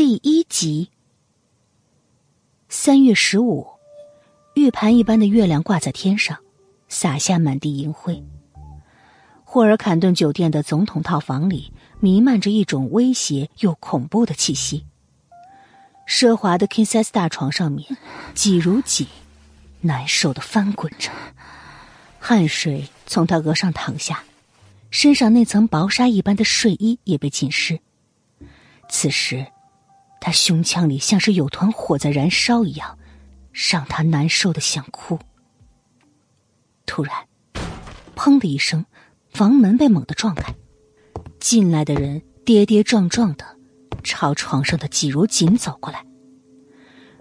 第一集。三月十五，玉盘一般的月亮挂在天上，洒下满地银灰。霍尔坎顿酒店的总统套房里弥漫着一种威胁又恐怖的气息。奢华的 king size 大床上面，挤如挤，难受的翻滚着，汗水从他额上淌下，身上那层薄纱一般的睡衣也被浸湿。此时，他胸腔里像是有团火在燃烧一样，让他难受的想哭。突然，砰的一声，房门被猛地撞开，进来的人跌跌撞撞的。朝床上的季如锦走过来，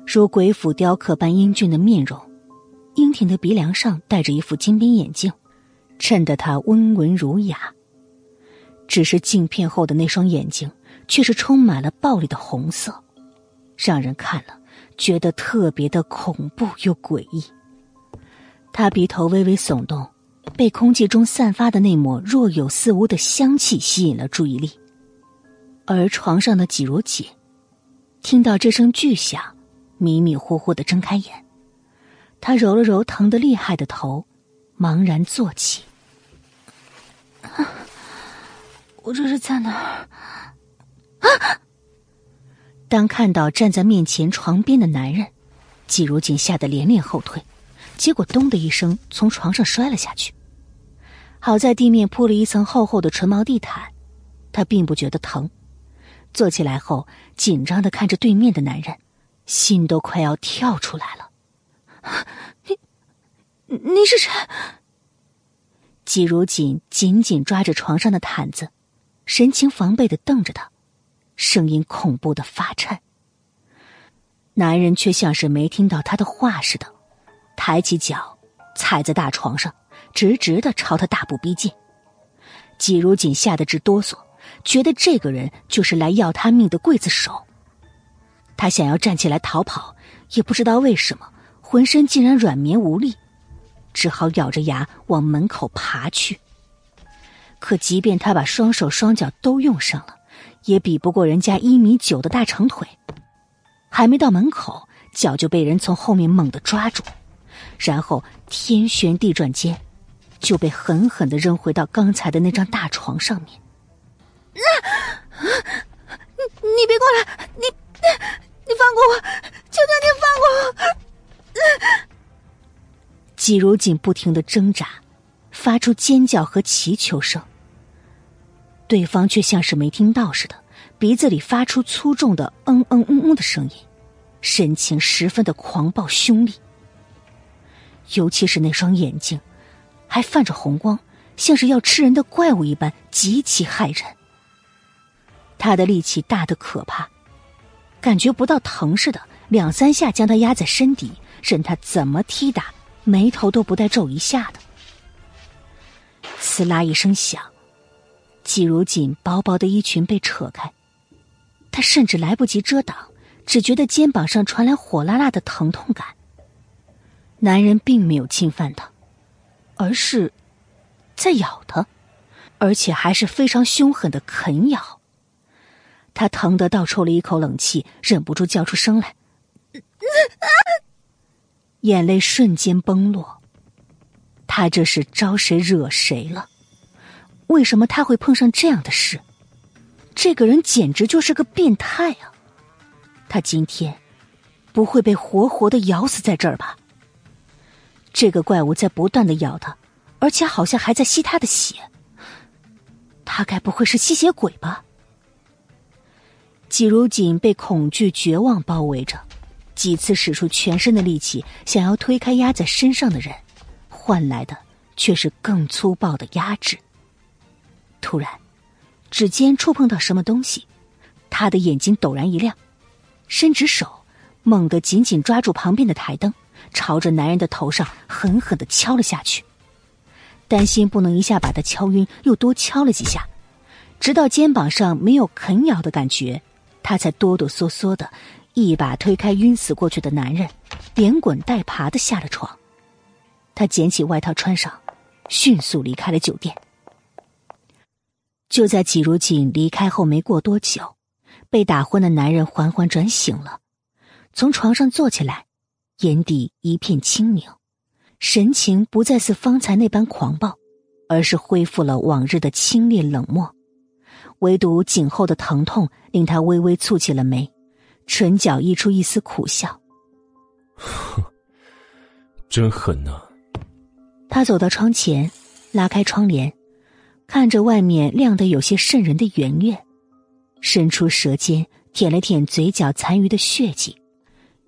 如鬼斧雕刻般英俊的面容，英挺的鼻梁上戴着一副金边眼镜，衬得他温文儒雅。只是镜片后的那双眼睛，却是充满了暴力的红色，让人看了觉得特别的恐怖又诡异。他鼻头微微耸动，被空气中散发的那抹若有似无的香气吸引了注意力。而床上的季如姐，听到这声巨响，迷迷糊糊的睁开眼，他揉了揉疼得厉害的头，茫然坐起。我这是在哪儿？啊！当看到站在面前床边的男人，季如锦吓得连连后退，结果咚的一声从床上摔了下去。好在地面铺了一层厚厚的纯毛地毯，他并不觉得疼。坐起来后，紧张的看着对面的男人，心都快要跳出来了。你，你是谁？季如锦紧紧抓着床上的毯子，神情防备的瞪着他，声音恐怖的发颤。男人却像是没听到他的话似的，抬起脚踩在大床上，直直的朝他大步逼近。季如锦吓得直哆嗦。觉得这个人就是来要他命的刽子手。他想要站起来逃跑，也不知道为什么，浑身竟然软绵无力，只好咬着牙往门口爬去。可即便他把双手双脚都用上了，也比不过人家一米九的大长腿。还没到门口，脚就被人从后面猛地抓住，然后天旋地转间，就被狠狠的扔回到刚才的那张大床上面。你你别过来！你你放过我！求求你放过我！季如锦不停的挣扎，发出尖叫和祈求声。对方却像是没听到似的，鼻子里发出粗重的“嗯嗯嗯嗯”的声音，神情十分的狂暴凶厉。尤其是那双眼睛，还泛着红光，像是要吃人的怪物一般，极其骇人。他的力气大的可怕，感觉不到疼似的，两三下将他压在身底，任他怎么踢打，眉头都不带皱一下的。呲啦一声响，季如锦薄薄的衣裙被扯开，他甚至来不及遮挡，只觉得肩膀上传来火辣辣的疼痛感。男人并没有侵犯他，而是在咬他，而且还是非常凶狠的啃咬。他疼得倒抽了一口冷气，忍不住叫出声来，眼泪瞬间崩落。他这是招谁惹谁了？为什么他会碰上这样的事？这个人简直就是个变态啊！他今天不会被活活的咬死在这儿吧？这个怪物在不断的咬他，而且好像还在吸他的血。他该不会是吸血鬼吧？季如锦被恐惧、绝望包围着，几次使出全身的力气想要推开压在身上的人，换来的却是更粗暴的压制。突然，指尖触碰到什么东西，他的眼睛陡然一亮，伸直手，猛地紧紧抓住旁边的台灯，朝着男人的头上狠狠的敲了下去。担心不能一下把他敲晕，又多敲了几下，直到肩膀上没有啃咬的感觉。他才哆哆嗦嗦的，一把推开晕死过去的男人，连滚带爬的下了床。他捡起外套穿上，迅速离开了酒店。就在季如锦离开后没过多久，被打昏的男人缓缓转醒了，从床上坐起来，眼底一片清明，神情不再似方才那般狂暴，而是恢复了往日的清冽冷漠。唯独颈后的疼痛令他微微蹙起了眉，唇角溢出一丝苦笑。哼，真狠呐！他走到窗前，拉开窗帘，看着外面亮得有些渗人的圆月，伸出舌尖舔了舔嘴角残余的血迹，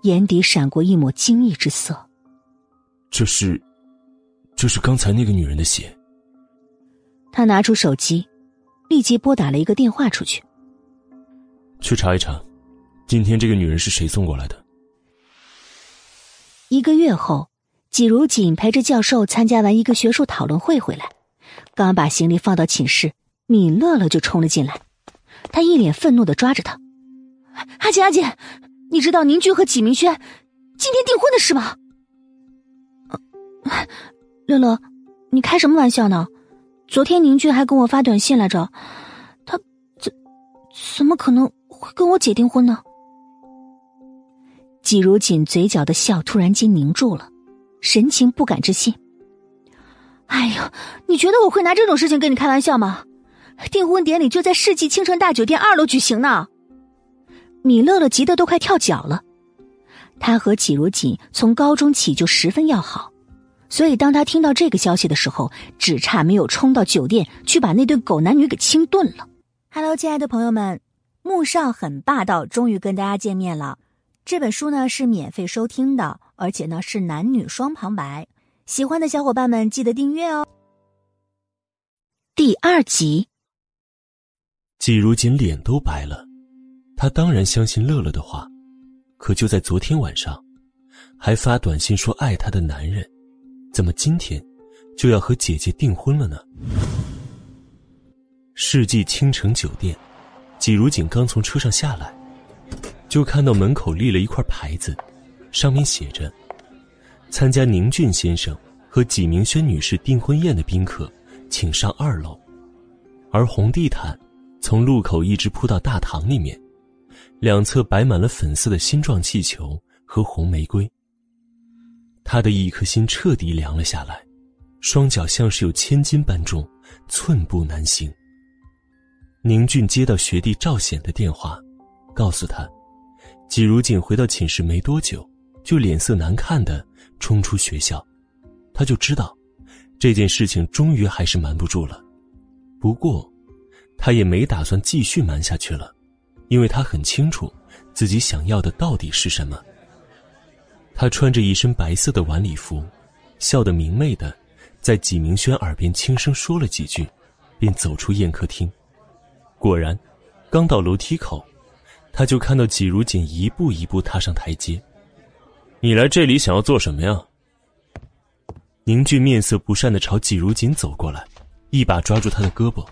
眼底闪过一抹惊异之色。这是，这是刚才那个女人的血。他拿出手机。立即拨打了一个电话出去，去查一查，今天这个女人是谁送过来的。一个月后，季如锦陪着教授参加完一个学术讨论会回来，刚把行李放到寝室，米乐乐就冲了进来，他一脸愤怒的抓着他：“阿姐阿姐，你知道宁俊和纪明轩今天订婚的事吗？”乐乐，你开什么玩笑呢？昨天宁俊还跟我发短信来着，他怎怎么可能会跟我姐订婚呢？季如锦嘴角的笑突然间凝住了，神情不敢置信。哎呀，你觉得我会拿这种事情跟你开玩笑吗？订婚典礼就在世纪倾城大酒店二楼举行呢。米乐乐急得都快跳脚了，他和季如锦从高中起就十分要好。所以，当他听到这个消息的时候，只差没有冲到酒店去把那对狗男女给清炖了。Hello，亲爱的朋友们，穆少很霸道，终于跟大家见面了。这本书呢是免费收听的，而且呢是男女双旁白，喜欢的小伙伴们记得订阅哦。第二集，季如锦脸都白了，他当然相信乐乐的话，可就在昨天晚上，还发短信说爱他的男人。怎么今天就要和姐姐订婚了呢？世纪倾城酒店，季如锦刚从车上下来，就看到门口立了一块牌子，上面写着：“参加宁俊先生和纪明轩女士订婚宴的宾客，请上二楼。”而红地毯从路口一直铺到大堂里面，两侧摆满了粉色的心状气球和红玫瑰。他的一颗心彻底凉了下来，双脚像是有千斤般重，寸步难行。宁俊接到学弟赵显的电话，告诉他，季如锦回到寝室没多久，就脸色难看的冲出学校，他就知道，这件事情终于还是瞒不住了。不过，他也没打算继续瞒下去了，因为他很清楚，自己想要的到底是什么。他穿着一身白色的晚礼服，笑得明媚的，在纪明轩耳边轻声说了几句，便走出宴客厅。果然，刚到楼梯口，他就看到纪如锦一步一步踏上台阶。你来这里想要做什么呀？宁俊面色不善的朝季如锦走过来，一把抓住他的胳膊，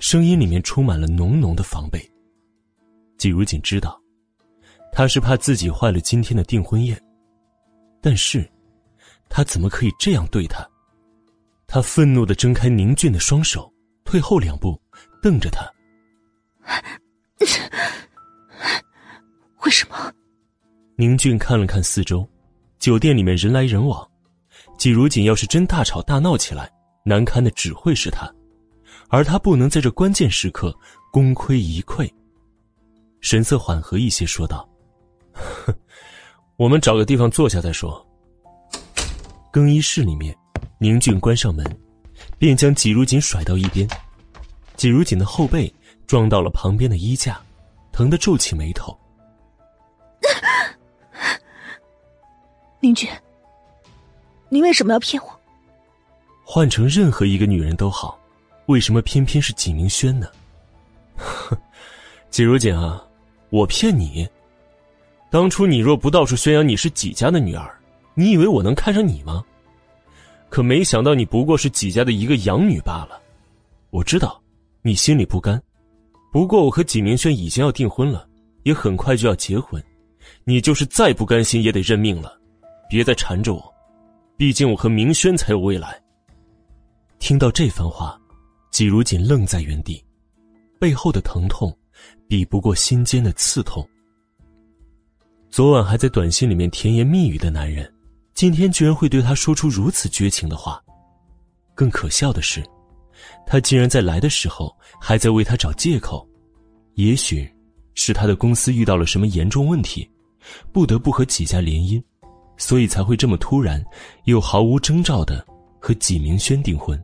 声音里面充满了浓浓的防备。季如锦知道，他是怕自己坏了今天的订婚宴。但是，他怎么可以这样对他？他愤怒的挣开宁俊的双手，退后两步，瞪着他。为什么？宁俊看了看四周，酒店里面人来人往，季如锦要是真大吵大闹起来，难堪的只会是他，而他不能在这关键时刻功亏一篑。神色缓和一些，说道：“哼。”我们找个地方坐下再说。更衣室里面，宁俊关上门，便将季如锦甩到一边。季如锦的后背撞到了旁边的衣架，疼得皱起眉头。明君，你为什么要骗我？换成任何一个女人都好，为什么偏偏是纪明轩呢？季如锦啊，我骗你？当初你若不到处宣扬你是几家的女儿，你以为我能看上你吗？可没想到你不过是几家的一个养女罢了。我知道，你心里不甘。不过我和纪明轩已经要订婚了，也很快就要结婚，你就是再不甘心也得认命了。别再缠着我，毕竟我和明轩才有未来。听到这番话，季如锦愣在原地，背后的疼痛比不过心间的刺痛。昨晚还在短信里面甜言蜜语的男人，今天居然会对他说出如此绝情的话。更可笑的是，他竟然在来的时候还在为他找借口，也许是他的公司遇到了什么严重问题，不得不和几家联姻，所以才会这么突然又毫无征兆的和纪明轩订婚。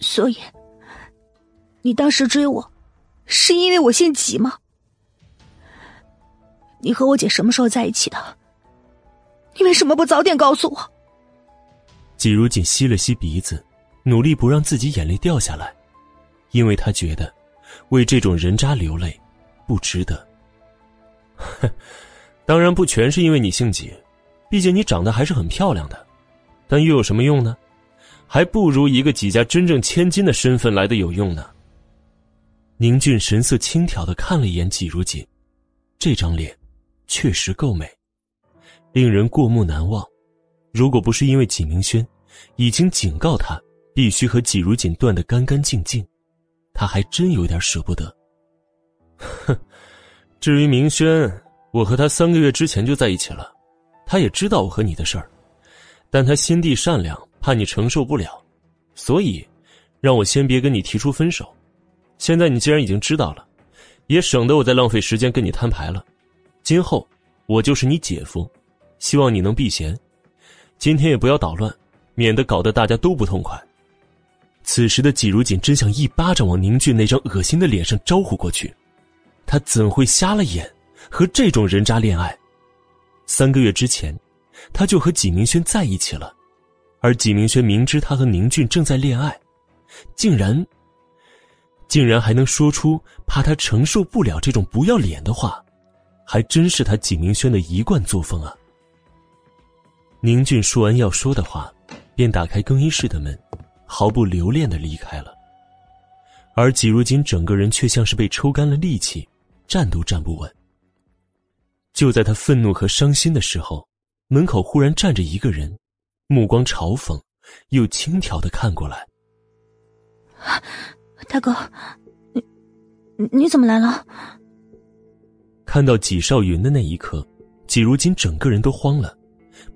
所以，你当时追我，是因为我姓纪吗？你和我姐什么时候在一起的？你为什么不早点告诉我？季如锦吸了吸鼻子，努力不让自己眼泪掉下来，因为他觉得为这种人渣流泪不值得。当然不全是因为你姓纪，毕竟你长得还是很漂亮的，但又有什么用呢？还不如一个几家真正千金的身份来的有用呢。宁俊神色轻佻的看了一眼季如锦，这张脸确实够美，令人过目难忘。如果不是因为纪明轩已经警告他必须和季如锦断得干干净净，他还真有点舍不得。哼，至于明轩，我和他三个月之前就在一起了，他也知道我和你的事儿，但他心地善良。怕你承受不了，所以让我先别跟你提出分手。现在你既然已经知道了，也省得我再浪费时间跟你摊牌了。今后我就是你姐夫，希望你能避嫌。今天也不要捣乱，免得搞得大家都不痛快。此时的季如锦真想一巴掌往宁俊那张恶心的脸上招呼过去，他怎会瞎了眼和这种人渣恋爱？三个月之前，他就和纪明轩在一起了。而纪明轩明知他和宁俊正在恋爱，竟然，竟然还能说出怕他承受不了这种不要脸的话，还真是他纪明轩的一贯作风啊！宁俊说完要说的话，便打开更衣室的门，毫不留恋的离开了。而季如锦整个人却像是被抽干了力气，站都站不稳。就在他愤怒和伤心的时候，门口忽然站着一个人。目光嘲讽，又轻佻的看过来。大哥，你你怎么来了？看到纪少云的那一刻，纪如今整个人都慌了，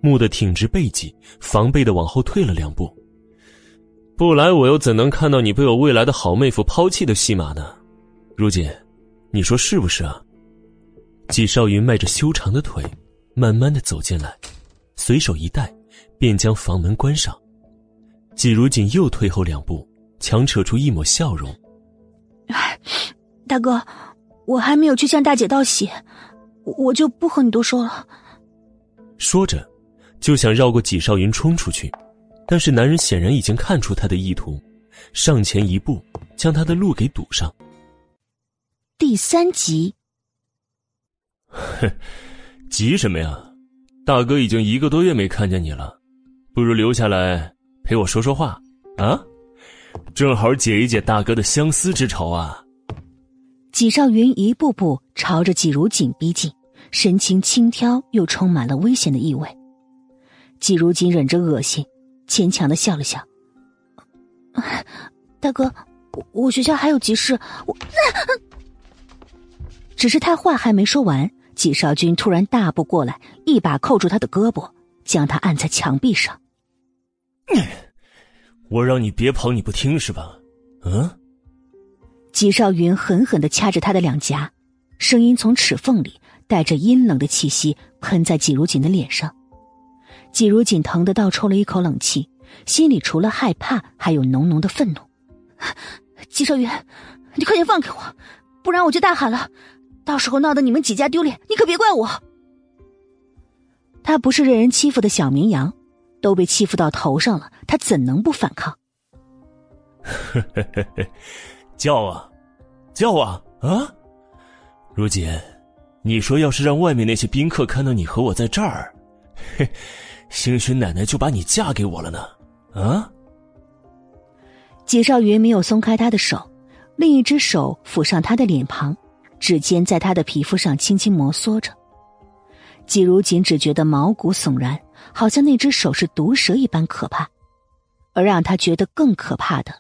蓦地挺直背脊，防备的往后退了两步。不来，我又怎能看到你被我未来的好妹夫抛弃的戏码呢？如锦，你说是不是啊？纪少云迈着修长的腿，慢慢的走进来，随手一带。便将房门关上，季如锦又退后两步，强扯出一抹笑容：“大哥，我还没有去向大姐道喜，我就不和你多说了。”说着，就想绕过纪少云冲出去，但是男人显然已经看出他的意图，上前一步将他的路给堵上。第三集，哼，急什么呀？大哥已经一个多月没看见你了。不如留下来陪我说说话，啊，正好解一解大哥的相思之愁啊！纪少云一步步朝着纪如锦逼近，神情轻佻又充满了危险的意味。纪如锦忍着恶心，牵强的笑了笑：“大哥，我学校还有急事，我……”只是他话还没说完，纪少君突然大步过来，一把扣住他的胳膊，将他按在墙壁上。我让你别跑，你不听是吧？嗯。纪少云狠狠的掐着他的两颊，声音从齿缝里带着阴冷的气息喷在季如锦的脸上。季如锦疼得倒抽了一口冷气，心里除了害怕，还有浓浓的愤怒。季少云，你快点放开我，不然我就大喊了，到时候闹得你们几家丢脸，你可别怪我。他不是任人欺负的小绵羊。都被欺负到头上了，他怎能不反抗？叫啊，叫啊啊！如锦，你说要是让外面那些宾客看到你和我在这儿，嘿，兴许奶奶就把你嫁给我了呢。啊！纪少云没有松开他的手，另一只手抚上他的脸庞，指尖在他的皮肤上轻轻摩挲着。季如锦只觉得毛骨悚然。好像那只手是毒蛇一般可怕，而让他觉得更可怕的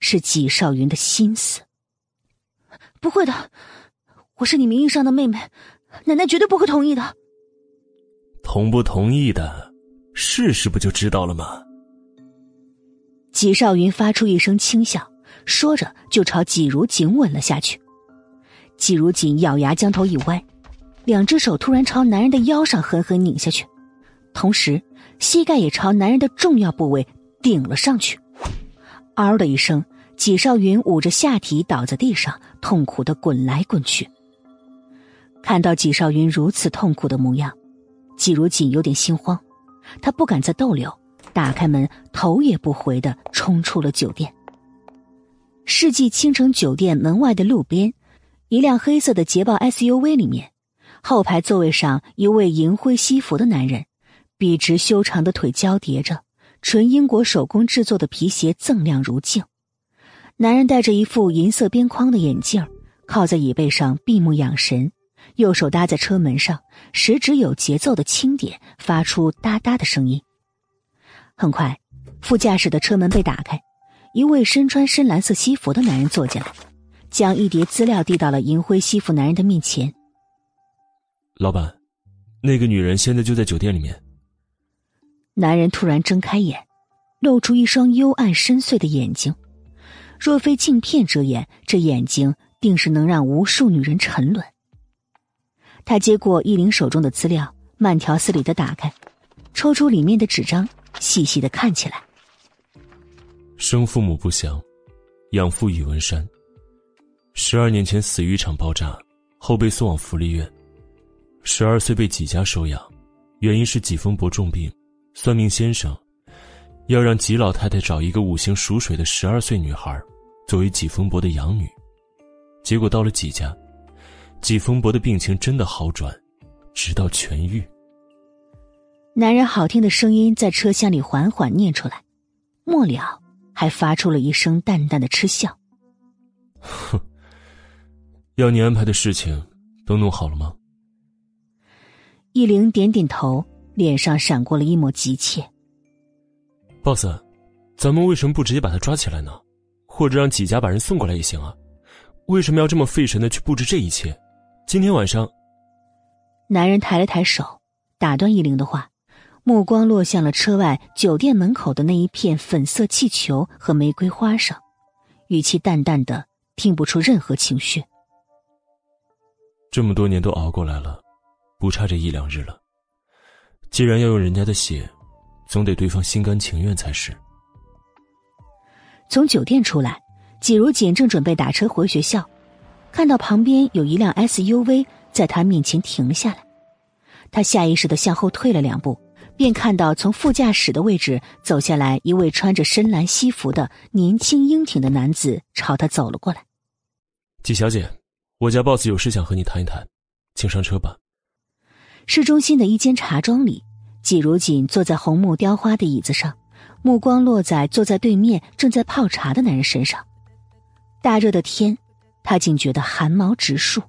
是纪少云的心思。不会的，我是你名义上的妹妹，奶奶绝对不会同意的。同不同意的，试试不就知道了吗？纪少云发出一声轻笑，说着就朝纪如锦吻了下去。纪如锦咬牙将头一歪，两只手突然朝男人的腰上狠狠拧下去，同时膝盖也朝男人的重要部位顶了上去。嗷的一声，纪少云捂着下体倒在地上，痛苦的滚来滚去。看到纪少云如此痛苦的模样，纪如锦有点心慌，他不敢再逗留。打开门，头也不回的冲出了酒店。世纪倾城酒店门外的路边，一辆黑色的捷豹 SUV 里面，后排座位上一位银灰西服的男人，笔直修长的腿交叠着，纯英国手工制作的皮鞋锃亮如镜。男人戴着一副银色边框的眼镜，靠在椅背上闭目养神，右手搭在车门上，食指有节奏的轻点，发出哒哒的声音。很快，副驾驶的车门被打开，一位身穿深蓝色西服的男人坐进来，将一叠资料递到了银灰西服男人的面前。老板，那个女人现在就在酒店里面。男人突然睁开眼，露出一双幽暗深邃的眼睛，若非镜片遮掩，这眼睛定是能让无数女人沉沦。他接过依琳手中的资料，慢条斯理的打开，抽出里面的纸张。细细的看起来。生父母不详，养父宇文山。十二年前死于一场爆炸，后被送往福利院。十二岁被几家收养，原因是纪风伯重病，算命先生要让纪老太太找一个五行属水的十二岁女孩，作为纪风伯的养女。结果到了纪家，纪风伯的病情真的好转，直到痊愈。男人好听的声音在车厢里缓缓念出来，末了还发出了一声淡淡的嗤笑。哼，要你安排的事情都弄好了吗？易灵点点头，脸上闪过了一抹急切。boss，咱们为什么不直接把他抓起来呢？或者让几家把人送过来也行啊？为什么要这么费神的去布置这一切？今天晚上，男人抬了抬手，打断易灵的话。目光落向了车外酒店门口的那一片粉色气球和玫瑰花上，语气淡淡的，听不出任何情绪。这么多年都熬过来了，不差这一两日了。既然要用人家的血，总得对方心甘情愿才是。从酒店出来，季如锦正准备打车回学校，看到旁边有一辆 SUV 在他面前停了下来，他下意识的向后退了两步。便看到从副驾驶的位置走下来一位穿着深蓝西服的年轻英挺的男子，朝他走了过来。季小姐，我家 boss 有事想和你谈一谈，请上车吧。市中心的一间茶庄里，季如锦坐在红木雕花的椅子上，目光落在坐在对面正在泡茶的男人身上。大热的天，他竟觉得汗毛直竖。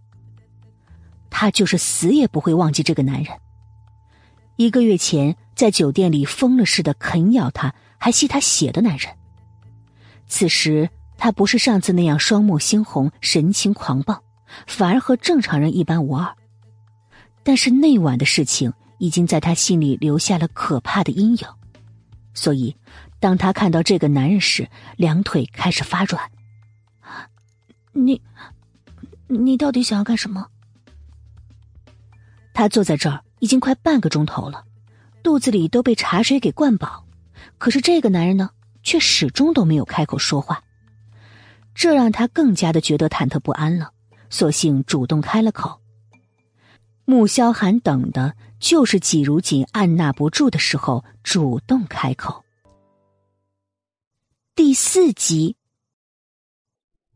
他就是死也不会忘记这个男人。一个月前，在酒店里疯了似的啃咬他，还吸他血的男人。此时，他不是上次那样双目猩红、神情狂暴，反而和正常人一般无二。但是那晚的事情已经在他心里留下了可怕的阴影，所以，当他看到这个男人时，两腿开始发软。你，你到底想要干什么？他坐在这儿。已经快半个钟头了，肚子里都被茶水给灌饱，可是这个男人呢，却始终都没有开口说话，这让他更加的觉得忐忑不安了。索性主动开了口。穆萧寒等的就是季如锦按捺不住的时候主动开口。第四集，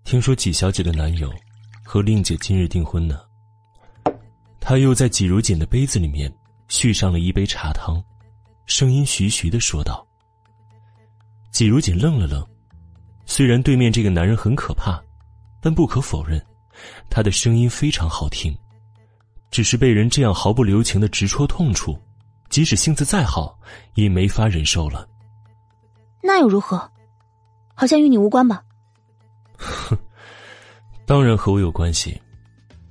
听说季小姐的男友和令姐今日订婚呢。他又在季如锦的杯子里面续上了一杯茶汤，声音徐徐的说道：“季如锦愣了愣，虽然对面这个男人很可怕，但不可否认，他的声音非常好听。只是被人这样毫不留情的直戳痛处，即使性子再好，也没法忍受了。那又如何？好像与你无关吧？哼，当然和我有关系。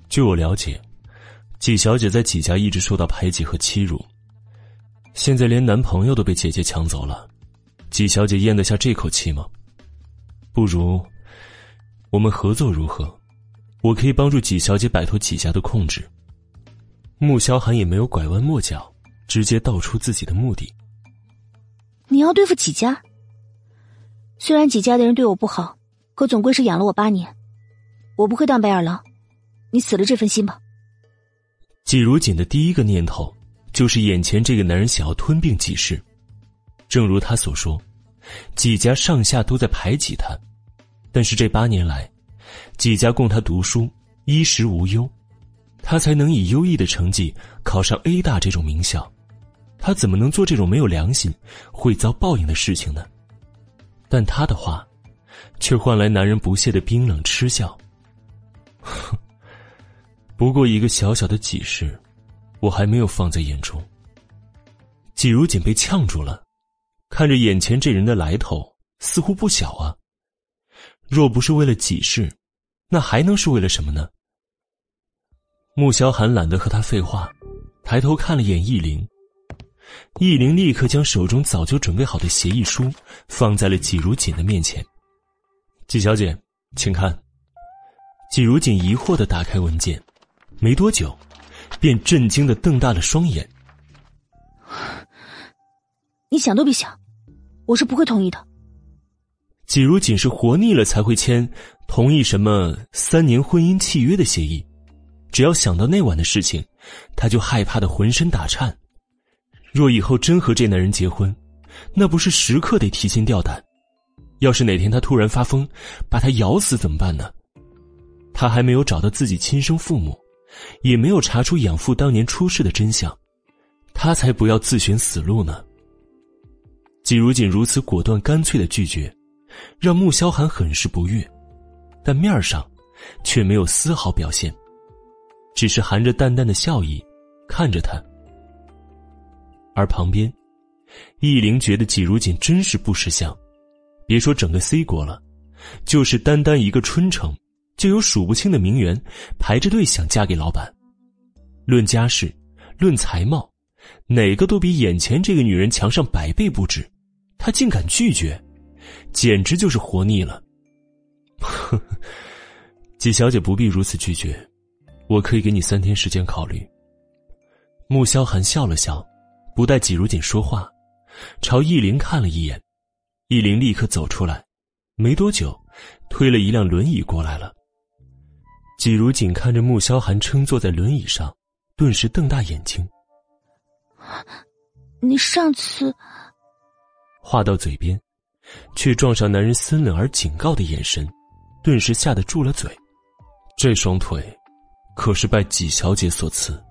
据我了解，季小姐在季家一直受到排挤和欺辱，现在连男朋友都被姐姐抢走了，季小姐咽得下这口气吗？不如，我们合作如何？我可以帮助季小姐摆脱季家的控制。穆萧寒也没有拐弯抹角，直接道出自己的目的。你要对付季家？虽然季家的人对我不好，可总归是养了我八年，我不会当白眼狼。你死了这份心吧。季如锦的第一个念头就是眼前这个男人想要吞并季氏。正如他所说，季家上下都在排挤他，但是这八年来，几家供他读书，衣食无忧，他才能以优异的成绩考上 A 大这种名校。他怎么能做这种没有良心、会遭报应的事情呢？但他的话，却换来男人不屑的冰冷嗤笑。哼。不过一个小小的己事，我还没有放在眼中。季如锦被呛住了，看着眼前这人的来头，似乎不小啊。若不是为了己事，那还能是为了什么呢？穆萧寒懒得和他废话，抬头看了眼易灵，易灵立刻将手中早就准备好的协议书放在了季如锦的面前。季小姐，请看。季如锦疑惑的打开文件。没多久，便震惊的瞪大了双眼。你想都别想，我是不会同意的。季如锦是活腻了才会签同意什么三年婚姻契约的协议，只要想到那晚的事情，他就害怕的浑身打颤。若以后真和这男人结婚，那不是时刻得提心吊胆？要是哪天他突然发疯，把他咬死怎么办呢？他还没有找到自己亲生父母。也没有查出养父当年出事的真相，他才不要自寻死路呢。季如锦如此果断干脆的拒绝，让穆萧寒很是不悦，但面上却没有丝毫表现，只是含着淡淡的笑意看着他。而旁边，易灵觉得季如锦真是不识相，别说整个 C 国了，就是单单一个春城。就有数不清的名媛排着队想嫁给老板，论家世，论才貌，哪个都比眼前这个女人强上百倍不止，他竟敢拒绝，简直就是活腻了。季小姐不必如此拒绝，我可以给你三天时间考虑。穆萧寒笑了笑，不待季如锦说话，朝易灵看了一眼，易灵立刻走出来，没多久，推了一辆轮椅过来了。季如锦看着穆萧寒撑坐在轮椅上，顿时瞪大眼睛。你上次话到嘴边，却撞上男人森冷而警告的眼神，顿时吓得住了嘴。这双腿，可是拜纪小姐所赐。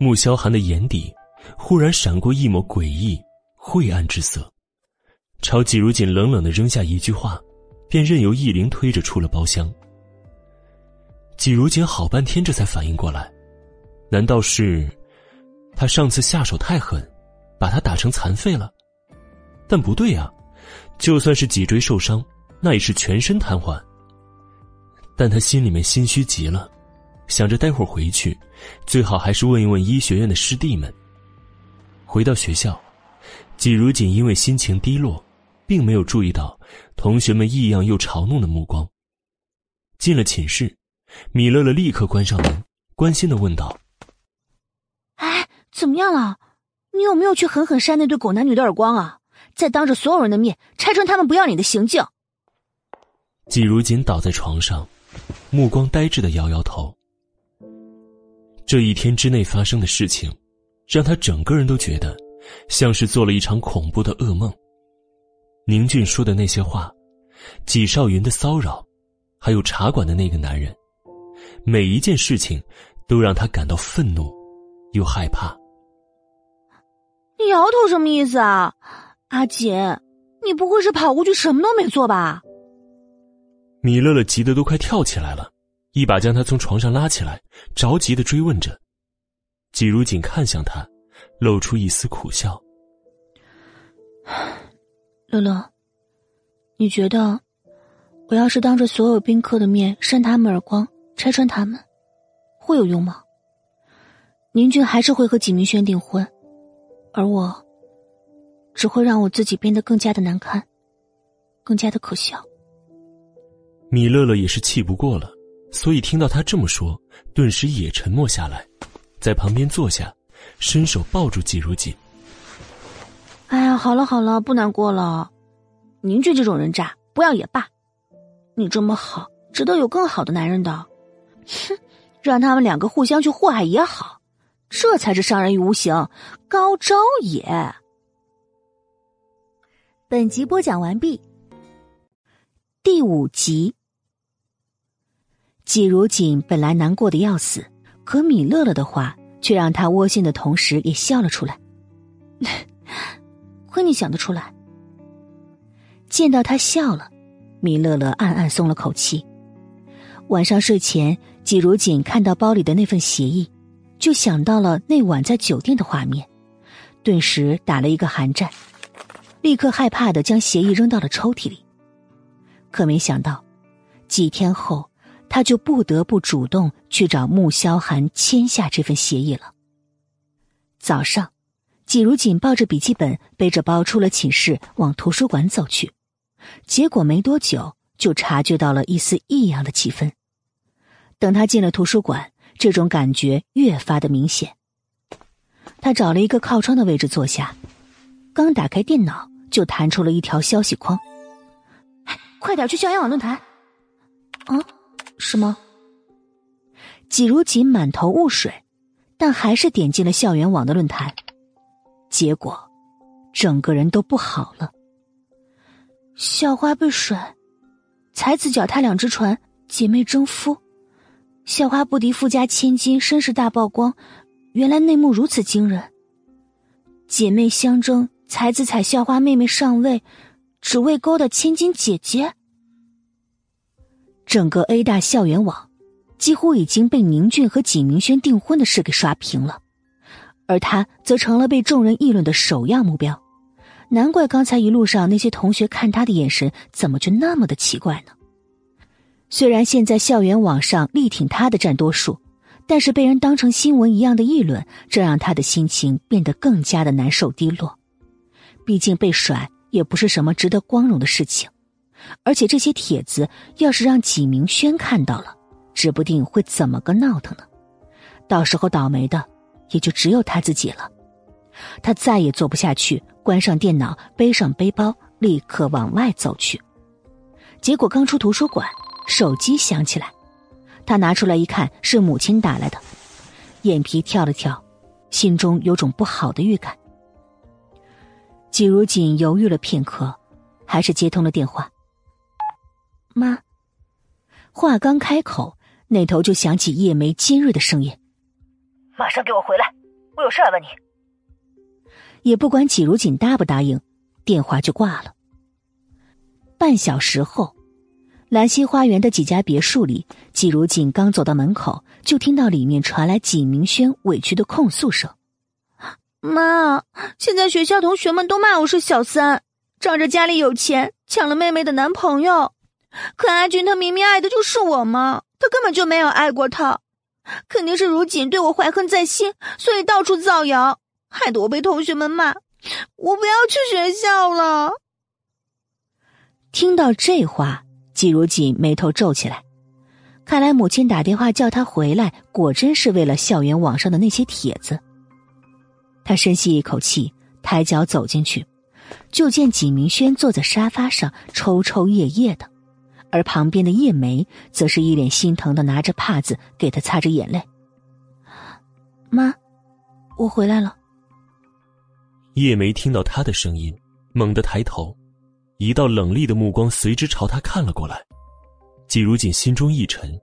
穆萧寒的眼底忽然闪过一抹诡异、晦暗之色，朝季如锦冷冷的扔下一句话，便任由易灵推着出了包厢。季如锦好半天，这才反应过来，难道是他上次下手太狠，把他打成残废了？但不对啊，就算是脊椎受伤，那也是全身瘫痪。但他心里面心虚极了，想着待会儿回去，最好还是问一问医学院的师弟们。回到学校，季如锦因为心情低落，并没有注意到同学们异样又嘲弄的目光。进了寝室。米乐乐立刻关上门，关心的问道：“哎，怎么样了？你有没有去狠狠扇那对狗男女的耳光啊？再当着所有人的面拆穿他们不要脸的行径？”季如锦倒在床上，目光呆滞的摇摇头。这一天之内发生的事情，让他整个人都觉得像是做了一场恐怖的噩梦。宁俊说的那些话，季少云的骚扰，还有茶馆的那个男人。每一件事情，都让他感到愤怒，又害怕。你摇头什么意思啊，阿锦？你不会是跑过去什么都没做吧？米乐乐急得都快跳起来了，一把将他从床上拉起来，着急的追问着。季如锦看向他，露出一丝苦笑：“乐乐，你觉得我要是当着所有宾客的面扇他们耳光，拆穿他们，会有用吗？宁俊还是会和纪明轩订婚，而我只会让我自己变得更加的难堪，更加的可笑。米乐乐也是气不过了，所以听到他这么说，顿时也沉默下来，在旁边坐下，伸手抱住季如锦。哎呀，好了好了，不难过了。宁俊这种人渣，不要也罢。你这么好，值得有更好的男人的。哼，让他们两个互相去祸害也好，这才是伤人于无形，高招也。本集播讲完毕。第五集，季如锦本来难过的要死，可米乐乐的话却让他窝心的同时也笑了出来。亏你想得出来。见到他笑了，米乐乐暗暗松了口气。晚上睡前，季如锦看到包里的那份协议，就想到了那晚在酒店的画面，顿时打了一个寒战，立刻害怕的将协议扔到了抽屉里。可没想到，几天后，他就不得不主动去找穆萧寒签下这份协议了。早上。季如锦抱着笔记本，背着包出了寝室，往图书馆走去。结果没多久，就察觉到了一丝异样的气氛。等他进了图书馆，这种感觉越发的明显。他找了一个靠窗的位置坐下，刚打开电脑，就弹出了一条消息框：“快点去校园网论坛！”啊，是吗？季如锦满头雾水，但还是点进了校园网的论坛。结果，整个人都不好了。校花被甩，才子脚踏两只船，姐妹争夫，校花不敌富家千金，身世大曝光。原来内幕如此惊人。姐妹相争，才子踩校花妹妹上位，只为勾搭千金姐姐。整个 A 大校园网，几乎已经被宁俊和景明轩订婚的事给刷屏了。而他则成了被众人议论的首要目标，难怪刚才一路上那些同学看他的眼神怎么就那么的奇怪呢？虽然现在校园网上力挺他的占多数，但是被人当成新闻一样的议论，这让他的心情变得更加的难受低落。毕竟被甩也不是什么值得光荣的事情，而且这些帖子要是让纪明轩看到了，指不定会怎么个闹腾呢？到时候倒霉的。也就只有他自己了，他再也坐不下去，关上电脑，背上背包，立刻往外走去。结果刚出图书馆，手机响起来，他拿出来一看，是母亲打来的，眼皮跳了跳，心中有种不好的预感。季如锦犹豫了片刻，还是接通了电话。妈，话刚开口，那头就响起叶梅尖锐的声音。马上给我回来，我有事要问你。也不管季如锦答不答应，电话就挂了。半小时后，兰溪花园的几家别墅里，季如锦刚走到门口，就听到里面传来纪明轩委屈的控诉声：“妈，现在学校同学们都骂我是小三，仗着家里有钱抢了妹妹的男朋友。可阿军他明明爱的就是我嘛，他根本就没有爱过她。”肯定是如锦对我怀恨在心，所以到处造谣，害得我被同学们骂。我不要去学校了。听到这话，季如锦眉头皱起来。看来母亲打电话叫他回来，果真是为了校园网上的那些帖子。他深吸一口气，抬脚走进去，就见纪明轩坐在沙发上抽抽噎噎的。而旁边的叶梅则是一脸心疼的拿着帕子给他擦着眼泪。妈，我回来了。叶梅听到他的声音，猛地抬头，一道冷厉的目光随之朝他看了过来。季如锦心中一沉，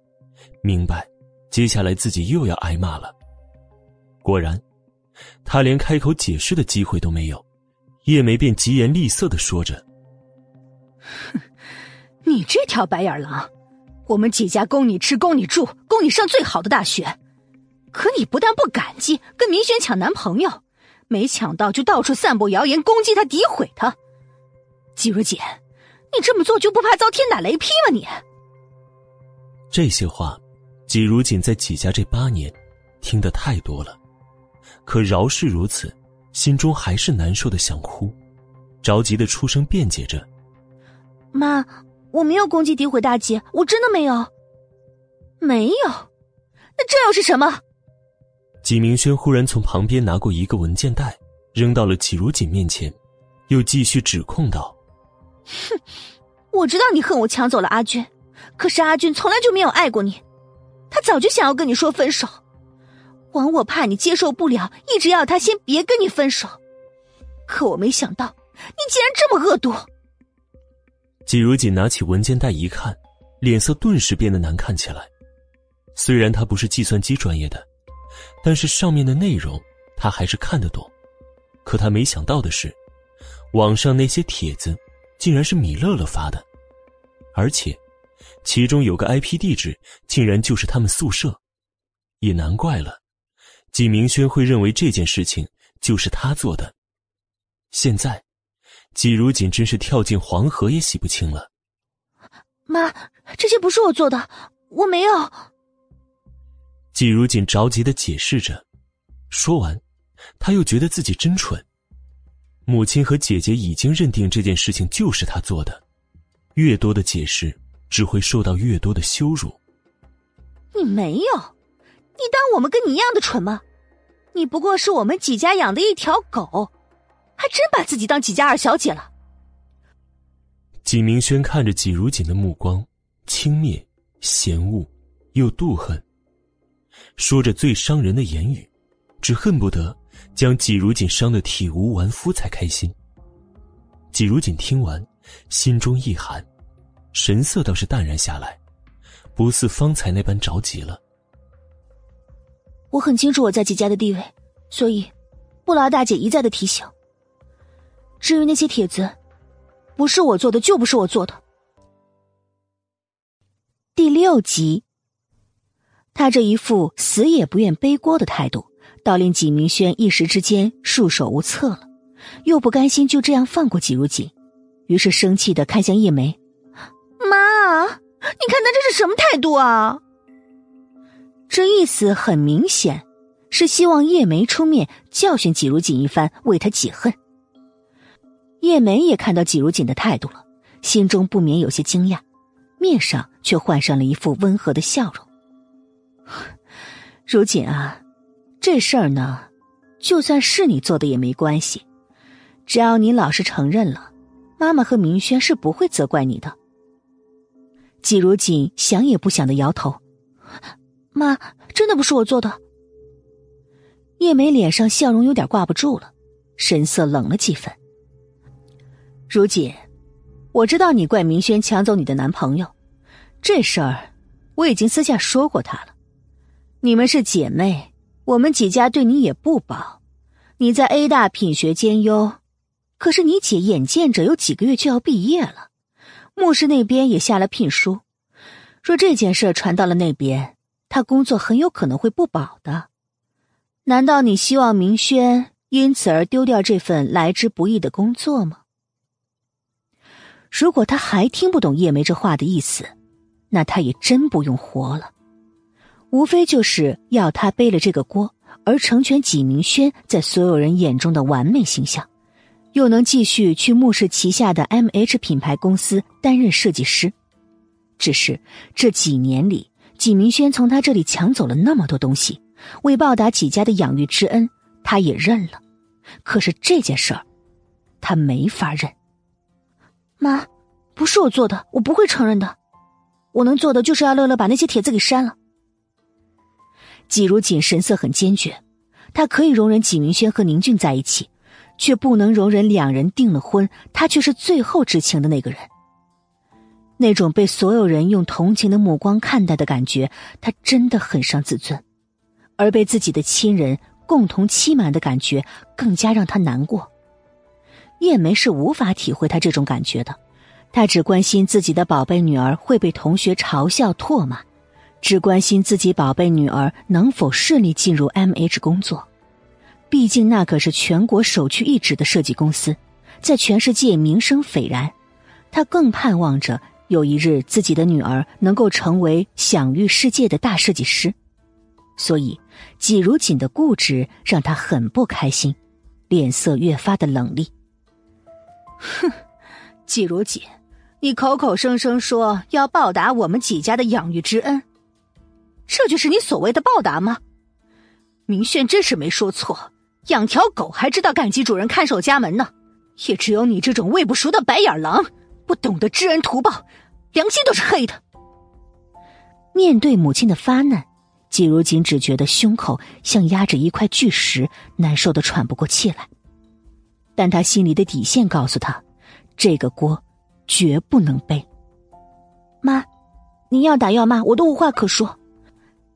明白，接下来自己又要挨骂了。果然，他连开口解释的机会都没有，叶梅便疾言厉色的说着：“哼。”你这条白眼狼，我们几家供你吃，供你住，供你上最好的大学，可你不但不感激，跟明轩抢男朋友，没抢到就到处散播谣言，攻击他，诋毁他。季如锦，你这么做就不怕遭天打雷劈吗？你这些话，季如锦在季家这八年听得太多了，可饶是如此，心中还是难受的想哭，着急的出声辩解着：“妈，我没有攻击诋毁大姐，我真的没有，没有，那这又是什么？”纪明轩忽然从旁边拿过一个文件袋，扔到了季如锦面前，又继续指控道：“哼，我知道你恨我抢走了阿娟，可是阿娟从来就没有爱过你，他早就想要跟你说分手，枉我怕你接受不了，一直要他先别跟你分手。可我没想到你竟然这么恶毒。”季如锦拿起文件袋一看，脸色顿时变得难看起来。虽然他不是计算机专业的。但是上面的内容他还是看得懂，可他没想到的是，网上那些帖子竟然是米乐乐发的，而且其中有个 IP 地址竟然就是他们宿舍，也难怪了，纪明轩会认为这件事情就是他做的。现在，季如锦真是跳进黄河也洗不清了。妈，这些不是我做的，我没有。季如锦着急的解释着，说完，他又觉得自己真蠢。母亲和姐姐已经认定这件事情就是他做的，越多的解释只会受到越多的羞辱。你没有，你当我们跟你一样的蠢吗？你不过是我们几家养的一条狗，还真把自己当几家二小姐了。纪明轩看着纪如锦的目光，轻蔑、嫌恶又妒恨。说着最伤人的言语，只恨不得将纪如锦伤得体无完肤才开心。纪如锦听完，心中一寒，神色倒是淡然下来，不似方才那般着急了。我很清楚我在季家的地位，所以不劳大姐一再的提醒。至于那些帖子，不是我做的，就不是我做的。第六集。他这一副死也不愿背锅的态度，倒令纪明轩一时之间束手无策了，又不甘心就这样放过季如锦，于是生气的看向叶梅：“妈，你看他这是什么态度啊？”这意思很明显，是希望叶梅出面教训季如锦一番，为他解恨。叶梅也看到季如锦的态度了，心中不免有些惊讶，面上却换上了一副温和的笑容。如锦啊，这事儿呢，就算是你做的也没关系，只要你老实承认了，妈妈和明轩是不会责怪你的。季如锦想也不想的摇头：“妈，真的不是我做的。”叶梅脸上笑容有点挂不住了，神色冷了几分。如锦，我知道你怪明轩抢走你的男朋友，这事儿我已经私下说过他了。你们是姐妹，我们几家对你也不薄。你在 A 大品学兼优，可是你姐眼见着有几个月就要毕业了，牧师那边也下了聘书。若这件事传到了那边，他工作很有可能会不保的。难道你希望明轩因此而丢掉这份来之不易的工作吗？如果他还听不懂叶梅这话的意思，那他也真不用活了。无非就是要他背了这个锅，而成全纪明轩在所有人眼中的完美形象，又能继续去慕氏旗下的 M H 品牌公司担任设计师。只是这几年里，纪明轩从他这里抢走了那么多东西，为报答纪家的养育之恩，他也认了。可是这件事儿，他没法认。妈，不是我做的，我不会承认的。我能做的就是要乐乐把那些帖子给删了。季如锦神色很坚决，他可以容忍纪明轩和宁俊在一起，却不能容忍两人订了婚，他却是最后知情的那个人。那种被所有人用同情的目光看待的感觉，他真的很伤自尊；而被自己的亲人共同欺瞒的感觉，更加让他难过。叶梅是无法体会他这种感觉的，他只关心自己的宝贝女儿会被同学嘲笑唾骂。只关心自己宝贝女儿能否顺利进入 M H 工作，毕竟那可是全国首屈一指的设计公司，在全世界名声斐然。他更盼望着有一日自己的女儿能够成为享誉世界的大设计师。所以，季如锦的固执让他很不开心，脸色越发的冷厉。哼，季如锦，你口口声声说要报答我们季家的养育之恩，这就是你所谓的报答吗？明轩真是没说错，养条狗还知道感激主人看守家门呢。也只有你这种喂不熟的白眼狼，不懂得知恩图报，良心都是黑的。面对母亲的发难。季如锦只觉得胸口像压着一块巨石，难受的喘不过气来。但他心里的底线告诉他，这个锅绝不能背。妈，您要打要骂，我都无话可说。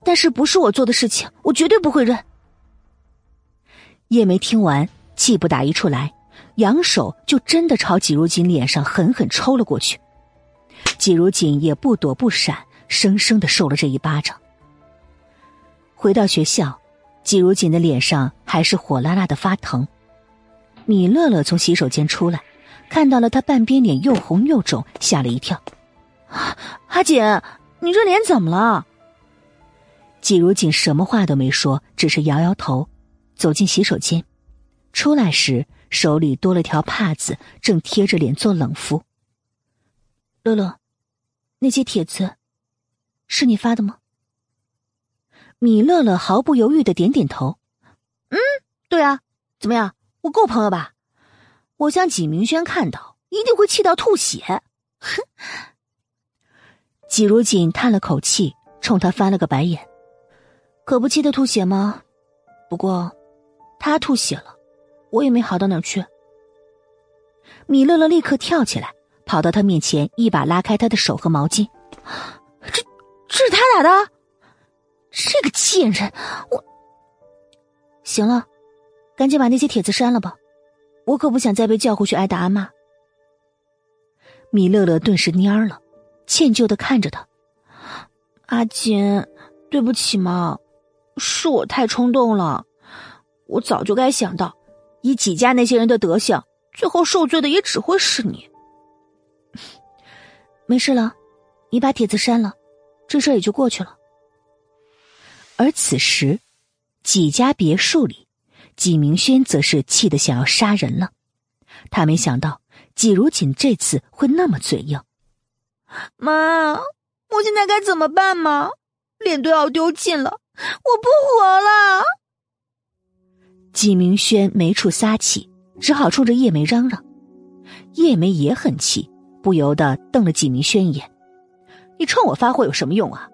但是不是我做的事情，我绝对不会认。叶梅听完，气不打一处来，扬手就真的朝季如锦脸上狠狠抽了过去。季如锦也不躲不闪，生生的受了这一巴掌。回到学校，季如锦的脸上还是火辣辣的发疼。米乐乐从洗手间出来，看到了他半边脸又红又肿，吓了一跳。阿锦，你这脸怎么了？季如锦什么话都没说，只是摇摇头，走进洗手间。出来时手里多了条帕子，正贴着脸做冷敷。乐乐，那些帖子是你发的吗？米乐乐毫不犹豫的点点头，嗯，对啊，怎么样，我够朋友吧？我想纪明轩看到一定会气到吐血。哼！季如锦叹了口气，冲他翻了个白眼，可不气得吐血吗？不过，他吐血了，我也没好到哪儿去。米乐乐立刻跳起来，跑到他面前，一把拉开他的手和毛巾，这，这是他打的。这个贱人，我行了，赶紧把那些帖子删了吧，我可不想再被叫回去挨打挨骂。米乐乐顿时蔫了，歉疚的看着他：“阿锦，对不起嘛，是我太冲动了，我早就该想到，以几家那些人的德行，最后受罪的也只会是你。没事了，你把帖子删了，这事也就过去了。”而此时，纪家别墅里，纪明轩则是气得想要杀人了。他没想到纪如锦这次会那么嘴硬。妈，我现在该怎么办吗？脸都要丢尽了，我不活了！纪明轩没处撒气，只好冲着叶梅嚷嚷。叶梅也很气，不由得瞪了纪明轩一眼：“你冲我发火有什么用啊？”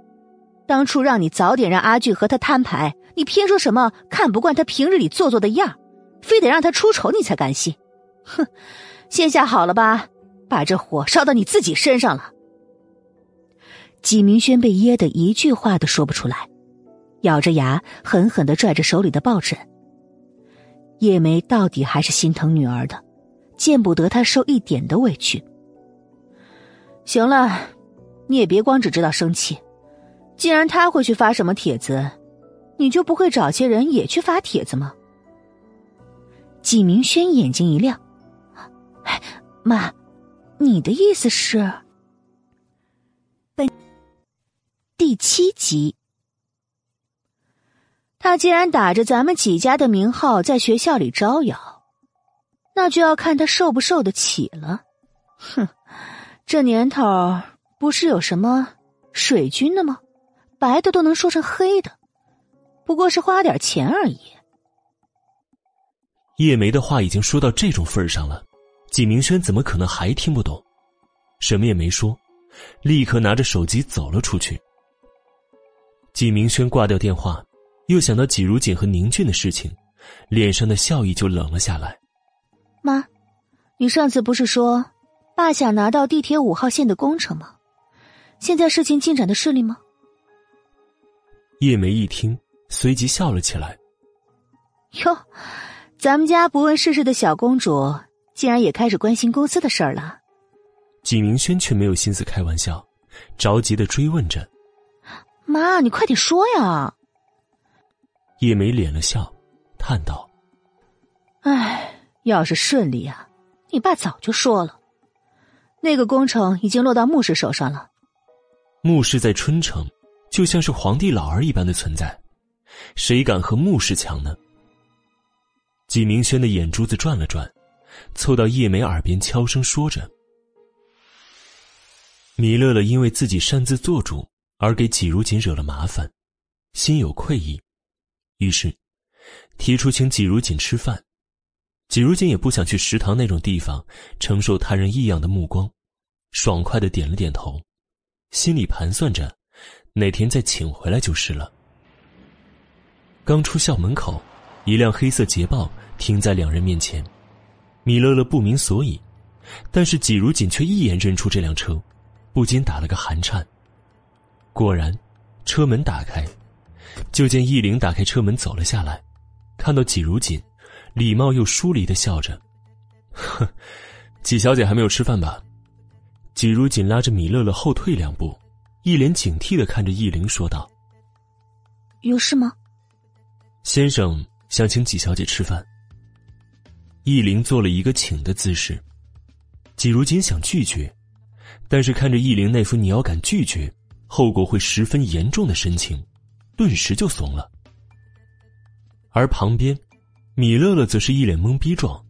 当初让你早点让阿俊和他摊牌，你偏说什么看不惯他平日里做作的样非得让他出丑你才甘心。哼，现下好了吧？把这火烧到你自己身上了。纪明轩被噎得一句话都说不出来，咬着牙狠狠的拽着手里的抱枕。叶梅到底还是心疼女儿的，见不得她受一点的委屈。行了，你也别光只知道生气。既然他会去发什么帖子，你就不会找些人也去发帖子吗？纪明轩眼睛一亮：“妈，你的意思是？”本第七集，他既然打着咱们几家的名号在学校里招摇，那就要看他受不受得起了。哼，这年头不是有什么水军的吗？白的都能说成黑的，不过是花点钱而已。叶梅的话已经说到这种份上了，纪明轩怎么可能还听不懂？什么也没说，立刻拿着手机走了出去。纪明轩挂掉电话，又想到季如锦和宁俊的事情，脸上的笑意就冷了下来。妈，你上次不是说爸想拿到地铁五号线的工程吗？现在事情进展的顺利吗？叶梅一听，随即笑了起来。哟，咱们家不问世事的小公主，竟然也开始关心公司的事儿了。纪明轩却没有心思开玩笑，着急的追问着：“妈，你快点说呀！”叶梅敛了笑，叹道：“唉，要是顺利啊，你爸早就说了。那个工程已经落到穆氏手上了。穆氏在春城，就像是皇帝老儿一般的存在，谁敢和穆氏抢呢？纪明轩的眼珠子转了转，凑到叶梅耳边悄声说着：“米乐乐因为自己擅自做主而给纪如锦惹了麻烦，心有愧意，于是提出请纪如锦吃饭。纪如锦也不想去食堂那种地方承受他人异样的目光，爽快的点了点头，心里盘算着哪天再请回来就是了。刚出校门口。”一辆黑色捷豹停在两人面前，米乐乐不明所以，但是季如锦却一眼认出这辆车，不禁打了个寒颤。果然，车门打开，就见易灵打开车门走了下来，看到季如锦，礼貌又疏离的笑着：“哼，季小姐还没有吃饭吧？”季如锦拉着米乐乐后退两步，一脸警惕的看着易灵说道：“有事吗，先生？”想请季小姐吃饭。易灵做了一个请的姿势，季如锦想拒绝，但是看着易灵那副你要敢拒绝，后果会十分严重的神情，顿时就怂了。而旁边，米乐乐则是一脸懵逼状，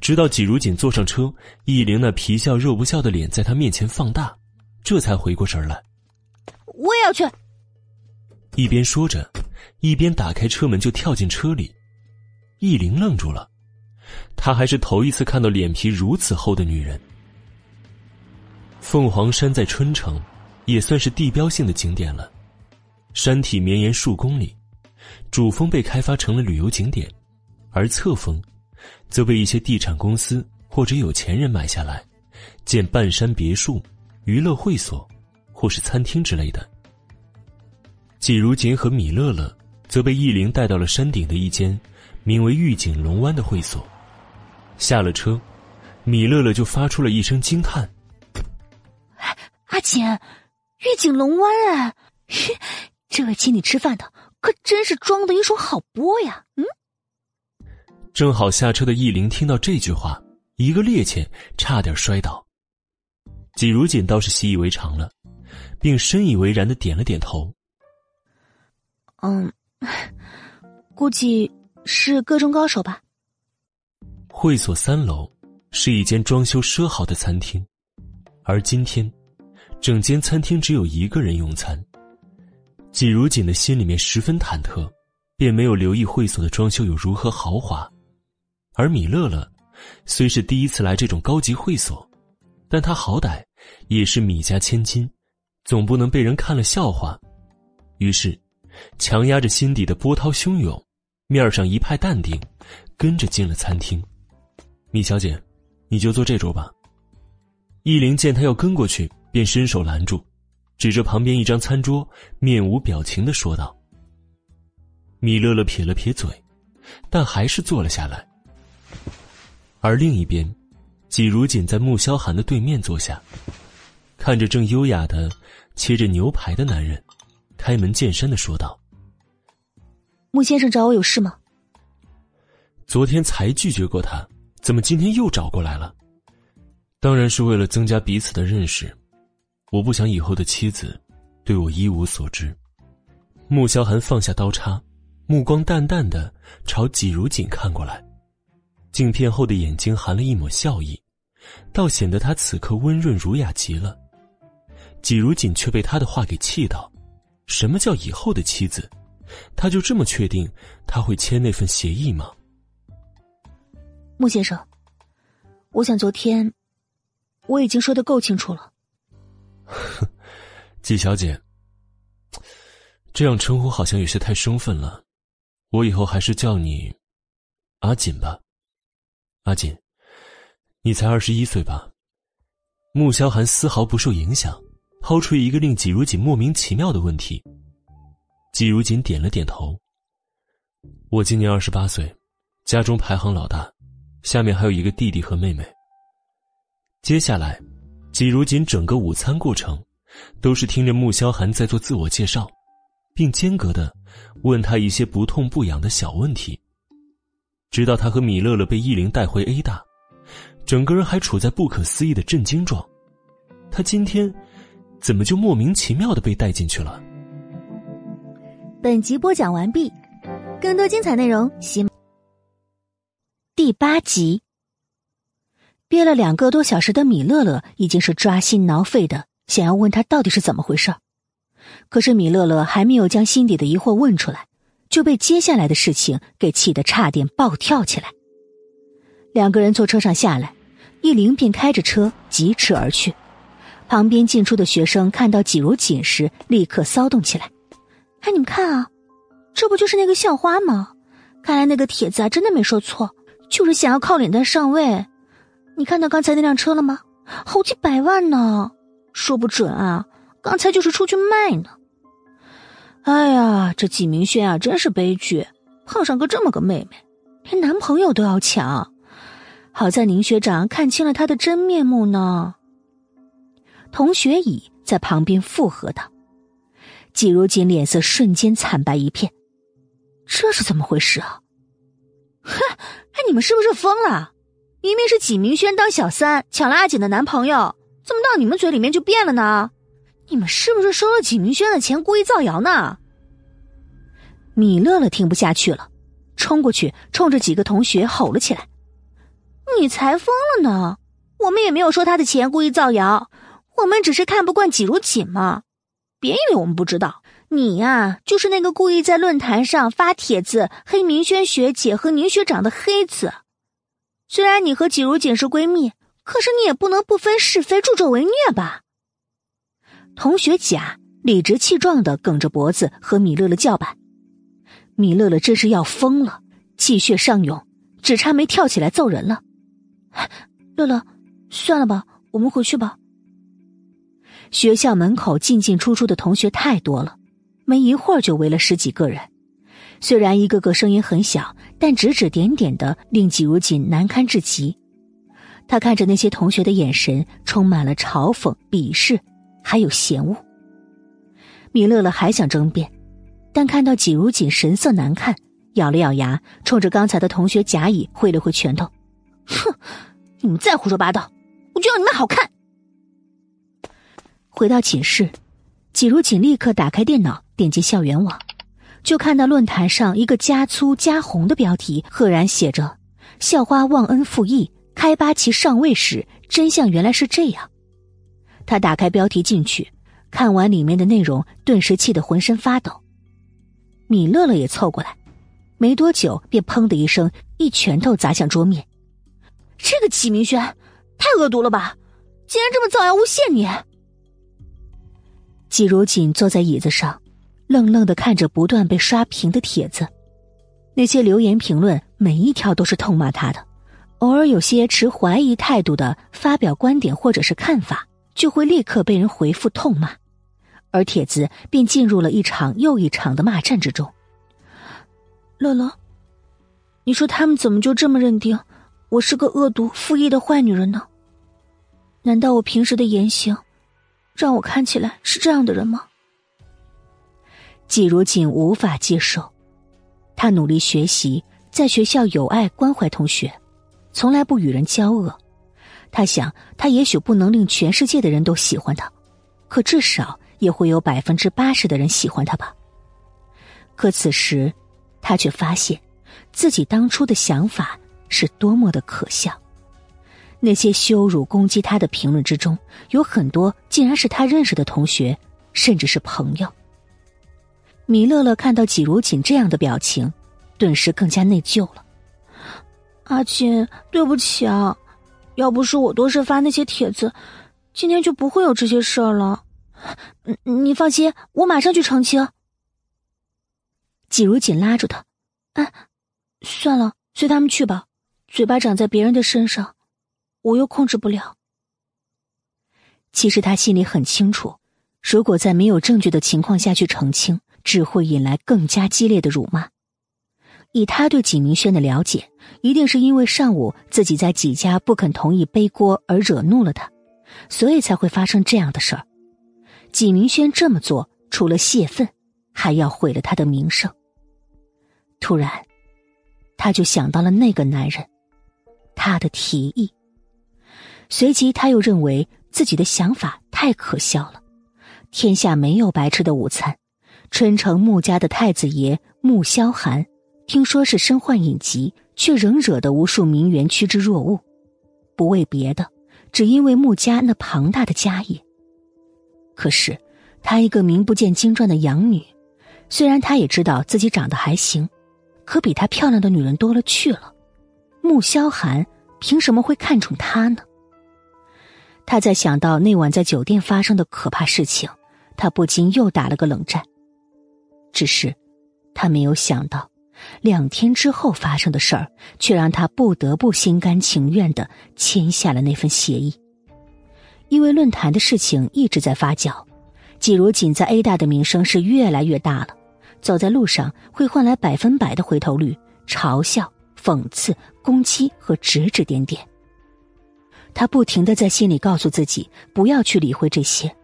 直到季如锦坐上车，易灵那皮笑肉不笑的脸在他面前放大，这才回过神来。我也要去。一边说着。一边打开车门就跳进车里，易灵愣住了，她还是头一次看到脸皮如此厚的女人。凤凰山在春城，也算是地标性的景点了，山体绵延数公里，主峰被开发成了旅游景点，而侧峰，则被一些地产公司或者有钱人买下来，建半山别墅、娱乐会所，或是餐厅之类的。季如锦和米乐乐。则被易灵带到了山顶的一间名为“御景龙湾”的会所。下了车，米乐乐就发出了一声惊叹：“阿锦，御景龙湾哎，这位请你吃饭的可真是装的一手好波呀！”嗯。正好下车的易灵听到这句话，一个趔趄，差点摔倒。季如锦倒是习以为常了，并深以为然的点了点头：“嗯。”估计是各中高手吧。会所三楼是一间装修奢豪的餐厅，而今天，整间餐厅只有一个人用餐。季如锦的心里面十分忐忑，便没有留意会所的装修有如何豪华。而米乐乐虽是第一次来这种高级会所，但他好歹也是米家千金，总不能被人看了笑话。于是。强压着心底的波涛汹涌，面上一派淡定，跟着进了餐厅。米小姐，你就坐这桌吧。易灵见他要跟过去，便伸手拦住，指着旁边一张餐桌，面无表情的说道。米乐乐撇了撇嘴，但还是坐了下来。而另一边，季如锦在穆萧寒的对面坐下，看着正优雅的切着牛排的男人。开门见山的说道：“穆先生找我有事吗？昨天才拒绝过他，怎么今天又找过来了？当然是为了增加彼此的认识。我不想以后的妻子对我一无所知。”穆萧寒放下刀叉，目光淡淡的朝纪如锦看过来，镜片后的眼睛含了一抹笑意，倒显得他此刻温润儒雅极了。纪如锦却被他的话给气到。什么叫以后的妻子？他就这么确定他会签那份协议吗？穆先生，我想昨天我已经说的够清楚了。季小姐，这样称呼好像有些太生分了，我以后还是叫你阿锦吧。阿锦，你才二十一岁吧？穆萧寒丝毫不受影响。抛出一个令季如锦莫名其妙的问题，季如锦点了点头。我今年二十八岁，家中排行老大，下面还有一个弟弟和妹妹。接下来，季如锦整个午餐过程，都是听着穆萧寒在做自我介绍，并间隔的问他一些不痛不痒的小问题，直到他和米乐乐被易灵带回 A 大，整个人还处在不可思议的震惊状。他今天怎么就莫名其妙的被带进去了？本集播讲完毕，更多精彩内容，喜第八集。憋了两个多小时的米乐乐已经是抓心挠肺的，想要问他到底是怎么回事可是米乐乐还没有将心底的疑惑问出来，就被接下来的事情给气得差点暴跳起来。两个人从车上下来，一灵便开着车疾驰而去。旁边进出的学生看到季如锦时，立刻骚动起来：“哎，你们看啊，这不就是那个校花吗？看来那个帖子啊，真的没说错，就是想要靠脸蛋上位。”你看到刚才那辆车了吗？好几百万呢，说不准啊，刚才就是出去卖呢。哎呀，这纪明轩啊，真是悲剧，碰上个这么个妹妹，连男朋友都要抢。好在宁学长看清了他的真面目呢。同学乙在旁边附和道：“季如锦脸色瞬间惨白一片，这是怎么回事啊？哼，哎，你们是不是疯了？”明明是纪明轩当小三抢了阿锦的男朋友，怎么到你们嘴里面就变了呢？你们是不是收了纪明轩的钱故意造谣呢？米乐乐听不下去了，冲过去冲着几个同学吼了起来：“你才疯了呢！我们也没有收他的钱故意造谣，我们只是看不惯纪如锦嘛。别以为我们不知道，你呀就是那个故意在论坛上发帖子黑明轩学姐和宁学长的黑子。”虽然你和季如锦是闺蜜，可是你也不能不分是非、助纣为虐吧？同学甲理直气壮的梗着脖子和米乐乐叫板，米乐乐真是要疯了，气血上涌，只差没跳起来揍人了。乐乐，算了吧，我们回去吧。学校门口进进出出的同学太多了，没一会儿就围了十几个人。虽然一个个声音很小，但指指点点的令季如锦难堪至极。他看着那些同学的眼神充满了嘲讽、鄙视，还有嫌恶。米乐乐还想争辩，但看到季如锦神色难看，咬了咬牙，冲着刚才的同学甲乙挥了挥拳头：“哼，你们再胡说八道，我就要你们好看！”回到寝室，季如锦立刻打开电脑，点击校园网。就看到论坛上一个加粗加红的标题，赫然写着“校花忘恩负义，开八旗上位时，真相原来是这样。”他打开标题进去，看完里面的内容，顿时气得浑身发抖。米乐乐也凑过来，没多久便砰的一声，一拳头砸向桌面。这个启明轩，太恶毒了吧！竟然这么造谣诬陷你！季如锦坐在椅子上。愣愣的看着不断被刷屏的帖子，那些留言评论每一条都是痛骂他的，偶尔有些持怀疑态度的发表观点或者是看法，就会立刻被人回复痛骂，而帖子便进入了一场又一场的骂战之中。乐乐，你说他们怎么就这么认定我是个恶毒负义的坏女人呢？难道我平时的言行，让我看起来是这样的人吗？季如锦无法接受，他努力学习，在学校有爱关怀同学，从来不与人交恶。他想，他也许不能令全世界的人都喜欢他，可至少也会有百分之八十的人喜欢他吧。可此时，他却发现，自己当初的想法是多么的可笑。那些羞辱攻击他的评论之中，有很多竟然是他认识的同学，甚至是朋友。米乐乐看到季如锦这样的表情，顿时更加内疚了。阿锦，对不起啊，要不是我多事发那些帖子，今天就不会有这些事儿了。你放心，我马上去澄清。季如锦拉住他：“哎，算了，随他们去吧。嘴巴长在别人的身上，我又控制不了。”其实他心里很清楚，如果在没有证据的情况下去澄清。只会引来更加激烈的辱骂。以他对纪明轩的了解，一定是因为上午自己在纪家不肯同意背锅而惹怒了他，所以才会发生这样的事儿。纪明轩这么做，除了泄愤，还要毁了他的名声。突然，他就想到了那个男人，他的提议。随即，他又认为自己的想法太可笑了。天下没有白吃的午餐。春城穆家的太子爷穆萧寒，听说是身患隐疾，却仍惹得无数名媛趋之若鹜。不为别的，只因为穆家那庞大的家业。可是，她一个名不见经传的养女，虽然她也知道自己长得还行，可比她漂亮的女人多了去了。穆萧寒凭什么会看重她呢？他在想到那晚在酒店发生的可怕事情，他不禁又打了个冷战。只是，他没有想到，两天之后发生的事儿，却让他不得不心甘情愿的签下了那份协议。因为论坛的事情一直在发酵，季如锦在 A 大的名声是越来越大了，走在路上会换来百分百的回头率，嘲笑、讽刺、攻击和指指点点。他不停的在心里告诉自己不要去理会这些，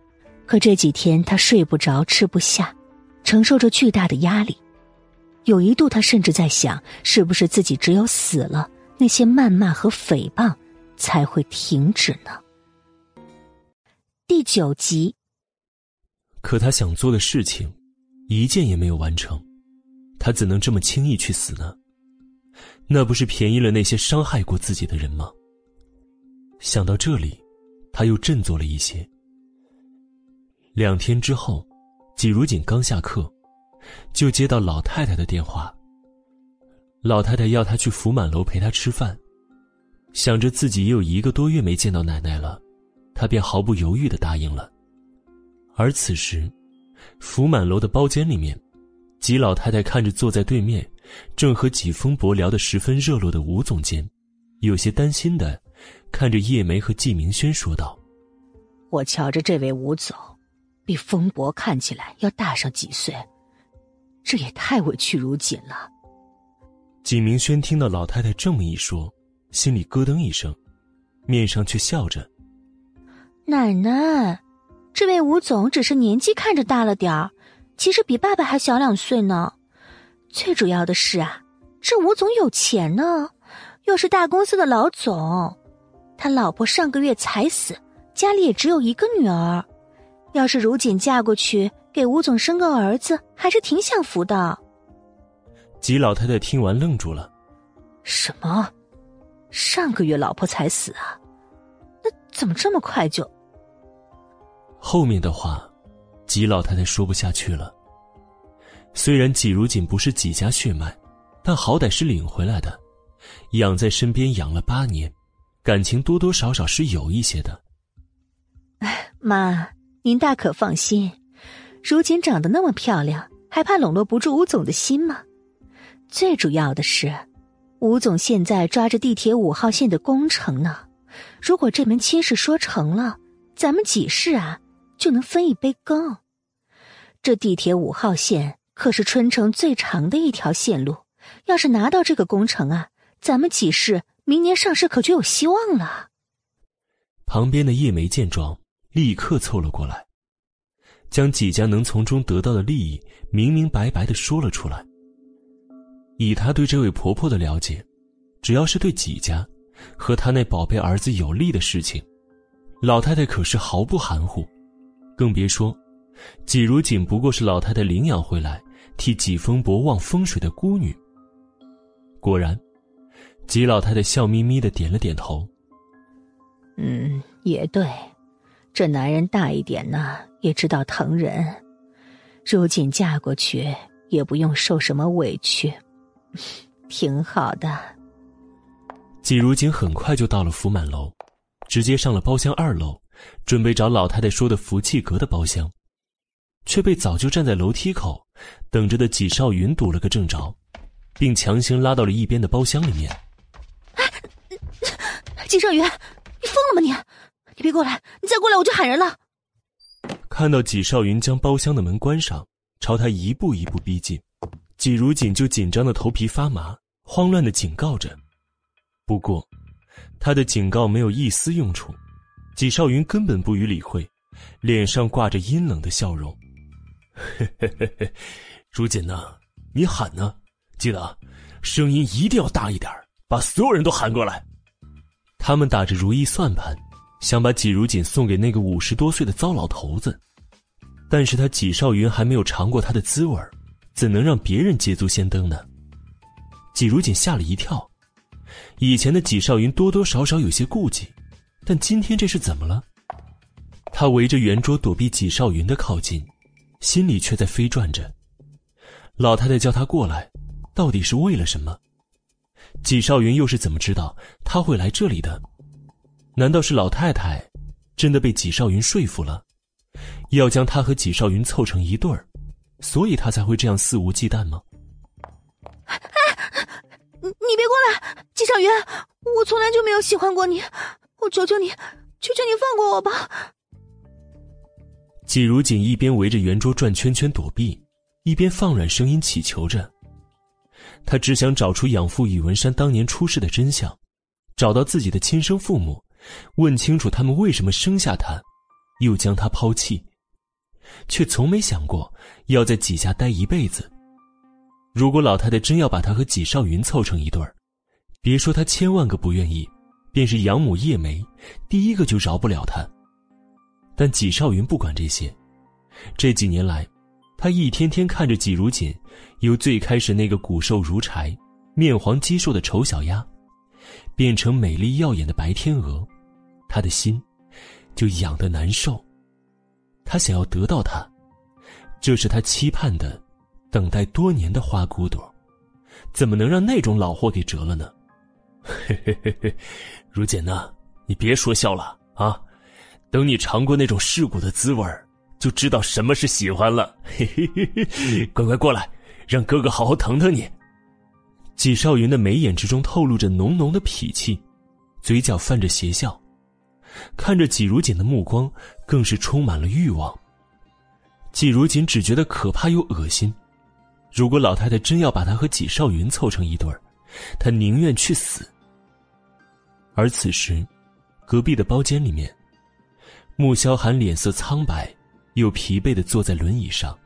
可这几天他睡不着，吃不下。承受着巨大的压力，有一度他甚至在想，是不是自己只有死了，那些谩骂和诽谤才会停止呢？第九集。可他想做的事情，一件也没有完成，他怎能这么轻易去死呢？那不是便宜了那些伤害过自己的人吗？想到这里，他又振作了一些。两天之后。季如锦刚下课，就接到老太太的电话。老太太要他去福满楼陪她吃饭，想着自己也有一个多月没见到奶奶了，他便毫不犹豫的答应了。而此时，福满楼的包间里面，季老太太看着坐在对面，正和季风伯聊得十分热络的吴总监，有些担心的看着叶梅和季明轩说道：“我瞧着这位吴总。”比风伯看起来要大上几岁，这也太委屈如锦了。景明轩听到老太太这么一说，心里咯噔一声，面上却笑着：“奶奶，这位吴总只是年纪看着大了点儿，其实比爸爸还小两岁呢。最主要的是啊，这吴总有钱呢，又是大公司的老总，他老婆上个月才死，家里也只有一个女儿。”要是如锦嫁过去，给吴总生个儿子，还是挺享福的。吉老太太听完愣住了：“什么？上个月老婆才死啊？那怎么这么快就……”后面的话，吉老太太说不下去了。虽然纪如锦不是纪家血脉，但好歹是领回来的，养在身边养了八年，感情多多少少是有一些的。哎，妈。您大可放心，如今长得那么漂亮，还怕笼络不住吴总的心吗？最主要的是，吴总现在抓着地铁五号线的工程呢。如果这门亲事说成了，咱们几世啊就能分一杯羹。这地铁五号线可是春城最长的一条线路，要是拿到这个工程啊，咱们几世明年上市可就有希望了。旁边的叶梅见状。立刻凑了过来，将几家能从中得到的利益明明白白的说了出来。以他对这位婆婆的了解，只要是对几家和他那宝贝儿子有利的事情，老太太可是毫不含糊。更别说，季如锦不过是老太太领养回来替季风伯望风水的孤女。果然，季老太太笑眯眯的点了点头：“嗯，也对。”这男人大一点呢，也知道疼人。如今嫁过去也不用受什么委屈，挺好的。季如锦很快就到了福满楼，直接上了包厢二楼，准备找老太太说的福气阁的包厢，却被早就站在楼梯口等着的纪少云堵了个正着，并强行拉到了一边的包厢里面。哎季少云，你疯了吗你？你别过来！你再过来我就喊人了。看到纪少云将包厢的门关上，朝他一步一步逼近，纪如锦就紧张的头皮发麻，慌乱的警告着。不过，他的警告没有一丝用处，纪少云根本不予理会，脸上挂着阴冷的笑容。嘿嘿嘿嘿，如锦呐，你喊呢，记得声音一定要大一点，把所有人都喊过来。他们打着如意算盘。想把纪如锦送给那个五十多岁的糟老头子，但是他纪少云还没有尝过他的滋味怎能让别人捷足先登呢？纪如锦吓了一跳，以前的纪少云多多少少有些顾忌，但今天这是怎么了？他围着圆桌躲避纪少云的靠近，心里却在飞转着。老太太叫他过来，到底是为了什么？纪少云又是怎么知道他会来这里的？难道是老太太真的被纪少云说服了，要将他和纪少云凑成一对儿，所以他才会这样肆无忌惮吗？哎，你你别过来，纪少云，我从来就没有喜欢过你，我求求你，求求你放过我吧。季如锦一边围着圆桌转圈圈躲避，一边放软声音祈求着。他只想找出养父宇文山当年出事的真相，找到自己的亲生父母，问清楚他们为什么生下他，又将他抛弃，却从没想过要在纪家待一辈子。如果老太太真要把他和纪少云凑成一对儿，别说他千万个不愿意，便是养母叶梅，第一个就饶不了他。但纪少云不管这些，这几年来，他一天天看着纪如锦，由最开始那个骨瘦如柴、面黄肌瘦的丑小鸭，变成美丽耀眼的白天鹅，他的心就痒得难受。他想要得到她，这是他期盼的、等待多年的花骨朵，怎么能让那种老货给折了呢？嘿嘿嘿嘿，如简呐，你别说笑了啊！等你尝过那种世故的滋味就知道什么是喜欢了。嘿嘿嘿嘿，乖乖过来，让哥哥好好疼疼你。纪少云的眉眼之中透露着浓浓的痞气，嘴角泛着邪笑，看着纪如锦的目光更是充满了欲望。纪如锦只觉得可怕又恶心。如果老太太真要把他和纪少云凑成一对儿，他宁愿去死。而此时，隔壁的包间里面。穆萧寒脸色苍白，又疲惫的坐在轮椅上。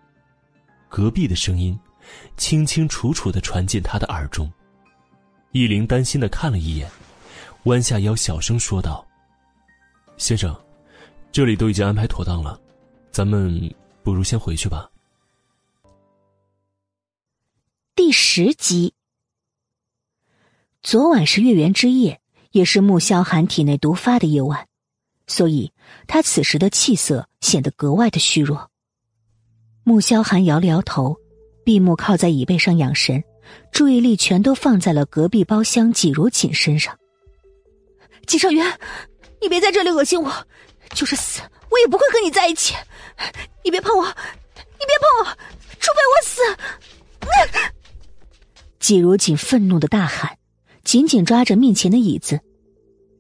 隔壁的声音，清清楚楚的传进他的耳中。易灵担心的看了一眼，弯下腰小声说道：“先生，这里都已经安排妥当了，咱们不如先回去吧。”第十集。昨晚是月圆之夜，也是穆萧寒体内毒发的夜晚。所以，他此时的气色显得格外的虚弱。穆萧寒摇了摇头，闭目靠在椅背上养神，注意力全都放在了隔壁包厢季如锦身上。季少云，你别在这里恶心我，就是死我也不会和你在一起。你别碰我，你别碰我，除非我死。季如锦愤怒的大喊，紧紧抓着面前的椅子，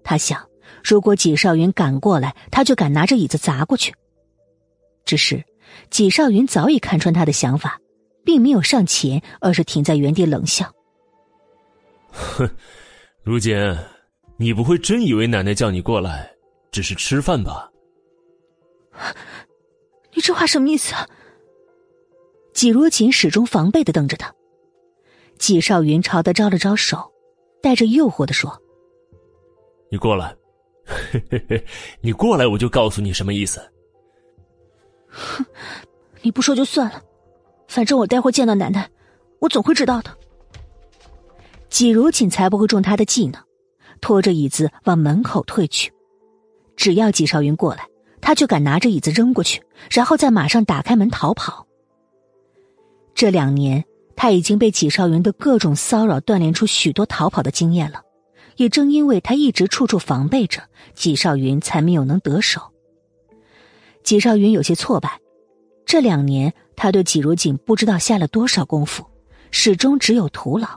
他想。如果季少云敢过来，他就敢拿着椅子砸过去。只是季少云早已看穿他的想法，并没有上前，而是停在原地冷笑：“哼，如锦，你不会真以为奶奶叫你过来只是吃饭吧？”你这话什么意思？季如锦始终防备的瞪着他。季少云朝他招了招手，带着诱惑的说：“你过来。”嘿嘿嘿，你过来我就告诉你什么意思。哼，你不说就算了，反正我待会见到奶奶，我总会知道的。季如锦才不会中他的计呢，拖着椅子往门口退去。只要季少云过来，他就敢拿着椅子扔过去，然后再马上打开门逃跑。这两年，他已经被季少云的各种骚扰锻炼出许多逃跑的经验了。也正因为他一直处处防备着纪少云，才没有能得手。纪少云有些挫败，这两年他对纪如锦不知道下了多少功夫，始终只有徒劳。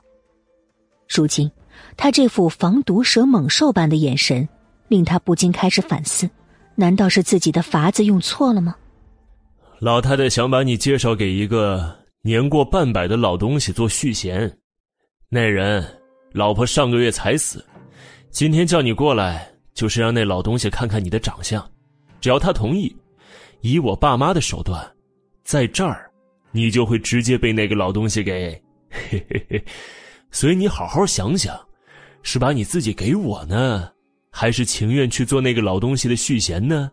如今他这副防毒蛇猛兽般的眼神，令他不禁开始反思：难道是自己的法子用错了吗？老太太想把你介绍给一个年过半百的老东西做续弦，那人。老婆上个月才死，今天叫你过来，就是让那老东西看看你的长相。只要他同意，以我爸妈的手段，在这儿，你就会直接被那个老东西给。嘿嘿嘿，所以你好好想想，是把你自己给我呢，还是情愿去做那个老东西的续弦呢？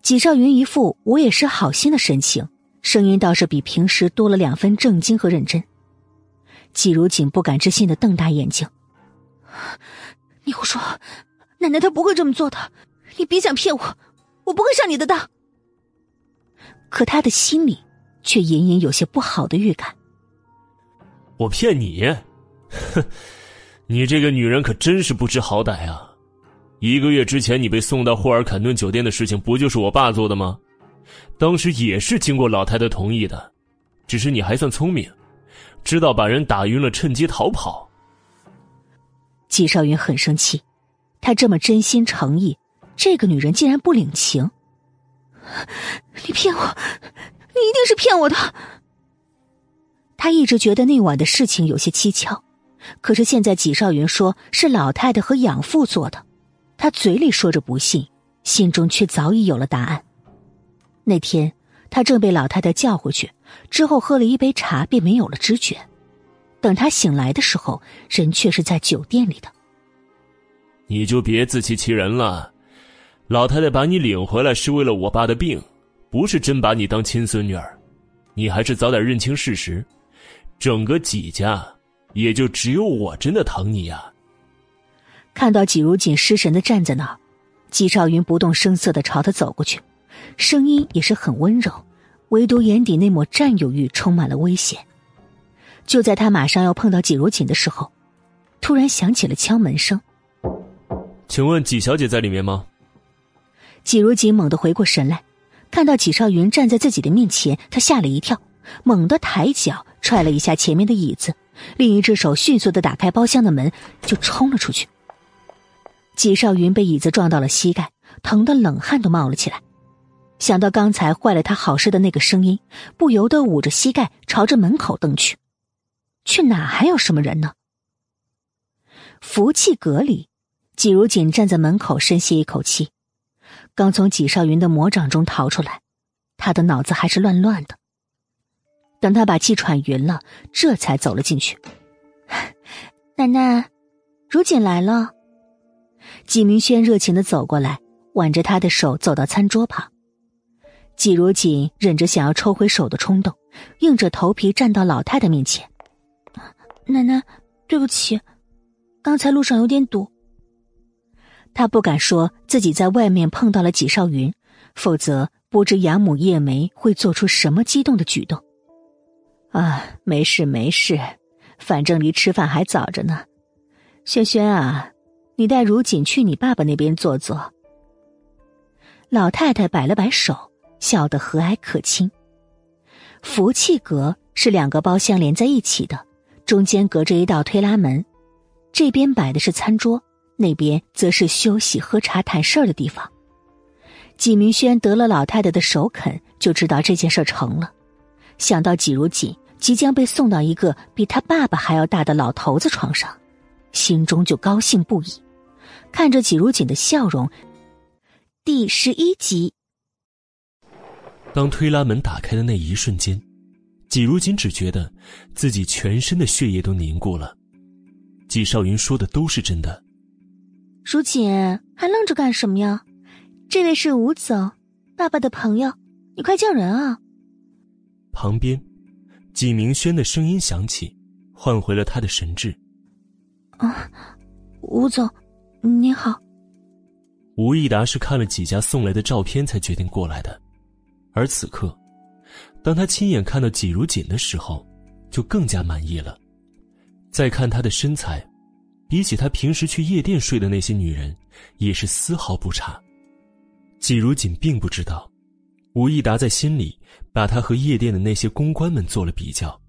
纪少云一副我也是好心的神情，声音倒是比平时多了两分正经和认真。季如锦不敢置信的瞪大眼睛：“你胡说，奶奶她不会这么做的，你别想骗我，我不会上你的当。”可他的心里却隐隐有些不好的预感。我骗你？哼，你这个女人可真是不知好歹啊！一个月之前你被送到霍尔坎顿酒店的事情，不就是我爸做的吗？当时也是经过老太太同意的，只是你还算聪明，知道把人打晕了，趁机逃跑。季少云很生气，他这么真心诚意，这个女人竟然不领情。你骗我，你一定是骗我的。他一直觉得那晚的事情有些蹊跷，可是现在纪少云说是老太太和养父做的，他嘴里说着不信，心中却早已有了答案。那天他正被老太太叫回去，之后喝了一杯茶便没有了知觉，等他醒来的时候，人却是在酒店里的。你就别自欺欺人了。老太太把你领回来是为了我爸的病，不是真把你当亲孙女儿。你还是早点认清事实，整个纪家也就只有我真的疼你呀。看到季如锦失神的站在那儿，纪少云不动声色的朝他走过去，声音也是很温柔，唯独眼底那抹占有欲充满了危险。就在他马上要碰到季如锦的时候，突然响起了敲门声。请问季小姐在里面吗？季如锦猛地回过神来，看到季少云站在自己的面前，他吓了一跳，猛地抬脚踹了一下前面的椅子，另一只手迅速的打开包厢的门，就冲了出去。纪少云被椅子撞到了膝盖，疼得冷汗都冒了起来。想到刚才坏了他好事的那个声音，不由得捂着膝盖朝着门口瞪去，却哪还有什么人呢？福气阁里，季如锦站在门口，深吸一口气。刚从纪少云的魔掌中逃出来，他的脑子还是乱乱的。等他把气喘匀了，这才走了进去。奶奶，如锦来了。纪明轩热情的走过来，挽着他的手走到餐桌旁。纪如锦忍着想要抽回手的冲动，硬着头皮站到老太太面前。奶奶，对不起，刚才路上有点堵。他不敢说自己在外面碰到了纪少云，否则不知养母叶梅会做出什么激动的举动。啊，没事没事，反正离吃饭还早着呢。轩轩啊，你带如锦去你爸爸那边坐坐。老太太摆了摆手，笑得和蔼可亲。福气阁是两个包厢连在一起的，中间隔着一道推拉门，这边摆的是餐桌。那边则是休息、喝茶、谈事儿的地方。纪明轩得了老太太的首肯，就知道这件事成了。想到季如锦即将被送到一个比他爸爸还要大的老头子床上，心中就高兴不已。看着季如锦的笑容，第十一集。当推拉门打开的那一瞬间，季如锦只觉得自己全身的血液都凝固了。季少云说的都是真的。如锦，还愣着干什么呀？这位是吴总，爸爸的朋友，你快叫人啊！旁边，纪明轩的声音响起，唤回了他的神智。啊，吴总，你好。吴益达是看了几家送来的照片才决定过来的，而此刻，当他亲眼看到纪如锦的时候，就更加满意了。再看她的身材。比起他平时去夜店睡的那些女人，也是丝毫不差。季如锦并不知道，吴益达在心里把他和夜店的那些公关们做了比较。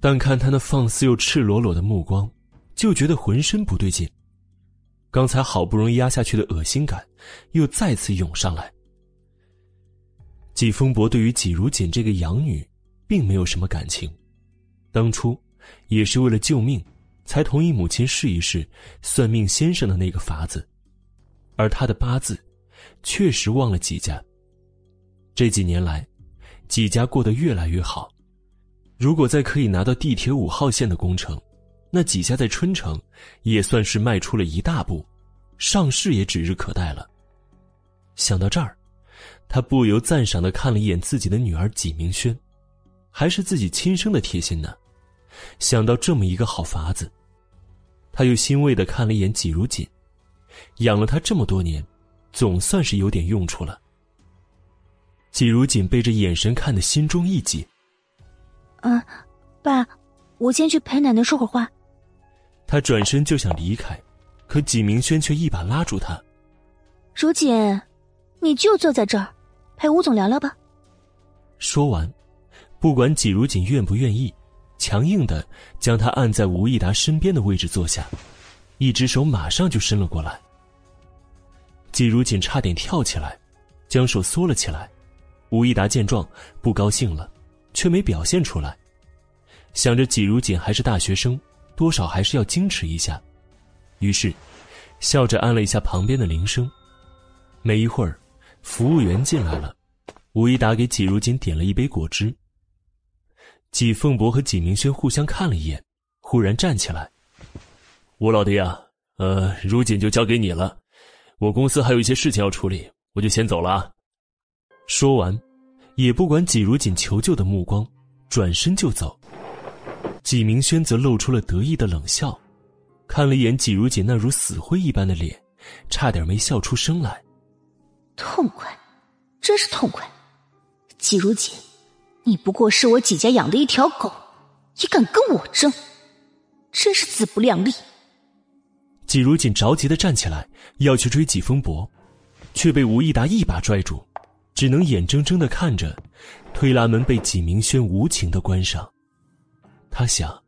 但看他那放肆又赤裸裸的目光，就觉得浑身不对劲。刚才好不容易压下去的恶心感，又再次涌上来。季风伯对于季如锦这个养女，并没有什么感情，当初也是为了救命。才同意母亲试一试算命先生的那个法子，而他的八字确实忘了几家。这几年来，几家过得越来越好。如果再可以拿到地铁五号线的工程，那几家在春城也算是迈出了一大步。上市也指日可待了。想到这儿，他不由赞赏的看了一眼自己的女儿纪明轩，还是自己亲生的贴心呢。想到这么一个好法子，他又欣慰的看了一眼纪如锦，养了他这么多年，总算是有点用处了。纪如锦被这眼神看得心中一紧。嗯，爸，我先去陪奶奶说会儿话。他转身就想离开，可纪明轩却一把拉住他。如锦，你就坐在这儿，陪吴总聊聊吧。说完，不管纪如锦愿不愿意，强硬的将他按在吴益达身边的位置坐下，一只手马上就伸了过来。季如锦差点跳起来，将手缩了起来。吴益达见状，不高兴了，却没表现出来。想着纪如锦还是大学生，多少还是要矜持一下，于是笑着按了一下旁边的铃声。没一会儿，服务员进来了，吴一达给纪如锦点了一杯果汁。纪凤博和纪明轩互相看了一眼，忽然站起来：“吴老弟啊，呃，如锦就交给你了，我公司还有一些事情要处理，我就先走了啊。”说完，也不管纪如锦求救的目光，转身就走。纪明轩则露出了得意的冷笑，看了一眼纪如锦那如死灰一般的脸，差点没笑出声来。痛快，真是痛快！季如锦，你不过是我季家养的一条狗，也敢跟我争，真是自不量力！季如锦着急的站起来，要去追季风伯，却被吴益达一把拽住，只能眼睁睁的看着推拉门被季明轩无情的关上。他想，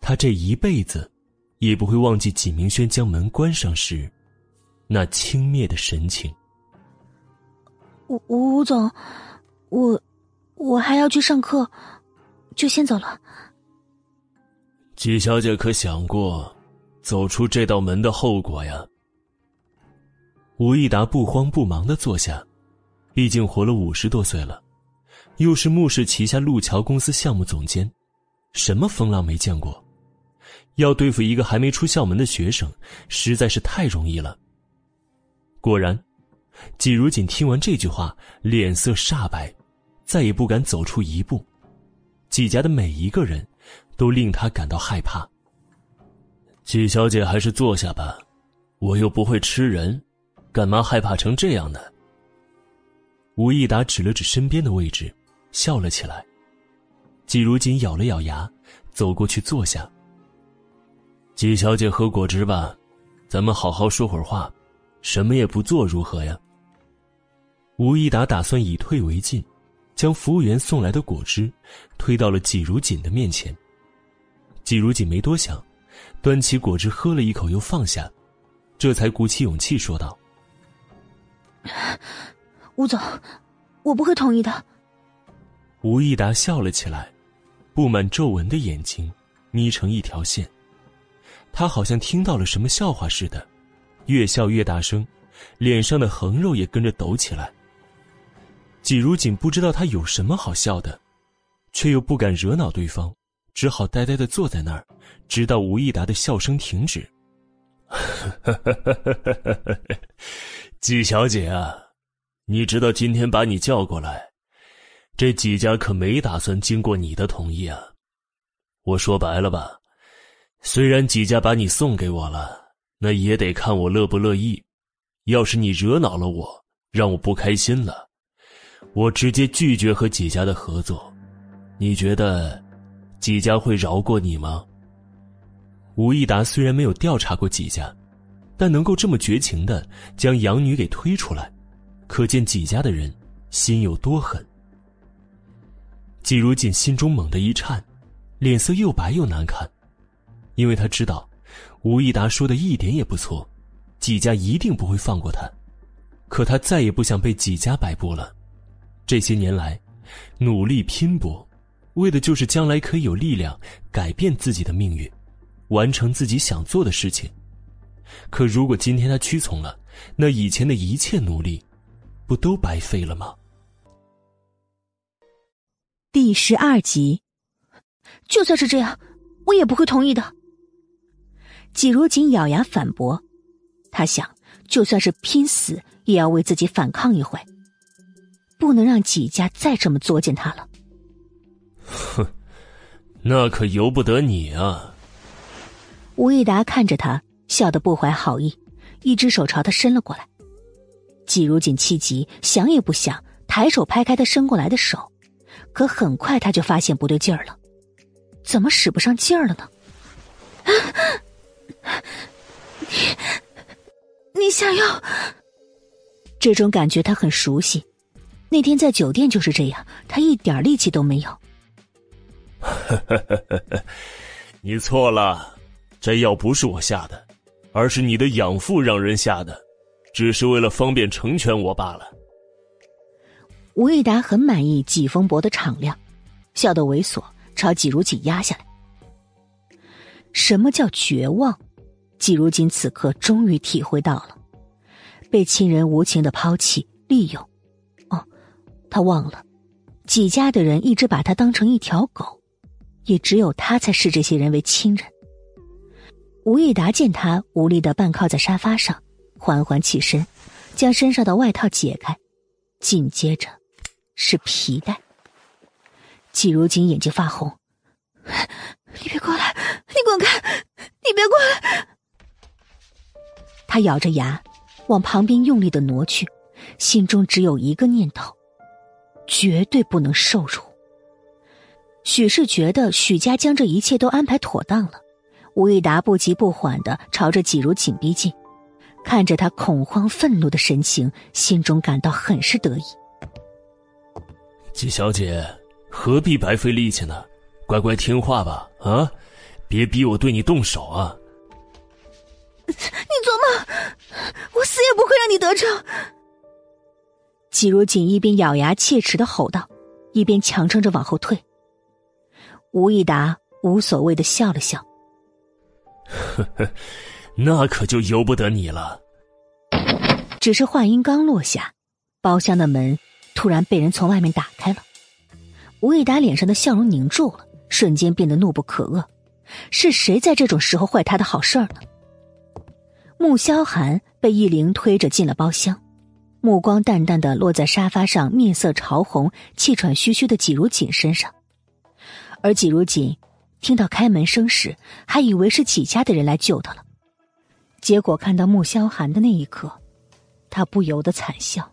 他这一辈子也不会忘记季明轩将门关上时那轻蔑的神情。吴吴总，我我还要去上课，就先走了。季小姐可想过走出这道门的后果呀？吴益达不慌不忙的坐下，毕竟活了五十多岁了，又是穆氏旗下路桥公司项目总监，什么风浪没见过？要对付一个还没出校门的学生，实在是太容易了。果然。季如锦听完这句话，脸色煞白，再也不敢走出一步。季家的每一个人，都令他感到害怕。季小姐还是坐下吧，我又不会吃人，干嘛害怕成这样呢？吴益达指了指身边的位置，笑了起来。季如锦咬了咬牙，走过去坐下。季小姐喝果汁吧，咱们好好说会儿话，什么也不做如何呀？吴一达打算以退为进，将服务员送来的果汁推到了季如锦的面前。季如锦没多想，端起果汁喝了一口，又放下，这才鼓起勇气说道：“吴总，我不会同意的。”吴一达笑了起来，布满皱纹的眼睛眯成一条线，他好像听到了什么笑话似的，越笑越大声，脸上的横肉也跟着抖起来。季如锦不知道他有什么好笑的，却又不敢惹恼对方，只好呆呆的坐在那儿，直到吴益达的笑声停止。季小姐啊，你知道今天把你叫过来，这几家可没打算经过你的同意啊。我说白了吧，虽然几家把你送给我了，那也得看我乐不乐意。要是你惹恼了我，让我不开心了。我直接拒绝和几家的合作，你觉得几家会饶过你吗？吴益达虽然没有调查过几家，但能够这么绝情的将养女给推出来，可见几家的人心有多狠。季如锦心中猛地一颤，脸色又白又难看，因为他知道吴益达说的一点也不错，纪家一定不会放过他，可他再也不想被几家摆布了。这些年来，努力拼搏，为的就是将来可以有力量改变自己的命运，完成自己想做的事情。可如果今天他屈从了，那以前的一切努力，不都白费了吗？第十二集，就算是这样，我也不会同意的。季如锦咬牙反驳，他想，就算是拼死，也要为自己反抗一回，不能让季家再这么作践他了。哼，那可由不得你啊！吴益达看着他，笑得不怀好意，一只手朝他伸了过来。季如锦气急，想也不想，抬手拍开他伸过来的手，可很快他就发现不对劲儿了，怎么使不上劲儿了呢？你，你想要？这种感觉他很熟悉，那天在酒店就是这样，他一点力气都没有。你错了，这药不是我下的，而是你的养父让人下的。只是为了方便成全我罢了。吴益达很满意纪风伯的敞亮，笑得猥琐，朝纪如锦压下来。什么叫绝望？纪如锦此刻终于体会到了，被亲人无情的抛弃、利用。哦，他忘了，纪家的人一直把他当成一条狗，也只有他才视这些人为亲人。吴益达见他无力的半靠在沙发上。缓缓起身，将身上的外套解开，紧接着是皮带。季如锦眼睛发红：“你别过来！你滚开！你别过来！”他咬着牙往旁边用力的挪去，心中只有一个念头：绝对不能受辱。许是觉得许家将这一切都安排妥当了，吴益达不急不缓的朝着季如锦逼近。看着他恐慌愤怒的神情，心中感到很是得意。季小姐，何必白费力气呢？乖乖听话吧，啊，别逼我对你动手啊！你做梦！我死也不会让你得逞！季如锦一边咬牙切齿的吼道，一边强撑着往后退。吴益达无所谓的笑了笑，呵呵。那可就由不得你了。只是话音刚落下，包厢的门突然被人从外面打开了。吴益达脸上的笑容凝住了，瞬间变得怒不可遏。是谁在这种时候坏他的好事儿呢？穆萧寒被易灵推着进了包厢，目光淡淡的落在沙发上面色潮红、气喘吁吁的季如锦身上，而季如锦听到开门声时，还以为是季家的人来救他了。结果看到穆萧寒的那一刻，他不由得惨笑。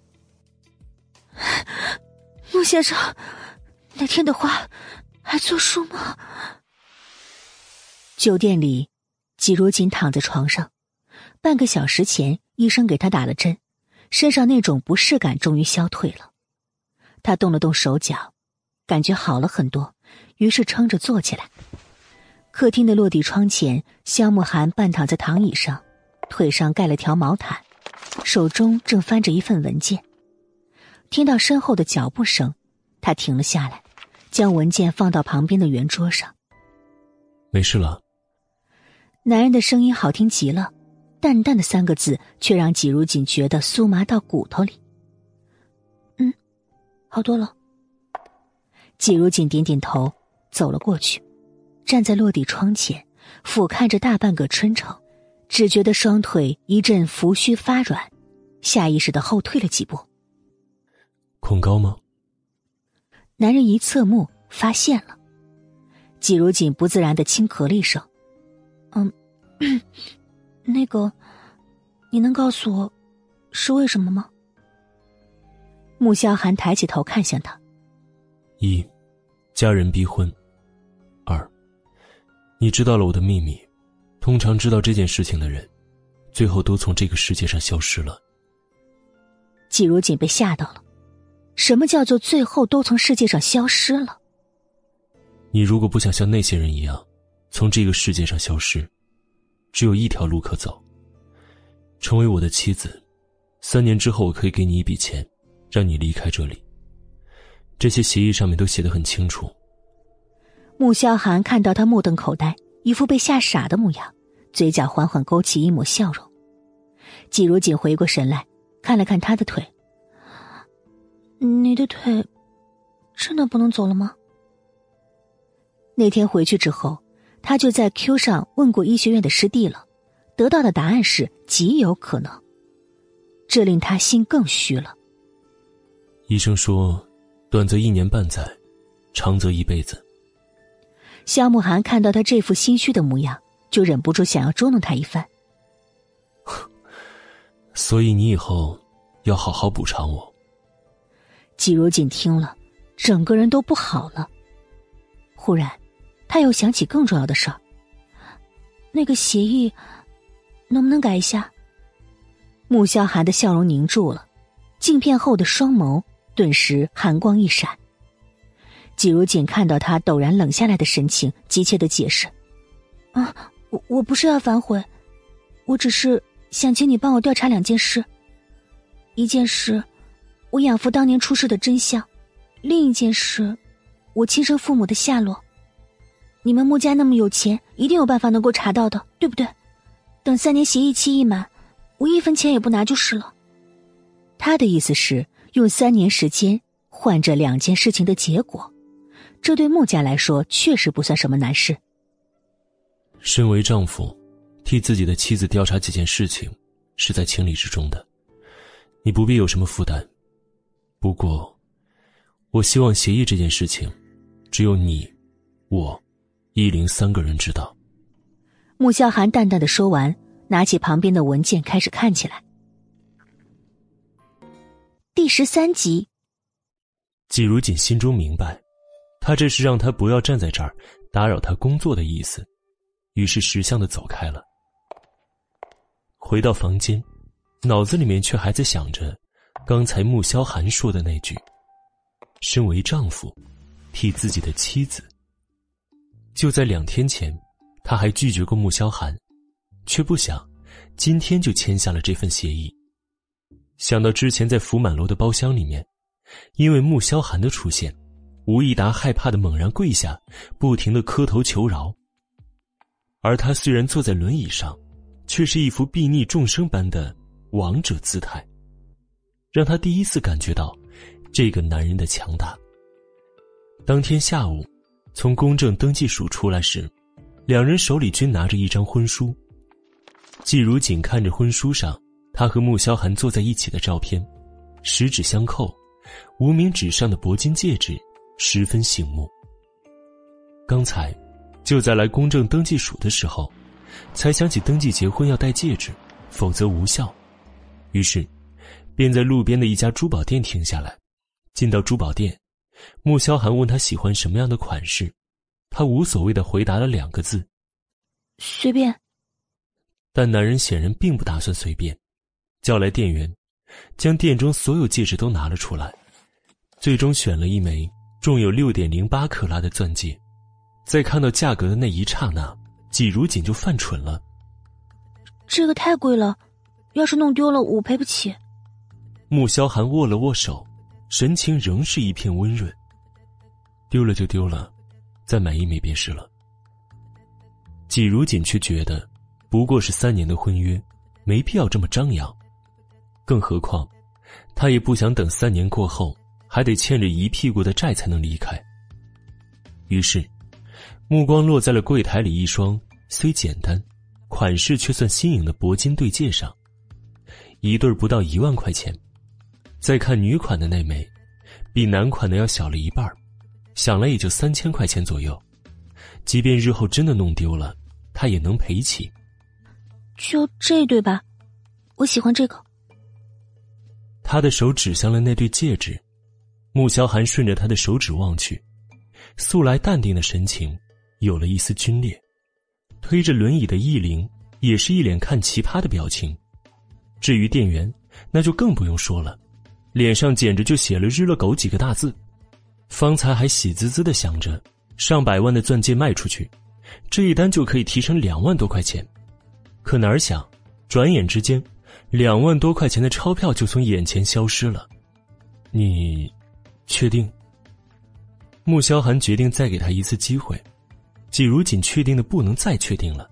穆先生，那天的话还作数吗？酒店里，季如锦躺在床上，半个小时前医生给他打了针，身上那种不适感终于消退了。他动了动手脚，感觉好了很多，于是撑着坐起来。客厅的落地窗前，萧慕寒半躺在躺椅上。腿上盖了条毛毯，手中正翻着一份文件。听到身后的脚步声，他停了下来，将文件放到旁边的圆桌上。没事了。男人的声音好听极了，淡淡的三个字却让季如锦觉得酥麻到骨头里。嗯，好多了。季如锦点点头，走了过去，站在落地窗前，俯瞰着大半个春城。只觉得双腿一阵浮虚发软，下意识的后退了几步。恐高吗？男人一侧目，发现了。季如锦不自然的轻咳了一声：“嗯，那个，你能告诉我，是为什么吗？”穆萧寒抬起头看向他：“一，家人逼婚；二，你知道了我的秘密。”通常知道这件事情的人，最后都从这个世界上消失了。季如锦被吓到了，什么叫做最后都从世界上消失了？你如果不想像那些人一样，从这个世界上消失，只有一条路可走。成为我的妻子，三年之后我可以给你一笔钱，让你离开这里。这些协议上面都写的很清楚。穆萧寒看到他目瞪口呆，一副被吓傻的模样。嘴角缓缓勾起一抹笑容，季如锦回过神来，看了看他的腿。你的腿真的不能走了吗？那天回去之后，他就在 Q 上问过医学院的师弟了，得到的答案是极有可能。这令他心更虚了。医生说，短则一年半载，长则一辈子。夏慕寒看到他这副心虚的模样，就忍不住想要捉弄他一番。所以你以后要好好补偿我。季如锦听了，整个人都不好了。忽然，他又想起更重要的事儿。那个协议，能不能改一下？穆萧寒的笑容凝住了，镜片后的双眸顿时寒光一闪。季如锦看到他陡然冷下来的神情，急切的解释：“啊，我不是要反悔，我只是想请你帮我调查两件事。一件事，我养父当年出事的真相；另一件事，我亲生父母的下落。你们穆家那么有钱，一定有办法能够查到的，对不对？等三年协议期一满，我一分钱也不拿就是了。”他的意思是用三年时间换这两件事情的结果。这对穆家来说确实不算什么难事。身为丈夫，替自己的妻子调查几件事情，是在情理之中的，你不必有什么负担。不过，我希望协议这件事情，只有你、我、依林三个人知道。穆萧寒淡淡的说完，拿起旁边的文件开始看起来。第十三集，季如锦心中明白。他这是让他不要站在这儿打扰他工作的意思，于是识相的走开了。回到房间，脑子里面却还在想着刚才穆萧寒说的那句：“身为丈夫，替自己的妻子。”就在两天前，他还拒绝过穆萧寒，却不想今天就签下了这份协议。想到之前在福满楼的包厢里面，因为穆萧寒的出现。吴益达害怕的猛然跪下，不停的磕头求饶。而他虽然坐在轮椅上，却是一副睥睨众生般的王者姿态，让他第一次感觉到这个男人的强大。当天下午，从公证登记署出来时，两人手里均拿着一张婚书。季如锦看着婚书上他和穆萧寒坐在一起的照片，十指相扣，无名指上的铂金戒指。十分醒目。刚才就在来公证登记署的时候，才想起登记结婚要戴戒指，否则无效。于是，便在路边的一家珠宝店停下来。进到珠宝店，穆萧寒问他喜欢什么样的款式，他无所谓的回答了两个字：“随便。”但男人显然并不打算随便，叫来店员，将店中所有戒指都拿了出来，最终选了一枚。重有六点零八克拉的钻戒，在看到价格的那一刹那，季如锦就犯蠢了。这个太贵了，要是弄丢了，我赔不起。穆萧寒握了握手，神情仍是一片温润。丢了就丢了，再买一枚便是了。季如锦却觉得，不过是三年的婚约，没必要这么张扬。更何况，他也不想等三年过后。还得欠着一屁股的债才能离开。于是，目光落在了柜台里一双虽简单、款式却算新颖的铂金对戒上，一对不到一万块钱。再看女款的那枚，比男款的要小了一半，想来也就三千块钱左右。即便日后真的弄丢了，他也能赔起。就这对吧？我喜欢这个。他的手指向了那对戒指。穆萧寒顺着他的手指望去，素来淡定的神情有了一丝皲裂。推着轮椅的易灵也是一脸看奇葩的表情。至于店员，那就更不用说了，脸上简直就写了“日了狗”几个大字。方才还喜滋滋的想着上百万的钻戒卖出去，这一单就可以提成两万多块钱。可哪儿想，转眼之间，两万多块钱的钞票就从眼前消失了。你。确定。穆萧寒决定再给他一次机会，季如锦确定的不能再确定了，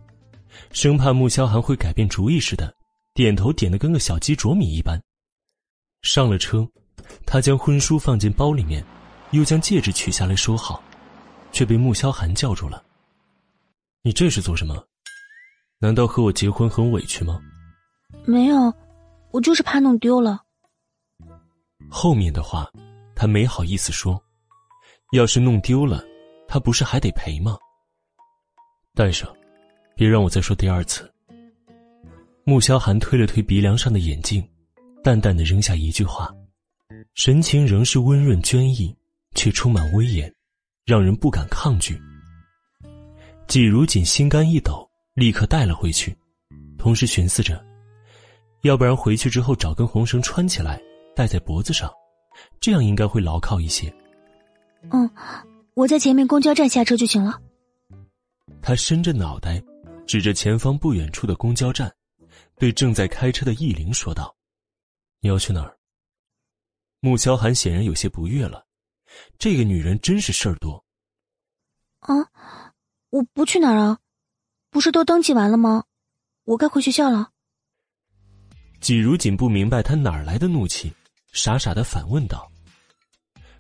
生怕穆萧寒会改变主意似的，点头点的跟个小鸡啄米一般。上了车，他将婚书放进包里面，又将戒指取下来收好，却被穆萧寒叫住了：“你这是做什么？难道和我结婚很委屈吗？没有，我就是怕弄丢了。后面的话，他没好意思说。要是弄丢了，他不是还得赔吗？带上，别让我再说第二次。穆萧寒推了推鼻梁上的眼镜，淡淡的扔下一句话，神情仍是温润娟逸，却充满威严，让人不敢抗拒。季如锦心肝一抖，立刻带了回去，同时寻思着，要不然回去之后找根红绳穿起来，戴在脖子上，这样应该会牢靠一些。嗯，我在前面公交站下车就行了。他伸着脑袋，指着前方不远处的公交站，对正在开车的易灵说道：“你要去哪儿？”穆萧寒显然有些不悦了，这个女人真是事儿多。啊，我不去哪儿啊？不是都登记完了吗？我该回学校了。季如锦不明白他哪儿来的怒气，傻傻的反问道。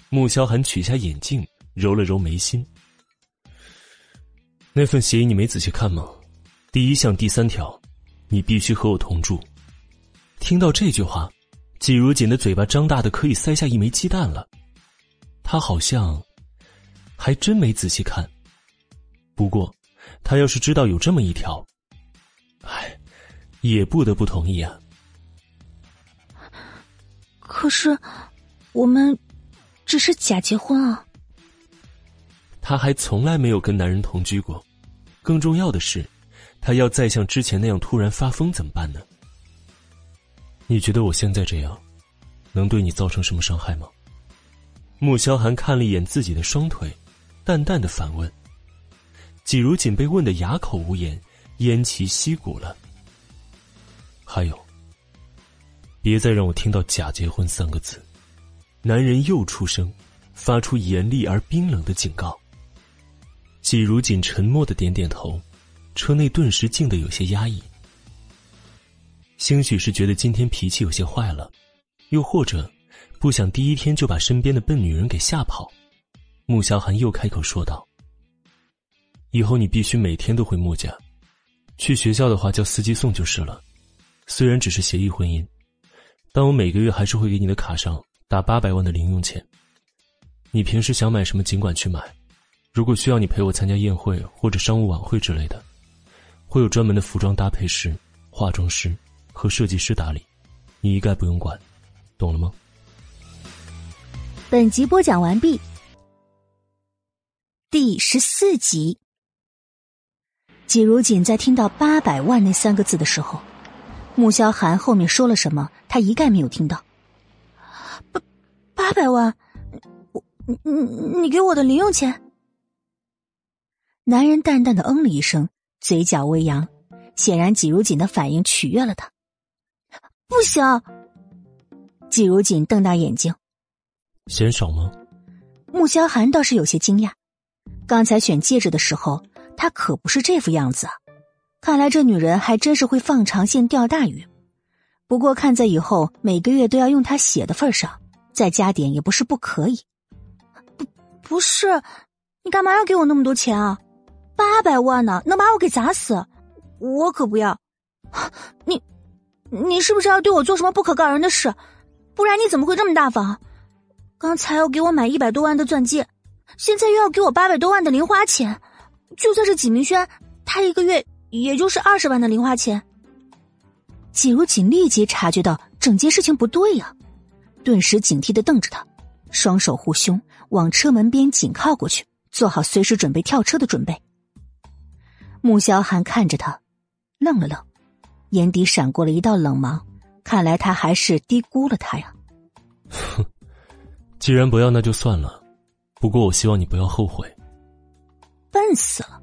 穆萧寒取下眼镜，揉了揉眉心。那份协议你没仔细看吗？第一项第三条，你必须和我同住。听到这句话，季如锦的嘴巴张大的可以塞下一枚鸡蛋了。他好像还真没仔细看。不过，他要是知道有这么一条，哎，也不得不同意啊。可是，我们。只是假结婚啊！她还从来没有跟男人同居过，更重要的是，她要再像之前那样突然发疯怎么办呢？你觉得我现在这样，能对你造成什么伤害吗？穆萧寒看了一眼自己的双腿，淡淡的反问。季如锦被问得哑口无言，偃旗息鼓了。还有，别再让我听到“假结婚”三个字。男人又出声，发出严厉而冰冷的警告。季如锦沉默的点点头，车内顿时静得有些压抑。兴许是觉得今天脾气有些坏了，又或者不想第一天就把身边的笨女人给吓跑，穆萧寒又开口说道：“以后你必须每天都回穆家，去学校的话叫司机送就是了。虽然只是协议婚姻，但我每个月还是会给你的卡上。”打八百万的零用钱，你平时想买什么尽管去买。如果需要你陪我参加宴会或者商务晚会之类的，会有专门的服装搭配师、化妆师和设计师打理，你一概不用管，懂了吗？本集播讲完毕，第十四集。季如锦在听到“八百万”那三个字的时候，穆萧寒后面说了什么，他一概没有听到。八百万，我你你你给我的零用钱。男人淡淡的嗯了一声，嘴角微扬，显然季如锦的反应取悦了他。不行，季如锦瞪大眼睛，嫌少吗？穆萧寒倒是有些惊讶，刚才选戒指的时候，他可不是这副样子啊。看来这女人还真是会放长线钓大鱼。不过看在以后每个月都要用他血的份上。再加点也不是不可以，不不是，你干嘛要给我那么多钱啊？八百万呢，能把我给砸死，我可不要。你，你是不是要对我做什么不可告人的事？不然你怎么会这么大方？刚才要给我买一百多万的钻戒，现在又要给我八百多万的零花钱，就算是纪明轩，他一个月也就是二十万的零花钱。季如锦立即察觉到整件事情不对呀。顿时警惕的瞪着他，双手护胸，往车门边紧靠过去，做好随时准备跳车的准备。穆萧寒看着他，愣了愣，眼底闪过了一道冷芒，看来他还是低估了他呀。哼，既然不要，那就算了。不过我希望你不要后悔。笨死了，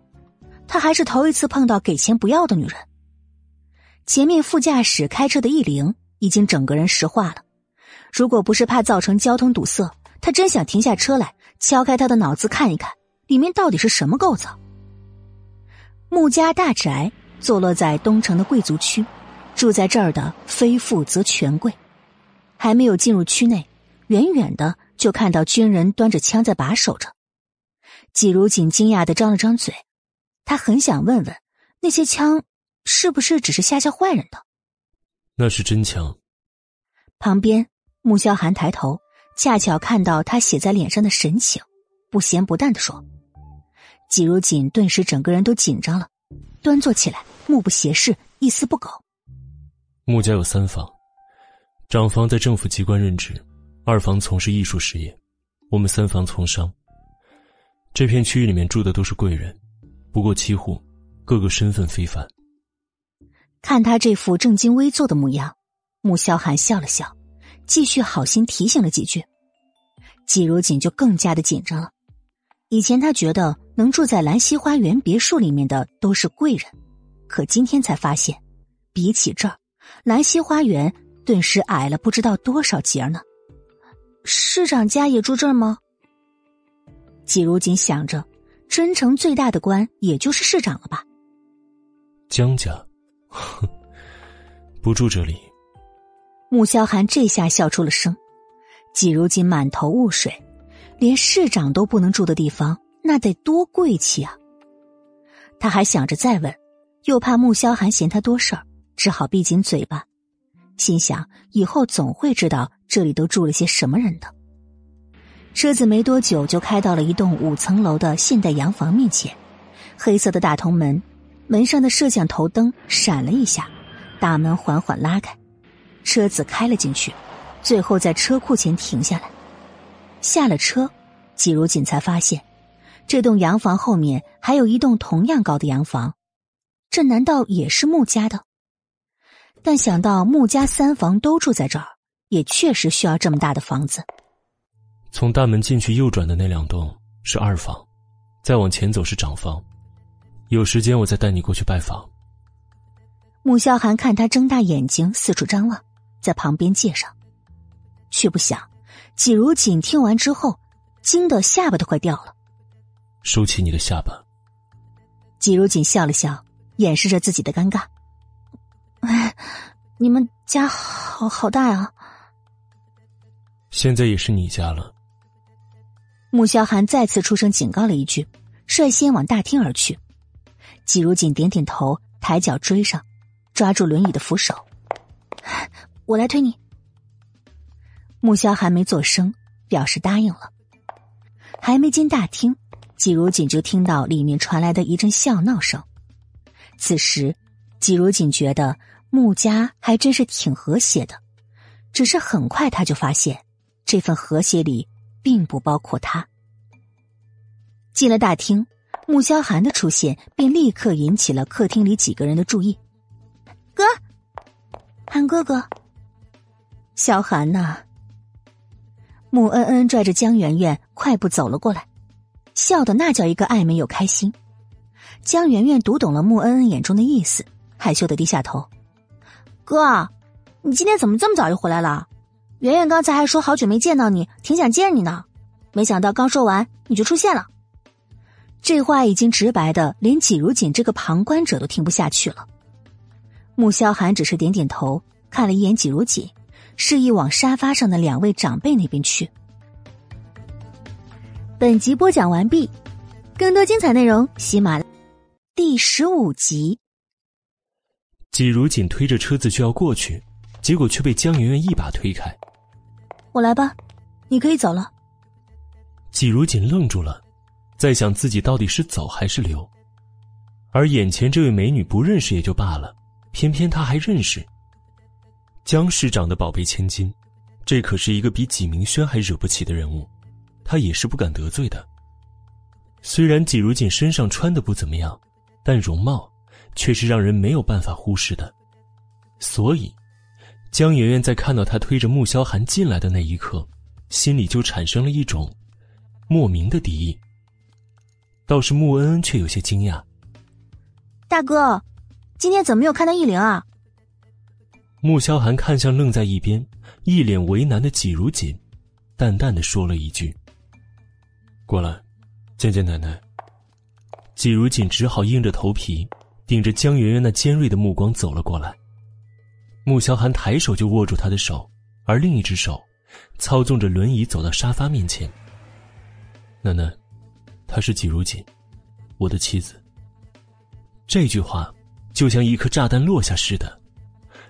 他还是头一次碰到给钱不要的女人。前面副驾驶开车的易灵已经整个人石化了。如果不是怕造成交通堵塞，他真想停下车来敲开他的脑子看一看，里面到底是什么构造。穆家大宅坐落在东城的贵族区，住在这儿的非富则权贵。还没有进入区内，远远的就看到军人端着枪在把守着。季如锦惊讶的张了张嘴，他很想问问那些枪是不是只是吓吓坏人的？那是真枪。旁边，穆萧寒抬头，恰巧看到他写在脸上的神情，不咸不淡的说：“季如锦顿时整个人都紧张了，端坐起来，目不斜视，一丝不苟。穆家有三房，长房在政府机关任职，二房从事艺术事业，我们三房从商。这片区域里面住的都是贵人，不过七户，个个身份非凡。”看他这副正襟危坐的模样，穆萧寒笑了笑，继续好心提醒了几句。季如锦就更加的紧张了。以前他觉得能住在兰溪花园别墅里面的都是贵人，可今天才发现，比起这儿，兰溪花园顿时矮了不知道多少截呢。市长家也住这儿吗？季如锦想着，真城最大的官也就是市长了吧？江家。哼，不住这里。穆萧寒这下笑出了声，季如锦满头雾水，连市长都不能住的地方，那得多贵气啊！他还想着再问，又怕穆萧寒嫌他多事儿，只好闭紧嘴巴，心想以后总会知道这里都住了些什么人的。车子没多久就开到了一栋五层楼的现代洋房面前，黑色的大铜门。门上的摄像头灯闪了一下，大门缓缓拉开，车子开了进去，最后在车库前停下来。下了车，季如锦才发现，这栋洋房后面还有一栋同样高的洋房，这难道也是穆家的？但想到穆家三房都住在这儿，也确实需要这么大的房子。从大门进去右转的那两栋是二房，再往前走是长房。有时间我再带你过去拜访。穆萧寒看他睁大眼睛四处张望，在旁边介绍，却不想季如锦听完之后，惊得下巴都快掉了。收起你的下巴。季如锦笑了笑，掩饰着自己的尴尬。哎，你们家好好大呀。现在也是你家了。穆萧寒再次出声警告了一句，率先往大厅而去。季如锦点点头，抬脚追上，抓住轮椅的扶手。我来推你。穆萧寒没做声，表示答应了。还没进大厅，季如锦就听到里面传来的一阵笑闹声。此时，季如锦觉得穆家还真是挺和谐的，只是很快他就发现，这份和谐里并不包括他。进了大厅。穆萧寒的出现便立刻引起了客厅里几个人的注意。哥，韩哥哥，萧寒呐！穆恩恩拽着江圆圆快步走了过来，笑的那叫一个暧昧又开心。江圆圆读懂了穆恩恩眼中的意思，害羞的低下头：“哥，你今天怎么这么早就回来了？圆圆刚才还说好久没见到你，挺想见你呢，没想到刚说完你就出现了。”这话已经直白的，连季如锦这个旁观者都听不下去了。穆萧寒只是点点头，看了一眼季如锦，示意往沙发上的两位长辈那边去。本集播讲完毕，更多精彩内容，喜马拉第十五集。季如锦推着车子就要过去，结果却被江媛媛一把推开。我来吧，你可以走了。季如锦愣住了。在想自己到底是走还是留，而眼前这位美女不认识也就罢了，偏偏她还认识。江市长的宝贝千金，这可是一个比纪明轩还惹不起的人物，他也是不敢得罪的。虽然季如锦身上穿的不怎么样，但容貌却是让人没有办法忽视的。所以，江媛媛在看到他推着穆萧寒进来的那一刻，心里就产生了一种莫名的敌意。倒是穆恩恩却有些惊讶。大哥，今天怎么没有看到易灵啊？穆萧寒看向愣在一边、一脸为难的季如锦，淡淡的说了一句：“过来，见见奶奶。”季如锦只好硬着头皮，顶着江圆圆那尖锐的目光走了过来。穆萧寒抬手就握住她的手，而另一只手操纵着轮椅走到沙发面前。奶奶。她是季如锦，我的妻子。这句话就像一颗炸弹落下似的，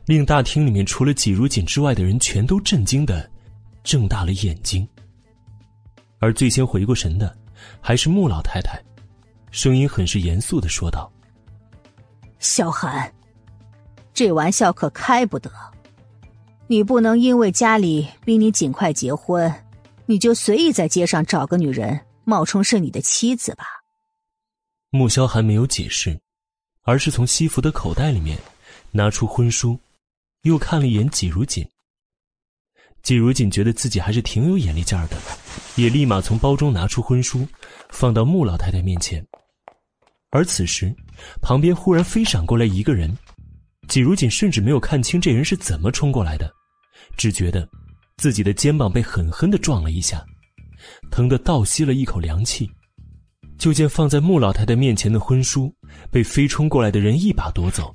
令大厅里面除了季如锦之外的人全都震惊的睁大了眼睛。而最先回过神的，还是穆老太太，声音很是严肃的说道：“萧寒，这玩笑可开不得。你不能因为家里逼你尽快结婚，你就随意在街上找个女人冒充是你的妻子吧？”穆萧寒没有解释，而是从西服的口袋里面拿出婚书，又看了一眼季如锦。季如锦觉得自己还是挺有眼力劲儿的，也立马从包中拿出婚书，放到穆老太太面前。而此时，旁边忽然飞闪过来一个人，季如锦甚至没有看清这人是怎么冲过来的，只觉得自己的肩膀被狠狠的撞了一下，疼得倒吸了一口凉气。就见放在穆老太太面前的婚书被飞冲过来的人一把夺走，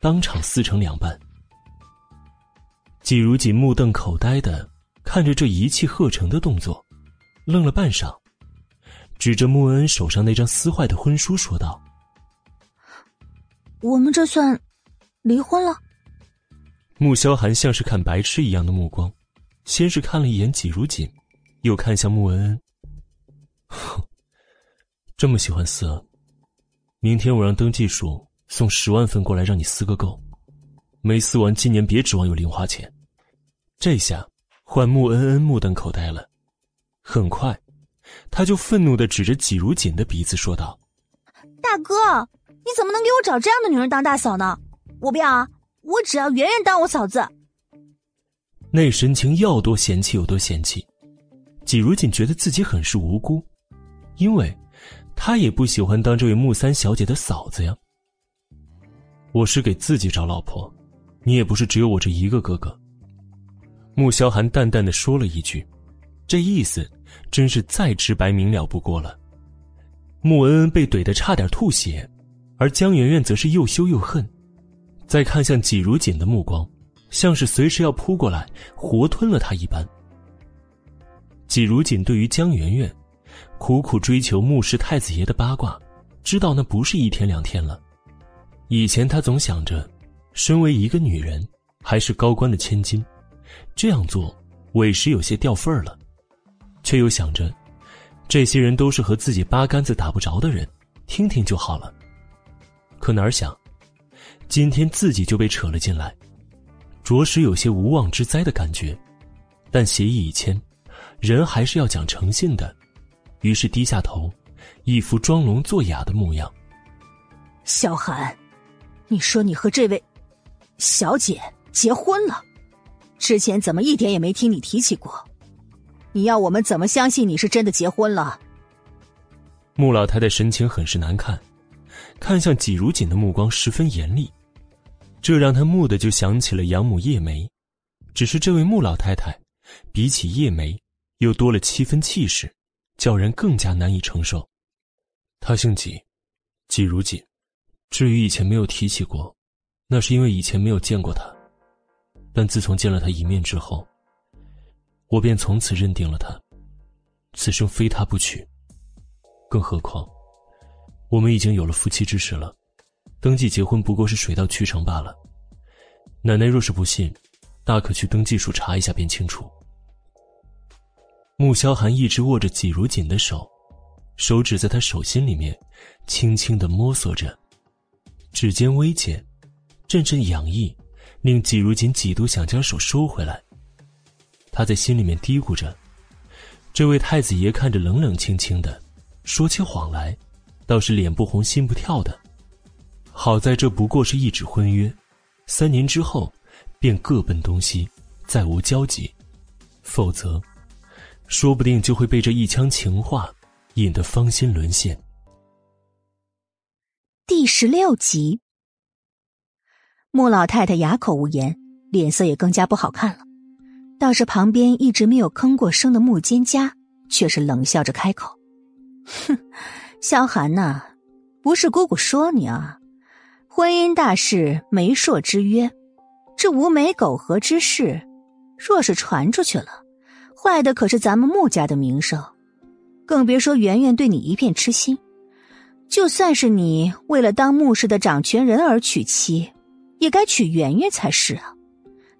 当场撕成两半。季如锦目瞪口呆的看着这一气呵成的动作，愣了半晌，指着穆恩恩手上那张撕坏的婚书说道：“我们这算离婚了？”穆萧寒像是看白痴一样的目光，先是看了一眼季如锦，又看向穆恩恩。哼，这么喜欢撕，明天我让登记处送十万份过来，让你撕个够。没撕完，今年别指望有零花钱。这下换穆恩恩目瞪口呆了，很快，他就愤怒的指着季如锦的鼻子说道：“大哥，你怎么能给我找这样的女人当大嫂呢？我不要啊！我只要圆圆当我嫂子。”那神情要多嫌弃有多嫌弃，季如锦觉得自己很是无辜，因为，他也不喜欢当这位穆三小姐的嫂子呀。我是给自己找老婆，你也不是只有我这一个哥哥。穆萧寒淡淡的说了一句，这意思真是再直白明了不过了。穆恩恩被怼得差点吐血，而江媛媛则是又羞又恨，再看向季如锦的目光，像是随时要扑过来活吞了他一般。季如锦对于江媛媛苦苦追求穆氏太子爷的八卦，知道那不是一天两天了。以前他总想着，身为一个女人，还是高官的千金。这样做，委实有些掉份儿了，却又想着，这些人都是和自己八竿子打不着的人，听听就好了。可哪儿想，今天自己就被扯了进来，着实有些无妄之灾的感觉。但协议已签，人还是要讲诚信的，于是低下头，一副装聋作哑的模样。小韩，你说你和这位小姐结婚了？之前怎么一点也没听你提起过？你要我们怎么相信你是真的结婚了？穆老太太神情很是难看，看向季如锦的目光十分严厉，这让他蓦地就想起了养母叶梅，只是这位穆老太太比起叶梅又多了七分气势，叫人更加难以承受。她姓季，季如锦。至于以前没有提起过，那是因为以前没有见过她。但自从见了他一面之后，我便从此认定了他，此生非他不娶。更何况，我们已经有了夫妻之实了，登记结婚不过是水到渠成罢了。奶奶若是不信，大可去登记处查一下便清楚。穆萧寒一直握着季如锦的手，手指在他手心里面轻轻的摸索着，指尖微茧，阵阵痒意。令季如锦几度想将手收回来，他在心里面嘀咕着：“这位太子爷看着冷冷清清的，说起谎来，倒是脸不红心不跳的。好在这不过是一纸婚约，三年之后便各奔东西，再无交集。否则，说不定就会被这一腔情话引得芳心沦陷。”第十六集。穆老太太哑口无言，脸色也更加不好看了。倒是旁边一直没有吭过声的穆蒹葭，却是冷笑着开口：“哼，萧寒呐，不是姑姑说你啊，婚姻大事，媒妁之约，这无媒苟合之事，若是传出去了，坏的可是咱们穆家的名声，更别说圆圆对你一片痴心。就算是你为了当穆氏的掌权人而娶妻，也该娶圆圆才是啊！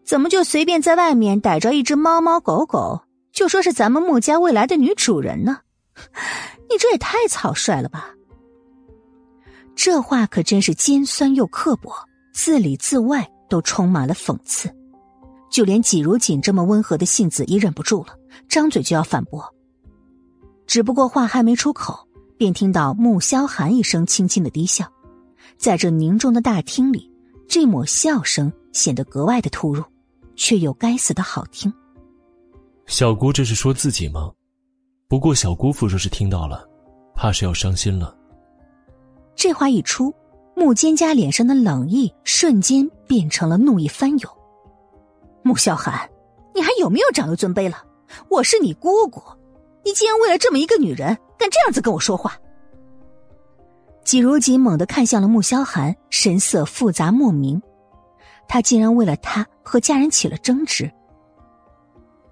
怎么就随便在外面逮着一只猫猫狗狗，就说是咱们穆家未来的女主人呢？你这也太草率了吧！这话可真是尖酸又刻薄，字里字外都充满了讽刺。就连季如锦这么温和的性子也忍不住了，张嘴就要反驳。只不过话还没出口，便听到穆萧寒一声轻轻的低笑，在这凝重的大厅里，这抹笑声显得格外的突兀，却又该死的好听。小姑这是说自己吗？不过小姑父若是听到了，怕是要伤心了。这话一出，穆蒹家脸上的冷意瞬间变成了怒意翻涌。穆萧寒，你还有没有长幼尊卑了？我是你姑姑。你竟然为了这么一个女人，敢这样子跟我说话？季如锦猛地看向了穆萧寒，神色复杂莫名。他竟然为了他和家人起了争执。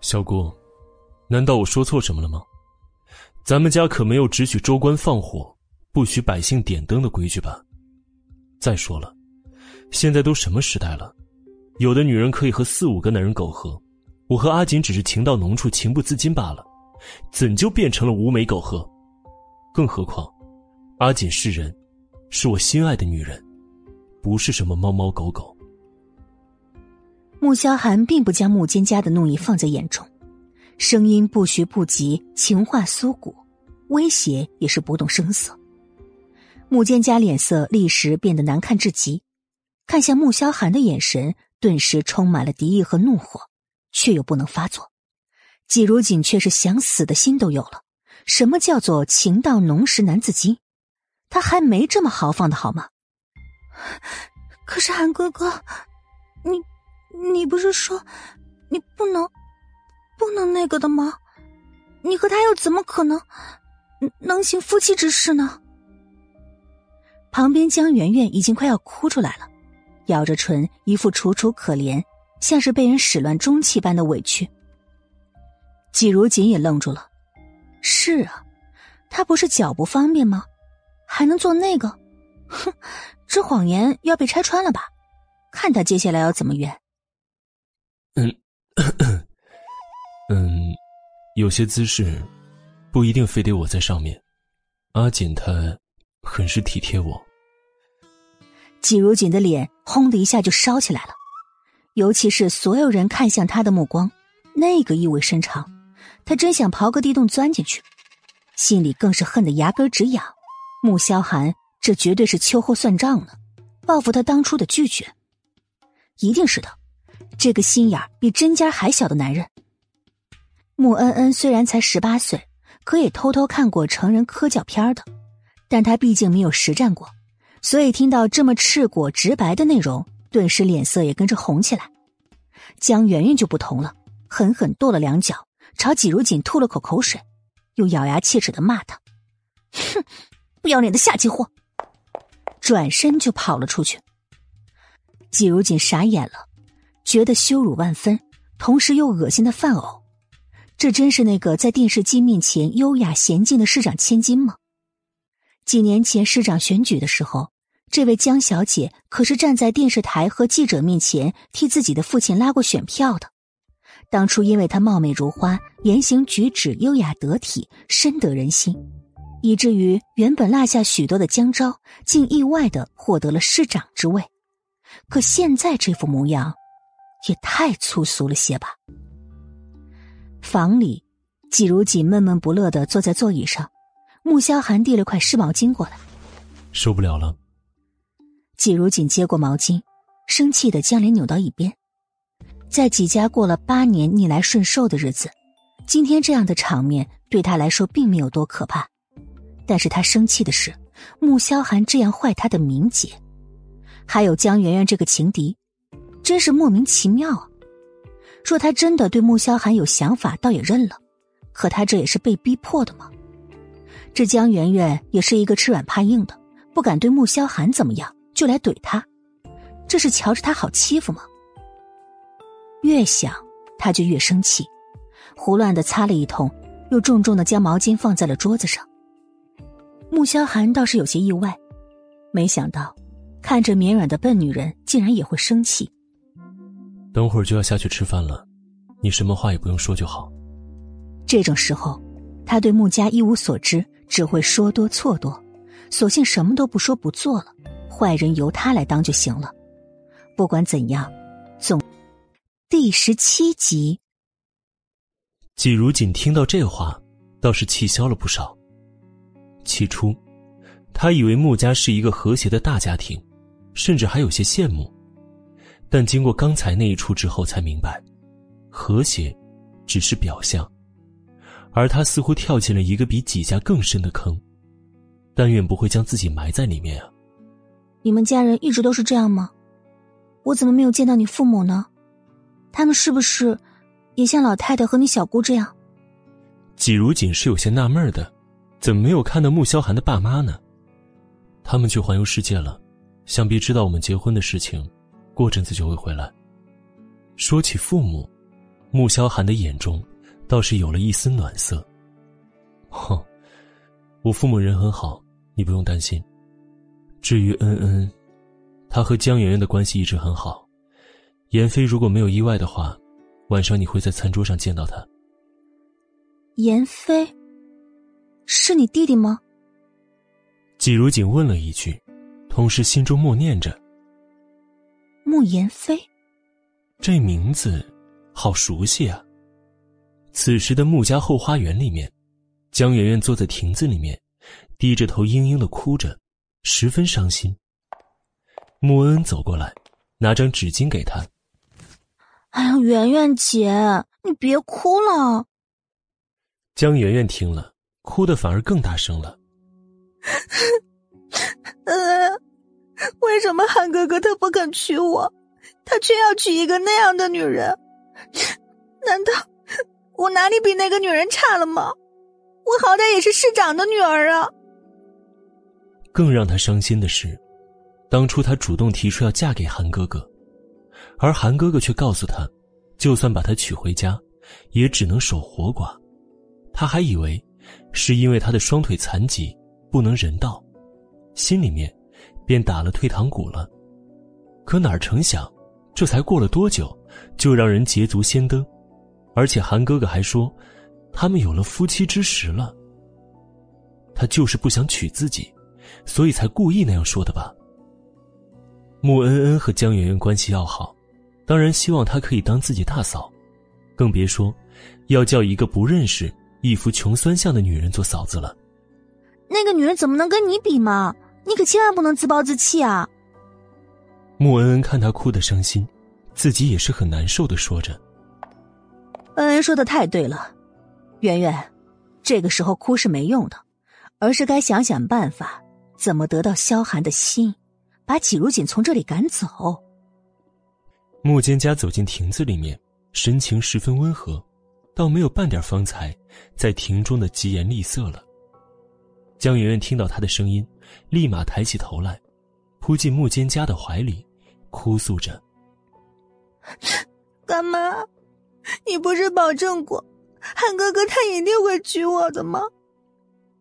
小姑，难道我说错什么了吗？咱们家可没有只许州官放火，不许百姓点灯的规矩吧？再说了，现在都什么时代了，有的女人可以和四五个男人苟合，我和阿锦只是情到浓处，情不自禁罢了。怎就变成了无美苟合？更何况，阿锦是人，是我心爱的女人，不是什么猫猫狗狗。穆萧寒并不将穆坚家的怒意放在眼中，声音不徐不急，情话酥骨，威胁也是不动声色。穆坚家脸色立时变得难看至极，看向穆萧寒的眼神顿时充满了敌意和怒火，却又不能发作。季如锦却是想死的心都有了。什么叫做情到浓时难自禁？他还没这么豪放的好吗？可是韩哥哥，你你不是说你不能不能那个的吗？你和他又怎么可能能行夫妻之事呢？旁边江圆圆已经快要哭出来了，咬着唇，一副楚楚可怜，像是被人始乱终弃般的委屈。季如锦也愣住了，是啊，他不是脚不方便吗？还能做那个？哼，这谎言要被拆穿了吧？看他接下来要怎么圆。嗯，嗯，有些姿势不一定非得我在上面。阿锦他很是体贴我。季如锦的脸轰的一下就烧起来了，尤其是所有人看向他的目光，那个意味深长。他真想刨个地洞钻进去，心里更是恨得牙根直痒。穆萧寒，这绝对是秋后算账呢，报复他当初的拒绝。一定是的，这个心眼比针尖还小的男人。穆恩恩虽然才十八岁，可也偷偷看过成人科教片的，但他毕竟没有实战过，所以听到这么赤果直白的内容，顿时脸色也跟着红起来。江圆圆就不同了，狠狠跺了两脚。朝季如锦吐了口口水，又咬牙切齿的骂他：“哼，不要脸的下贱货！”转身就跑了出去。季如锦傻眼了，觉得羞辱万分，同时又恶心的犯呕。这真是那个在电视机面前优雅娴静的市长千金吗？几年前市长选举的时候，这位江小姐可是站在电视台和记者面前替自己的父亲拉过选票的。当初因为她貌美如花，言行举止优雅得体，深得人心，以至于原本落下许多的江昭，竟意外的获得了市长之位。可现在这副模样，也太粗俗了些吧？房里，季如锦闷闷不乐的坐在座椅上，穆萧寒递了块湿毛巾过来，受不了了。季如锦接过毛巾，生气的将脸扭到一边。在几家过了八年逆来顺受的日子，今天这样的场面对他来说并没有多可怕，但是他生气的是穆萧寒这样坏他的名节，还有江媛媛这个情敌，真是莫名其妙啊！若他真的对穆萧寒有想法，倒也认了，可他这也是被逼迫的吗？这江媛媛也是一个吃软怕硬的，不敢对穆萧寒怎么样，就来怼他，这是瞧着他好欺负吗？越想，他就越生气，胡乱的擦了一通，又重重的将毛巾放在了桌子上。穆萧寒倒是有些意外，没想到看着绵软的笨女人，竟然也会生气。等会儿就要下去吃饭了，你什么话也不用说就好。这种时候，他对穆家一无所知，只会说多错多，索性什么都不说不做了，坏人由他来当就行了。不管怎样，总第十七集。季如锦听到这话，倒是气消了不少。起初，他以为穆家是一个和谐的大家庭，甚至还有些羡慕。但经过刚才那一出之后，才明白，和谐只是表象，而他似乎跳进了一个比几家更深的坑。但愿不会将自己埋在里面啊！你们家人一直都是这样吗？我怎么没有见到你父母呢？他们是不是也像老太太和你小姑这样？季如锦是有些纳闷的，怎么没有看到穆萧寒的爸妈呢？他们去环游世界了，想必知道我们结婚的事情，过阵子就会回来。说起父母，穆萧寒的眼中倒是有了一丝暖色。哼，我父母人很好，你不用担心。至于恩恩。他和江媛媛的关系一直很好，妍飞如果没有意外的话，晚上你会在餐桌上见到他。妍飞，是你弟弟吗？季如锦问了一句，同时心中默念着：“慕言飞，这名字好熟悉啊。”此时的穆家后花园里面，江媛媛坐在亭子里面，低着头嘤嘤的哭着，十分伤心。穆恩走过来，拿张纸巾给她。哎呀，媛媛姐，你别哭了。江媛媛听了，哭的反而更大声了。呃，为什么韩哥哥他不肯娶我，他却要娶一个那样的女人？难道我哪里比那个女人差了吗？我好歹也是市长的女儿啊。更让他伤心的是。当初他主动提出要嫁给韩哥哥，而韩哥哥却告诉他，就算把她娶回家，也只能守活寡。他还以为是因为他的双腿残疾不能人道，心里面便打了退堂鼓了。可哪成想，这才过了多久，就让人捷足先登，而且韩哥哥还说，他们有了夫妻之实了。他就是不想娶自己，所以才故意那样说的吧。穆恩恩和江媛媛关系要好，当然希望她可以当自己大嫂，更别说要叫一个不认识、一副穷酸相的女人做嫂子了。那个女人怎么能跟你比嘛？你可千万不能自暴自弃啊！穆恩恩看他哭得伤心，自己也是很难受的，说着：“恩恩说的太对了，圆圆，这个时候哭是没用的，而是该想想办法，怎么得到萧寒的心。”把季如锦从这里赶走。穆蒹葭走进亭子里面，神情十分温和，倒没有半点方才在庭中的疾言厉色了。江媛媛听到他的声音，立马抬起头来，扑进穆蒹家的怀里，哭诉着：“干妈，你不是保证过汉哥哥他一定会娶我的吗？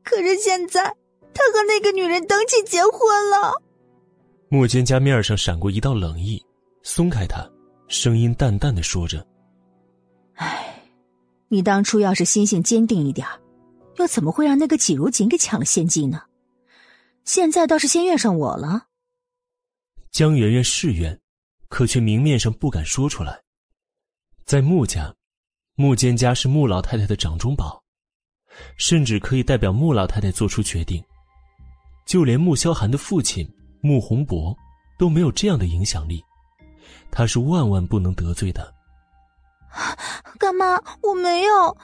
可是现在他和那个女人登记结婚了。”莫蒹家面上闪过一道冷意，松开他，声音淡淡的说着：“哎，你当初要是心性坚定一点又怎么会让那个季如锦给抢了先机呢？现在倒是先怨上我了。”江媛媛是怨，可却明面上不敢说出来。在穆家，穆坚家是穆老太太的掌中宝，甚至可以代表穆老太太做出决定。就连穆萧寒的父亲。穆宏博都没有这样的影响力，他是万万不能得罪的。干妈，我没有，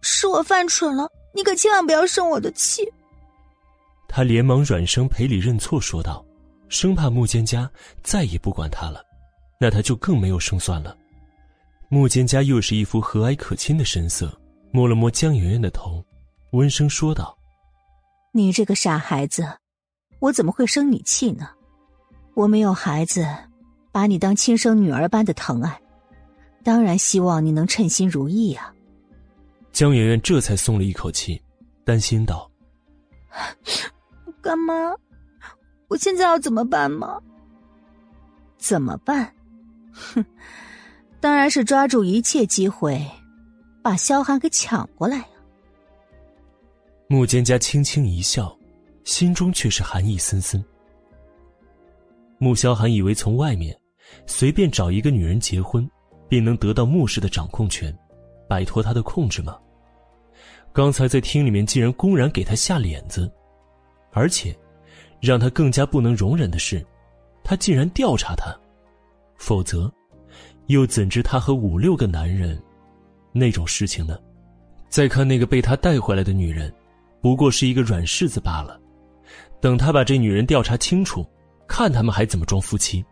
是我犯蠢了，你可千万不要生我的气。他连忙软声赔礼认错，说道，生怕穆蒹葭再也不管他了，那他就更没有胜算了。穆蒹葭又是一副和蔼可亲的神色，摸了摸江媛媛的头，温声说道：“你这个傻孩子。”我怎么会生你气呢？我没有孩子，把你当亲生女儿般的疼爱，当然希望你能称心如意啊。江媛媛这才松了一口气，担心道：“ 干妈，我现在要怎么办吗？怎么办？哼，当然是抓住一切机会，把萧寒给抢过来呀！穆蒹葭轻轻一笑，心中却是寒意森森。穆萧寒以为从外面随便找一个女人结婚，便能得到穆氏的掌控权，摆脱他的控制吗？刚才在厅里面竟然公然给他下脸子，而且让他更加不能容忍的是，他竟然调查他，否则又怎知他和五六个男人那种事情呢？再看那个被他带回来的女人，不过是一个软柿子罢了。等他把这女人调查清楚。看他们还怎么装夫妻？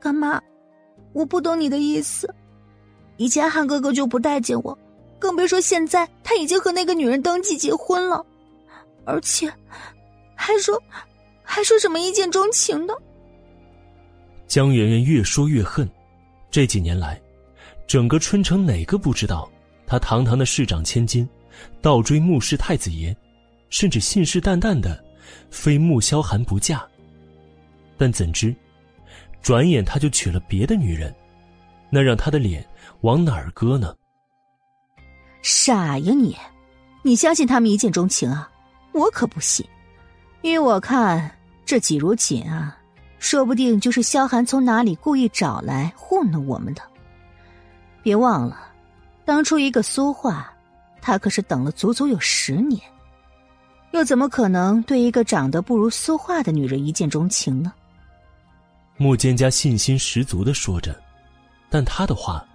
干妈，我不懂你的意思。以前汉哥哥就不待见我，更别说现在他已经和那个女人登记结婚了，而且还说还说什么一见钟情的。江媛媛越说越恨。这几年来，整个春城哪个不知道他堂堂的市长千金，倒追穆氏太子爷，甚至信誓旦旦的。非穆萧寒不嫁，但怎知，转眼他就娶了别的女人，那让他的脸往哪儿搁呢？傻呀你！你相信他们一见钟情啊？我可不信。依我看，这季如锦啊，说不定就是萧寒从哪里故意找来糊弄我们的。别忘了，当初一个苏画，他可是等了足足有十年。又怎么可能对一个长得不如苏画的女人一见钟情呢？穆蒹葭信心十足的说着，但他的话，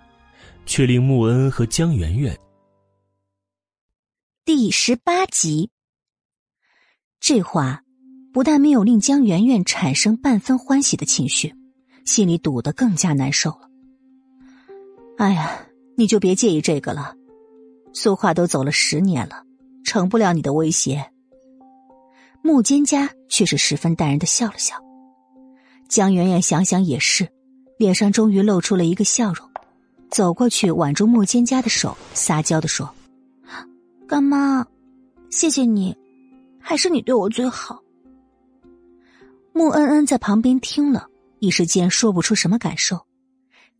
却令穆恩和江媛媛。第十八集，这话不但没有令江媛媛产生半分欢喜的情绪，心里堵得更加难受了。哎呀，你就别介意这个了，苏画都走了十年了，成不了你的威胁。穆蒹葭却是十分淡然的笑了笑，江媛媛想想也是，脸上终于露出了一个笑容，走过去挽住穆蒹葭的手，撒娇的说：“干妈，谢谢你，还是你对我最好。”穆恩恩在旁边听了一时间说不出什么感受，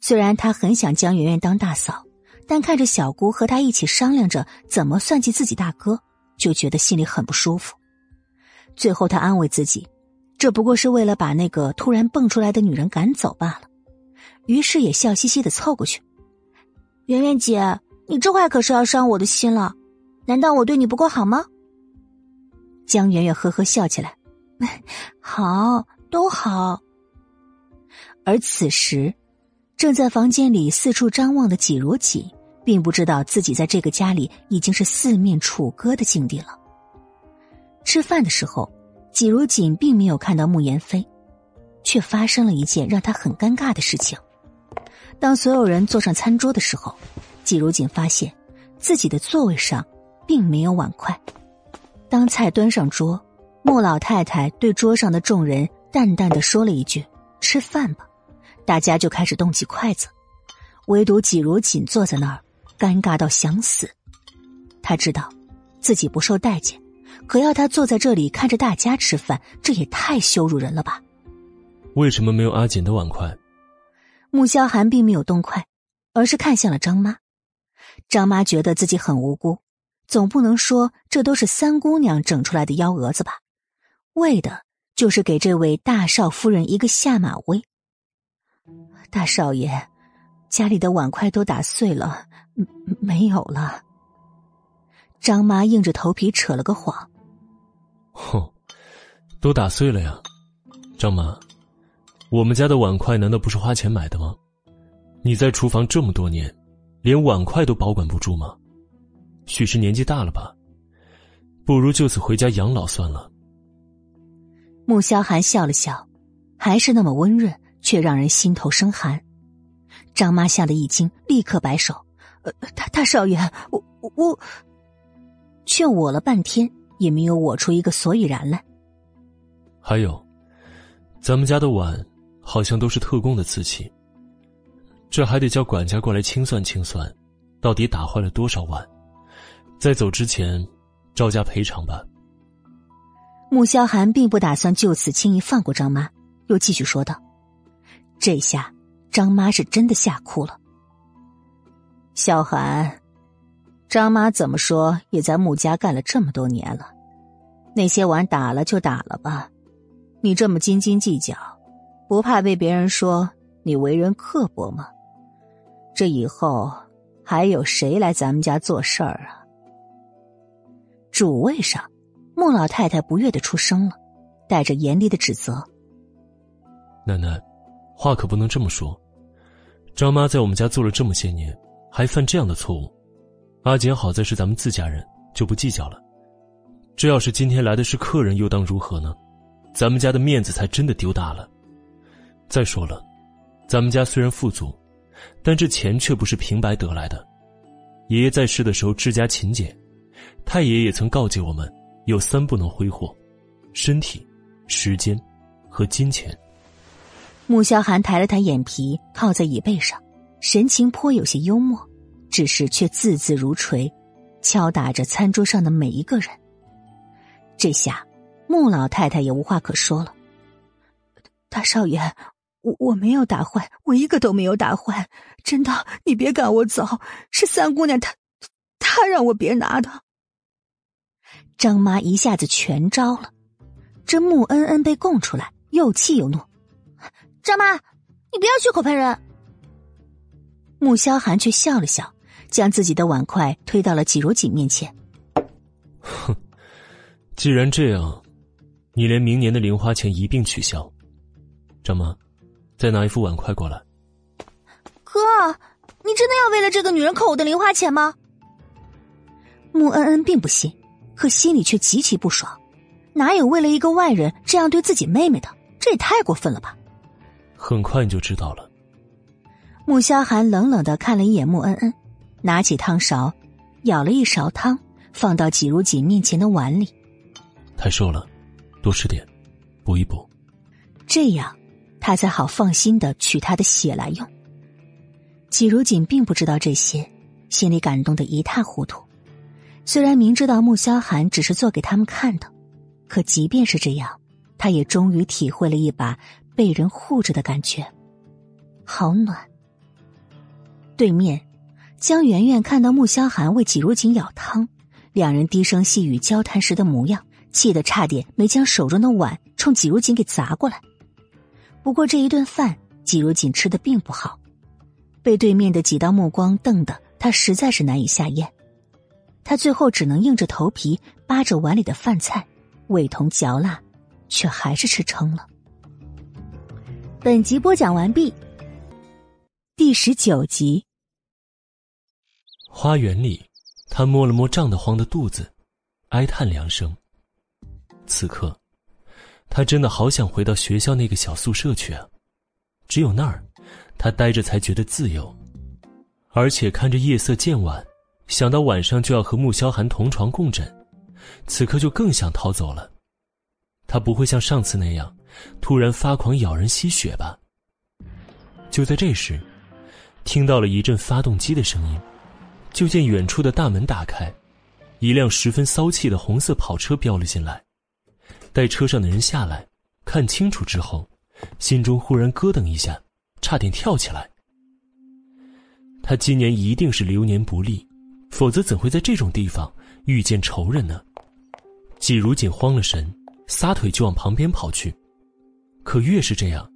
虽然他很想江媛媛当大嫂，但看着小姑和他一起商量着怎么算计自己大哥，就觉得心里很不舒服。最后，他安慰自己，这不过是为了把那个突然蹦出来的女人赶走罢了。于是也笑嘻嘻的凑过去：“圆圆姐，你这话可是要伤我的心了。难道我对你不够好吗？”江圆圆呵呵笑起来：“ 好，都好。”而此时，正在房间里四处张望的季如锦，并不知道自己在这个家里已经是四面楚歌的境地了。吃饭的时候，季如锦并没有看到穆言飞，却发生了一件让他很尴尬的事情。当所有人坐上餐桌的时候，季如锦发现自己的座位上并没有碗筷。当菜端上桌，穆老太太对桌上的众人淡淡的说了一句：“吃饭吧。”大家就开始动起筷子，唯独季如锦坐在那儿，尴尬到想死。他知道自己不受待见。可要他坐在这里看着大家吃饭，这也太羞辱人了吧？为什么没有阿锦的碗筷？穆萧寒并没有动筷，而是看向了张妈。张妈觉得自己很无辜，总不能说这都是三姑娘整出来的幺蛾子吧？为的就是给这位大少夫人一个下马威。大少爷，家里的碗筷都打碎了，没有了。张妈硬着头皮扯了个谎。哼，都打碎了呀，张妈，我们家的碗筷难道不是花钱买的吗？你在厨房这么多年，连碗筷都保管不住吗？许是年纪大了吧？不如就此回家养老算了。穆萧寒笑了笑，还是那么温润，却让人心头生寒。张妈吓得一惊，立刻摆手：“呃，大大少爷，我我。”却我了半天，也没有我出一个所以然来。还有，咱们家的碗好像都是特供的瓷器，这还得叫管家过来清算清算，到底打坏了多少碗？在走之前，照价赔偿吧。穆萧寒并不打算就此轻易放过张妈，又继续说道：“这下张妈是真的吓哭了。萧寒，张妈怎么说也在穆家干了这么多年了，那些碗打了就打了吧，你这么斤斤计较，不怕被别人说你为人刻薄吗？这以后还有谁来咱们家做事儿啊？”主位上。穆老太太不悦的出声了，带着严厉的指责：“奶奶，话可不能这么说。张妈在我们家做了这么些年，还犯这样的错误。阿简好在是咱们自家人，就不计较了。这要是今天来的是客人，又当如何呢？咱们家的面子才真的丢大了。再说了，咱们家虽然富足，但这钱却不是平白得来的。爷爷在世的时候治家勤俭，太爷也曾告诫我们。”有三不能挥霍：身体、时间和金钱。穆萧寒抬了抬眼皮，靠在椅背上，神情颇有些幽默，只是却字字如锤，敲打着餐桌上的每一个人。这下，穆老太太也无话可说了。大少爷，我我没有打坏，我一个都没有打坏，真的，你别赶我走，是三姑娘她，她让我别拿的。张妈一下子全招了，这穆恩恩被供出来，又气又怒。张妈，你不要血口喷人。穆萧寒却笑了笑，将自己的碗筷推到了季如锦面前。哼，既然这样，你连明年的零花钱一并取消。张妈，再拿一副碗筷过来。哥，你真的要为了这个女人扣我的零花钱吗？穆恩恩并不信。可心里却极其不爽，哪有为了一个外人这样对自己妹妹的？这也太过分了吧！很快你就知道了。穆萧寒冷冷的看了一眼穆恩恩，拿起汤勺，舀了一勺汤，放到季如锦面前的碗里。太瘦了，多吃点，补一补。这样，他才好放心的取他的血来用。季如锦并不知道这些，心里感动的一塌糊涂。虽然明知道穆萧寒只是做给他们看的，可即便是这样，他也终于体会了一把被人护着的感觉，好暖。对面，江媛媛看到穆萧寒为季如锦舀汤，两人低声细语交谈时的模样，气得差点没将手中的碗冲季如锦给砸过来。不过这一顿饭，季如锦吃的并不好，被对面的几道目光瞪得他实在是难以下咽。他最后只能硬着头皮扒着碗里的饭菜，味同嚼蜡，却还是吃撑了。本集播讲完毕，第十九集。花园里，他摸了摸胀得慌的肚子，哀叹两声。此刻，他真的好想回到学校那个小宿舍去啊！只有那儿，他待着才觉得自由，而且看着夜色渐晚。想到晚上就要和穆萧寒同床共枕，此刻就更想逃走了。他不会像上次那样，突然发狂咬人吸血吧？就在这时，听到了一阵发动机的声音，就见远处的大门打开，一辆十分骚气的红色跑车飙了进来。待车上的人下来，看清楚之后，心中忽然咯噔一下，差点跳起来。他今年一定是流年不利。否则怎会在这种地方遇见仇人呢？季如锦慌了神，撒腿就往旁边跑去。可越是这样，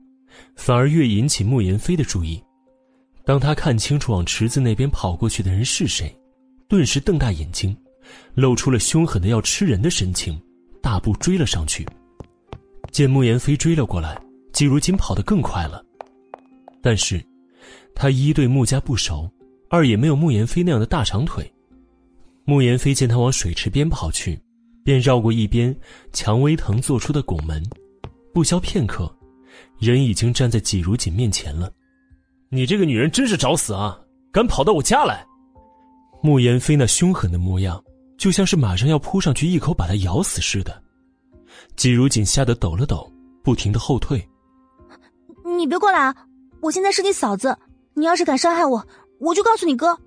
反而越引起穆言飞的注意。当他看清楚往池子那边跑过去的人是谁，顿时瞪大眼睛，露出了凶狠的要吃人的神情，大步追了上去。见穆言飞追了过来，季如锦跑得更快了。但是，他一对穆家不熟。二也没有穆言飞那样的大长腿，穆言飞见他往水池边跑去，便绕过一边蔷薇藤做出的拱门，不消片刻，人已经站在季如锦面前了。你这个女人真是找死啊！敢跑到我家来！慕言飞那凶狠的模样，就像是马上要扑上去一口把她咬死似的。季如锦吓得抖了抖，不停的后退。你别过来啊！我现在是你嫂子，你要是敢伤害我。我就告诉你哥。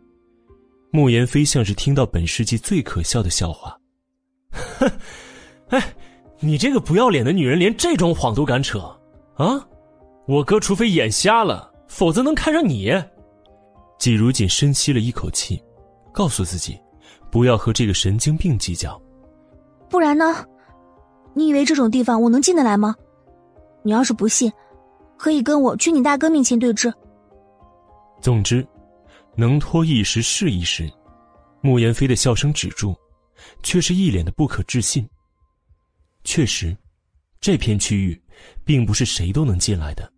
慕言飞像是听到本世纪最可笑的笑话，哼，哎，你这个不要脸的女人，连这种谎都敢扯啊！我哥除非眼瞎了，否则能看上你？季如锦深吸了一口气，告诉自己，不要和这个神经病计较。不然呢？你以为这种地方我能进得来吗？你要是不信，可以跟我去你大哥面前对质。总之，能拖一时是一时。慕言飞的笑声止住，却是一脸的不可置信。确实，这片区域并不是谁都能进来的。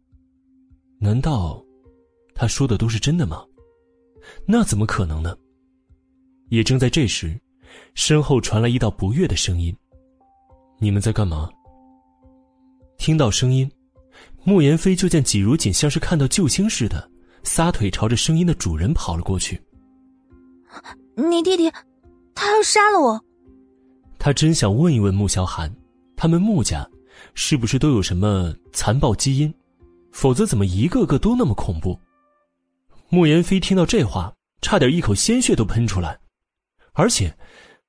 难道他说的都是真的吗？那怎么可能呢？也正在这时，身后传来一道不悦的声音：“你们在干嘛？”听到声音，慕言飞就见季如锦像是看到救星似的，撒腿朝着声音的主人跑了过去。你弟弟，他要杀了我。他真想问一问穆萧寒，他们穆家是不是都有什么残暴基因？否则怎么一个个都那么恐怖？穆言飞听到这话，差点一口鲜血都喷出来。而且，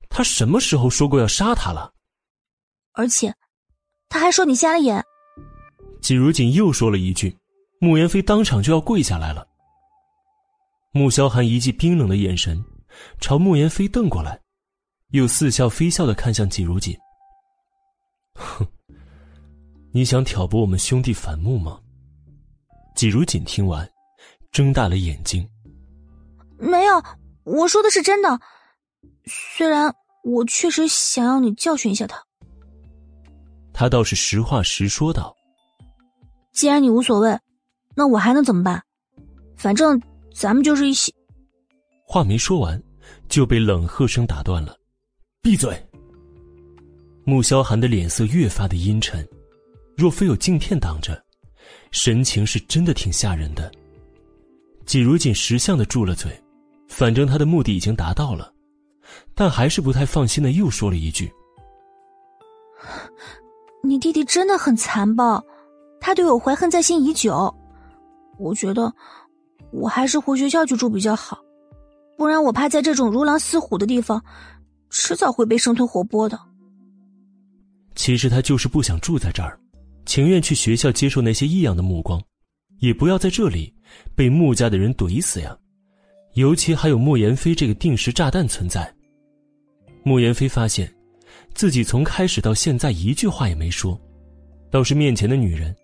他什么时候说过要杀他了？而且。他还说你瞎了眼。季如锦又说了一句，穆言飞当场就要跪下来了。穆萧寒一记冰冷的眼神，朝穆言飞瞪过来，又似笑非笑的看向季如锦。哼，你想挑拨我们兄弟反目吗？季如锦听完，睁大了眼睛。没有，我说的是真的。虽然我确实想要你教训一下他。他倒是实话实说道：“既然你无所谓，那我还能怎么办？反正咱们就是一起。”话没说完，就被冷喝声打断了：“闭嘴！”穆萧寒的脸色越发的阴沉，若非有镜片挡着，神情是真的挺吓人的。季如锦识相的住了嘴，反正他的目的已经达到了，但还是不太放心的又说了一句。你弟弟真的很残暴，他对我怀恨在心已久。我觉得我还是回学校去住比较好，不然我怕在这种如狼似虎的地方，迟早会被生吞活剥的。其实他就是不想住在这儿，情愿去学校接受那些异样的目光，也不要在这里被穆家的人怼死呀。尤其还有莫言飞这个定时炸弹存在。莫言飞发现。自己从开始到现在一句话也没说，倒是面前的女人，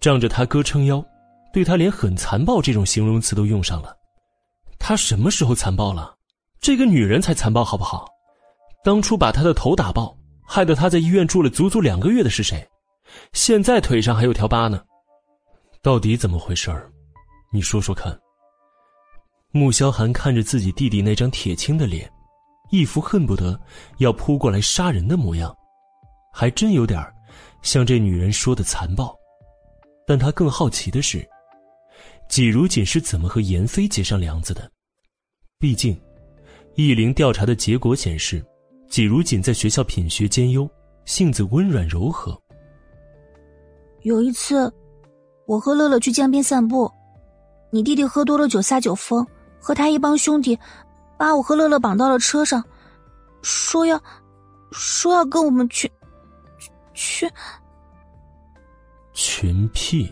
仗着他哥撑腰，对他连很残暴这种形容词都用上了。他什么时候残暴了？这个女人才残暴好不好？当初把他的头打爆，害得他在医院住了足足两个月的是谁？现在腿上还有条疤呢，到底怎么回事儿？你说说看。穆萧寒看着自己弟弟那张铁青的脸。一副恨不得要扑过来杀人的模样，还真有点像这女人说的残暴。但他更好奇的是，季如锦是怎么和严飞结上梁子的？毕竟，易灵调查的结果显示，季如锦在学校品学兼优，性子温软柔和。有一次，我和乐乐去江边散步，你弟弟喝多了酒撒酒疯，和他一帮兄弟。把我和乐乐绑到了车上，说要，说要跟我们去，去群屁。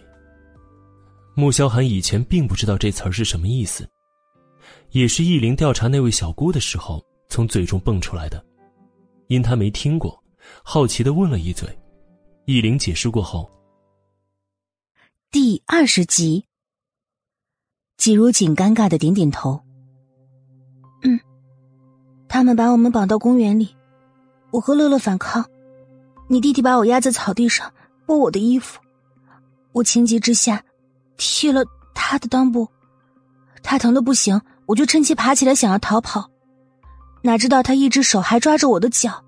穆萧寒以前并不知道这词儿是什么意思，也是易灵调查那位小姑的时候从嘴中蹦出来的，因他没听过，好奇的问了一嘴。易灵解释过后，第二十集，季如锦尴尬的点点头。嗯他们把我们绑到公园里，我和乐乐反抗，你弟弟把我压在草地上剥我的衣服，我情急之下踢了他的裆部，他疼的不行，我就趁机爬起来想要逃跑，哪知道他一只手还抓着我的脚，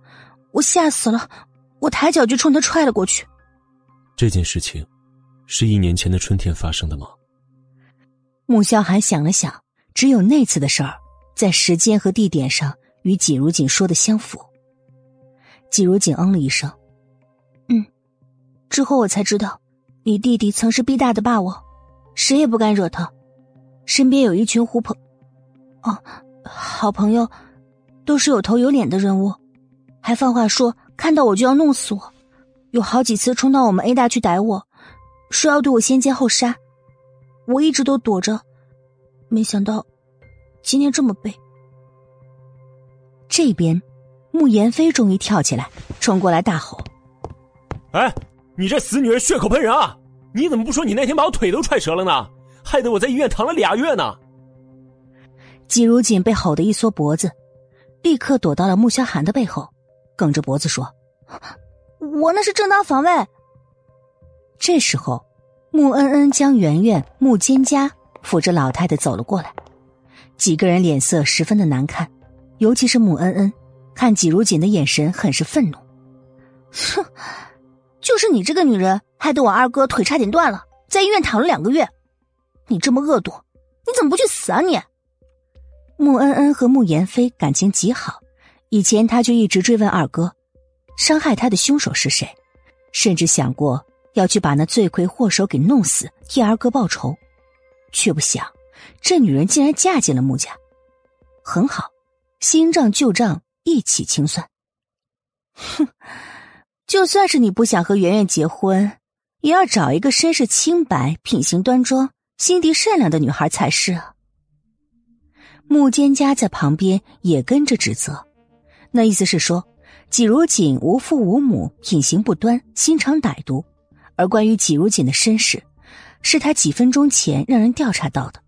我吓死了，我抬脚就冲他踹了过去。这件事情是一年前的春天发生的吗？穆萧寒想了想，只有那次的事儿，在时间和地点上。与季如锦说的相符。季如锦嗯了一声，嗯，之后我才知道，你弟弟曾是 B 大的霸王，谁也不敢惹他，身边有一群狐朋，哦，好朋友，都是有头有脸的人物，还放话说看到我就要弄死我，有好几次冲到我们 A 大去逮我，说要对我先奸后杀，我一直都躲着，没想到今天这么背。这边，慕言飞终于跳起来，冲过来大吼：“哎，你这死女人，血口喷人啊！你怎么不说你那天把我腿都踹折了呢？害得我在医院躺了俩月呢！”季如锦被吼得一缩脖子，立刻躲到了穆萧寒的背后，梗着脖子说：“ 我那是正当防卫。”这时候，穆恩恩、江圆圆、穆蒹葭扶着老太太走了过来，几个人脸色十分的难看，尤其是穆恩恩，看季如锦的眼神很是愤怒。哼，就是你这个女人，害得我二哥腿差点断了，在医院躺了两个月。你这么恶毒，你怎么不去死啊你？穆恩恩和穆言飞感情极好，以前他就一直追问二哥，伤害他的凶手是谁，甚至想过要去把那罪魁祸首给弄死，替二哥报仇，却不想这女人竟然嫁进了穆家。很好，新账旧账一起清算。哼，就算是你不想和圆圆结婚，也要找一个身世清白、品行端庄、心地善良的女孩才是啊。穆蒹葭在旁边也跟着指责，那意思是说，季如锦无父无母，品行不端，心肠歹毒。而关于季如锦的身世，是他几分钟前让人调查到的。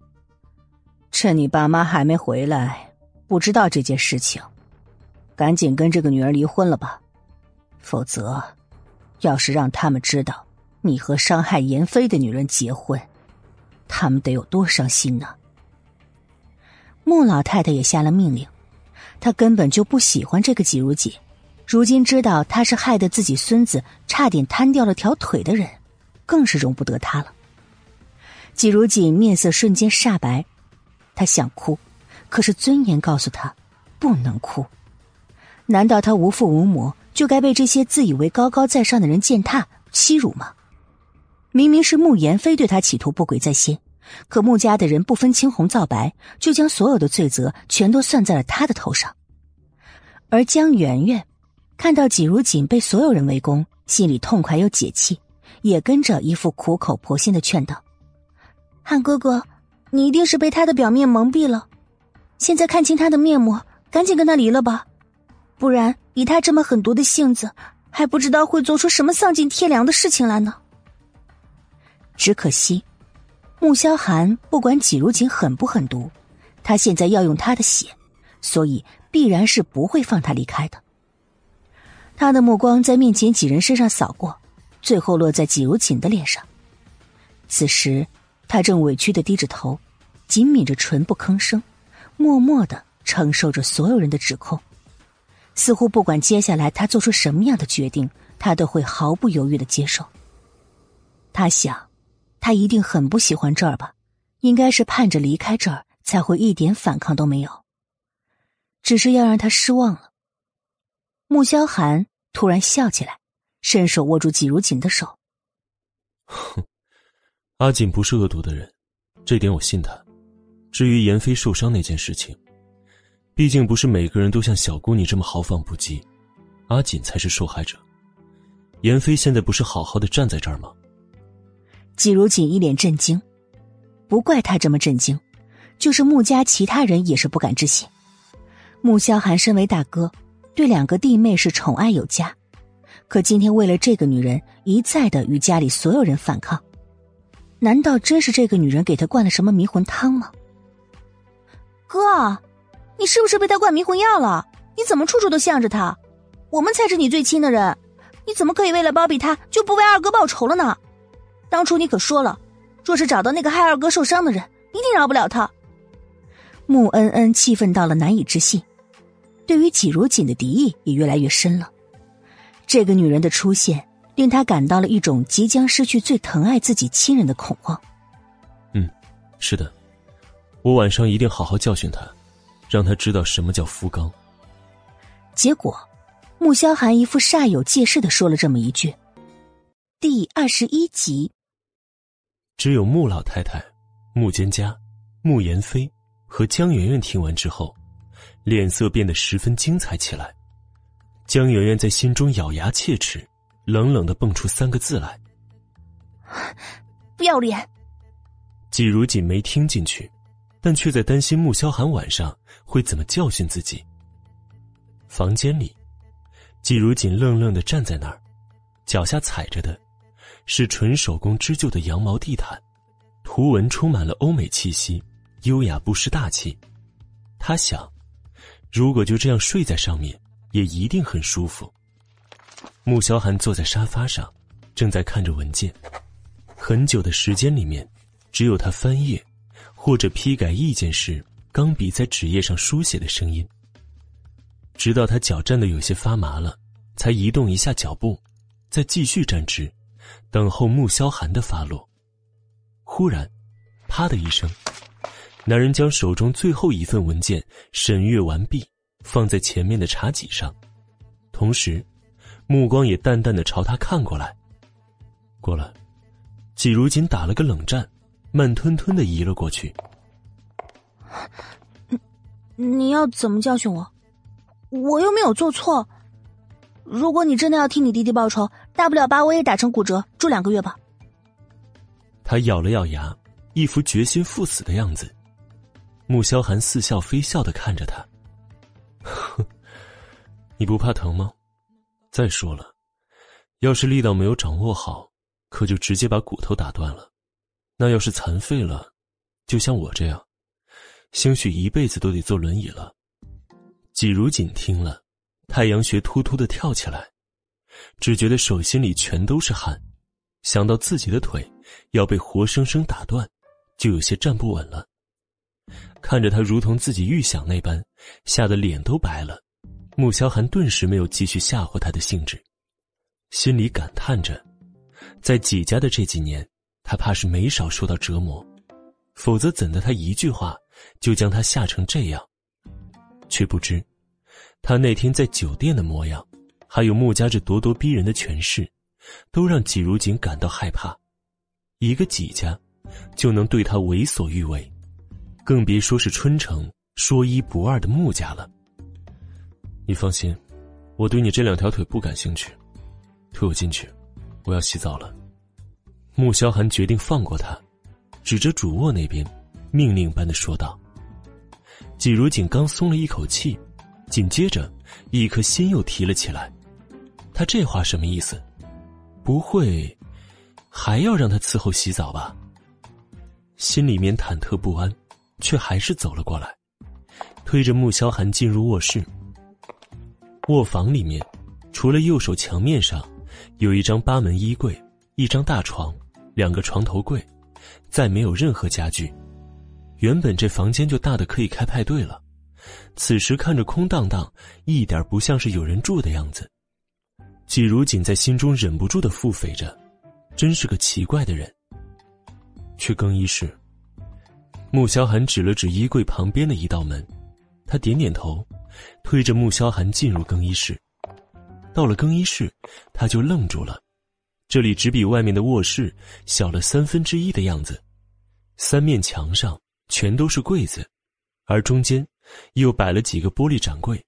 趁你爸妈还没回来，不知道这件事情，赶紧跟这个女儿离婚了吧，否则，要是让他们知道你和伤害妍飞的女人结婚，他们得有多伤心呢？穆老太太也下了命令，她根本就不喜欢这个季如锦，如今知道他是害得自己孙子差点瘫掉了条腿的人，更是容不得他了。季如锦面色瞬间煞白，他想哭，可是尊严告诉他不能哭。难道他无父无母就该被这些自以为高高在上的人践踏欺辱吗？明明是穆言飞对他企图不轨在先。可穆家的人不分青红皂白，就将所有的罪责全都算在了他的头上。而江圆圆看到季如锦被所有人围攻，心里痛快又解气，也跟着一副苦口婆心的劝道：“汉哥哥，你一定是被他的表面蒙蔽了，现在看清他的面目，赶紧跟他离了吧，不然以他这么狠毒的性子，还不知道会做出什么丧尽天良的事情来呢。”只可惜。穆萧寒不管季如锦狠不狠毒，他现在要用他的血，所以必然是不会放他离开的。他的目光在面前几人身上扫过，最后落在季如锦的脸上。此时，他正委屈的低着头，紧抿着唇不吭声，默默的承受着所有人的指控，似乎不管接下来他做出什么样的决定，他都会毫不犹豫的接受。他想。他一定很不喜欢这儿吧，应该是盼着离开这儿才会一点反抗都没有。只是要让他失望了。穆萧寒突然笑起来，伸手握住季如锦的手。哼，阿锦不是恶毒的人，这点我信他。至于妍飞受伤那件事情，毕竟不是每个人都像小姑你这么豪放不羁，阿锦才是受害者。妍飞现在不是好好的站在这儿吗？季如锦一脸震惊，不怪他这么震惊，就是穆家其他人也是不敢置信。穆萧寒身为大哥，对两个弟妹是宠爱有加，可今天为了这个女人一再的与家里所有人反抗，难道真是这个女人给他灌了什么迷魂汤吗？哥，你是不是被他灌迷魂药了？你怎么处处都向着他？我们才是你最亲的人，你怎么可以为了包庇他就不为二哥报仇了呢？当初你可说了，若是找到那个害二哥受伤的人，一定饶不了他。穆恩恩气愤到了难以置信，对于季如锦的敌意也越来越深了。这个女人的出现，令他感到了一种即将失去最疼爱自己亲人的恐慌。嗯，是的，我晚上一定好好教训他，让他知道什么叫夫刚。结果，穆萧寒一副煞有介事的说了这么一句。第二十一集。只有穆老太太、穆蒹葭、穆言飞和江媛媛听完之后，脸色变得十分精彩起来。江媛媛在心中咬牙切齿，冷冷的蹦出三个字来：“不要脸。”季如锦没听进去，但却在担心穆萧寒晚上会怎么教训自己。房间里，季如锦愣愣的站在那儿，脚下踩着的，是纯手工织就的羊毛地毯，图文充满了欧美气息，优雅不失大气。他想，如果就这样睡在上面，也一定很舒服。穆萧寒坐在沙发上，正在看着文件，很久的时间里面。只有他翻页，或者批改意见时，钢笔在纸页上书写的声音。直到他脚站得有些发麻了，才移动一下脚步，再继续站直，等候穆萧寒的发落。忽然，啪的一声，男人将手中最后一份文件审阅完毕，放在前面的茶几上，同时，目光也淡淡的朝他看过来。过来，季如锦打了个冷战。慢吞吞的移了过去。你你要怎么教训我？我又没有做错。如果你真的要替你弟弟报仇，大不了把我也打成骨折，住两个月吧。他咬了咬牙，一副决心赴死的样子。穆萧寒似笑非笑的看着他，哼，你不怕疼吗？再说了，要是力道没有掌握好，可就直接把骨头打断了。那要是残废了，就像我这样，兴许一辈子都得坐轮椅了。季如锦听了，太阳穴突突的跳起来，只觉得手心里全都是汗，想到自己的腿要被活生生打断，就有些站不稳了。看着他如同自己预想那般，吓得脸都白了，穆萧寒顿时没有继续吓唬他的兴致，心里感叹着，在季家的这几年。他怕是没少受到折磨，否则怎的他一句话就将他吓成这样？却不知，他那天在酒店的模样，还有穆家这咄咄逼人的权势，都让季如锦感到害怕。一个季家，就能对他为所欲为，更别说是春城说一不二的穆家了。你放心，我对你这两条腿不感兴趣，推我进去，我要洗澡了。穆萧寒决定放过他，指着主卧那边，命令般的说道：“季如锦刚松了一口气，紧接着，一颗心又提了起来。他这话什么意思？不会还要让他伺候洗澡吧？”心里面忐忑不安，却还是走了过来，推着穆萧寒进入卧室。卧房里面，除了右手墙面上有一张八门衣柜，一张大床。两个床头柜，再没有任何家具。原本这房间就大的可以开派对了，此时看着空荡荡，一点不像是有人住的样子。季如锦在心中忍不住的腹诽着：“真是个奇怪的人。”去更衣室。穆萧寒指了指衣柜旁边的一道门，他点点头，推着穆萧寒进入更衣室。到了更衣室，他就愣住了。这里只比外面的卧室小了三分之一的样子，三面墙上全都是柜子，而中间又摆了几个玻璃展柜，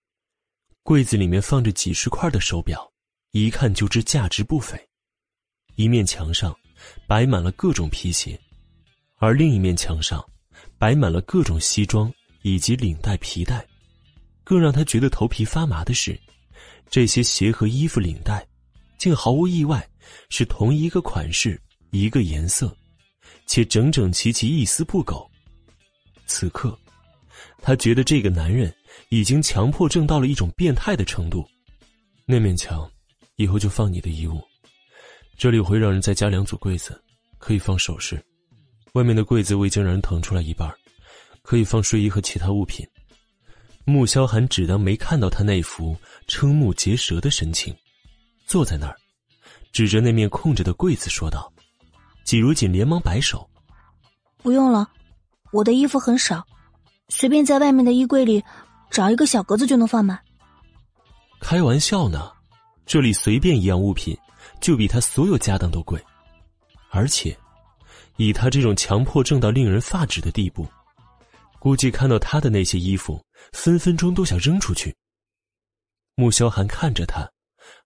柜子里面放着几十块的手表，一看就知价值不菲。一面墙上摆满了各种皮鞋，而另一面墙上摆满了各种西装以及领带、皮带。更让他觉得头皮发麻的是，这些鞋和衣服、领带，竟毫无意外。是同一个款式，一个颜色，且整整齐齐，一丝不苟。此刻，他觉得这个男人已经强迫症到了一种变态的程度。那面墙，以后就放你的衣物。这里会让人再加两组柜子，可以放首饰。外面的柜子我已经让人腾出来一半，可以放睡衣和其他物品。穆萧寒只当没看到他那副瞠目结舌的神情，坐在那儿。指着那面空着的柜子说道：“季如锦连忙摆手，不用了，我的衣服很少，随便在外面的衣柜里找一个小格子就能放满。”开玩笑呢，这里随便一样物品就比他所有家当都贵，而且以他这种强迫症到令人发指的地步，估计看到他的那些衣服，分分钟都想扔出去。穆萧寒看着他，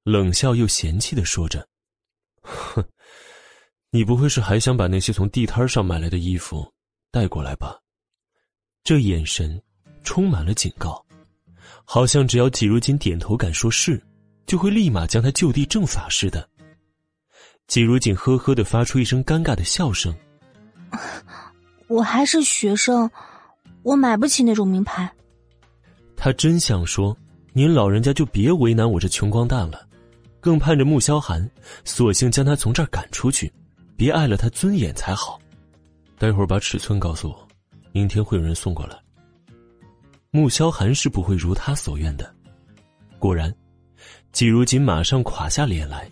冷笑又嫌弃的说着：“哼，你不会是还想把那些从地摊上买来的衣服带过来吧？”这眼神充满了警告，好像只要季如锦点头敢说是，就会立马将他就地正法似的。季如锦呵呵的发出一声尴尬的笑声：“ 我还是学生，我买不起那种名牌。”他真想说：“您老人家就别为难我这穷光蛋了。”更盼着穆萧寒，索性将他从这儿赶出去，别碍了他尊严才好。待会儿把尺寸告诉我，明天会有人送过来。穆萧寒是不会如他所愿的。果然，季如锦马上垮下脸来。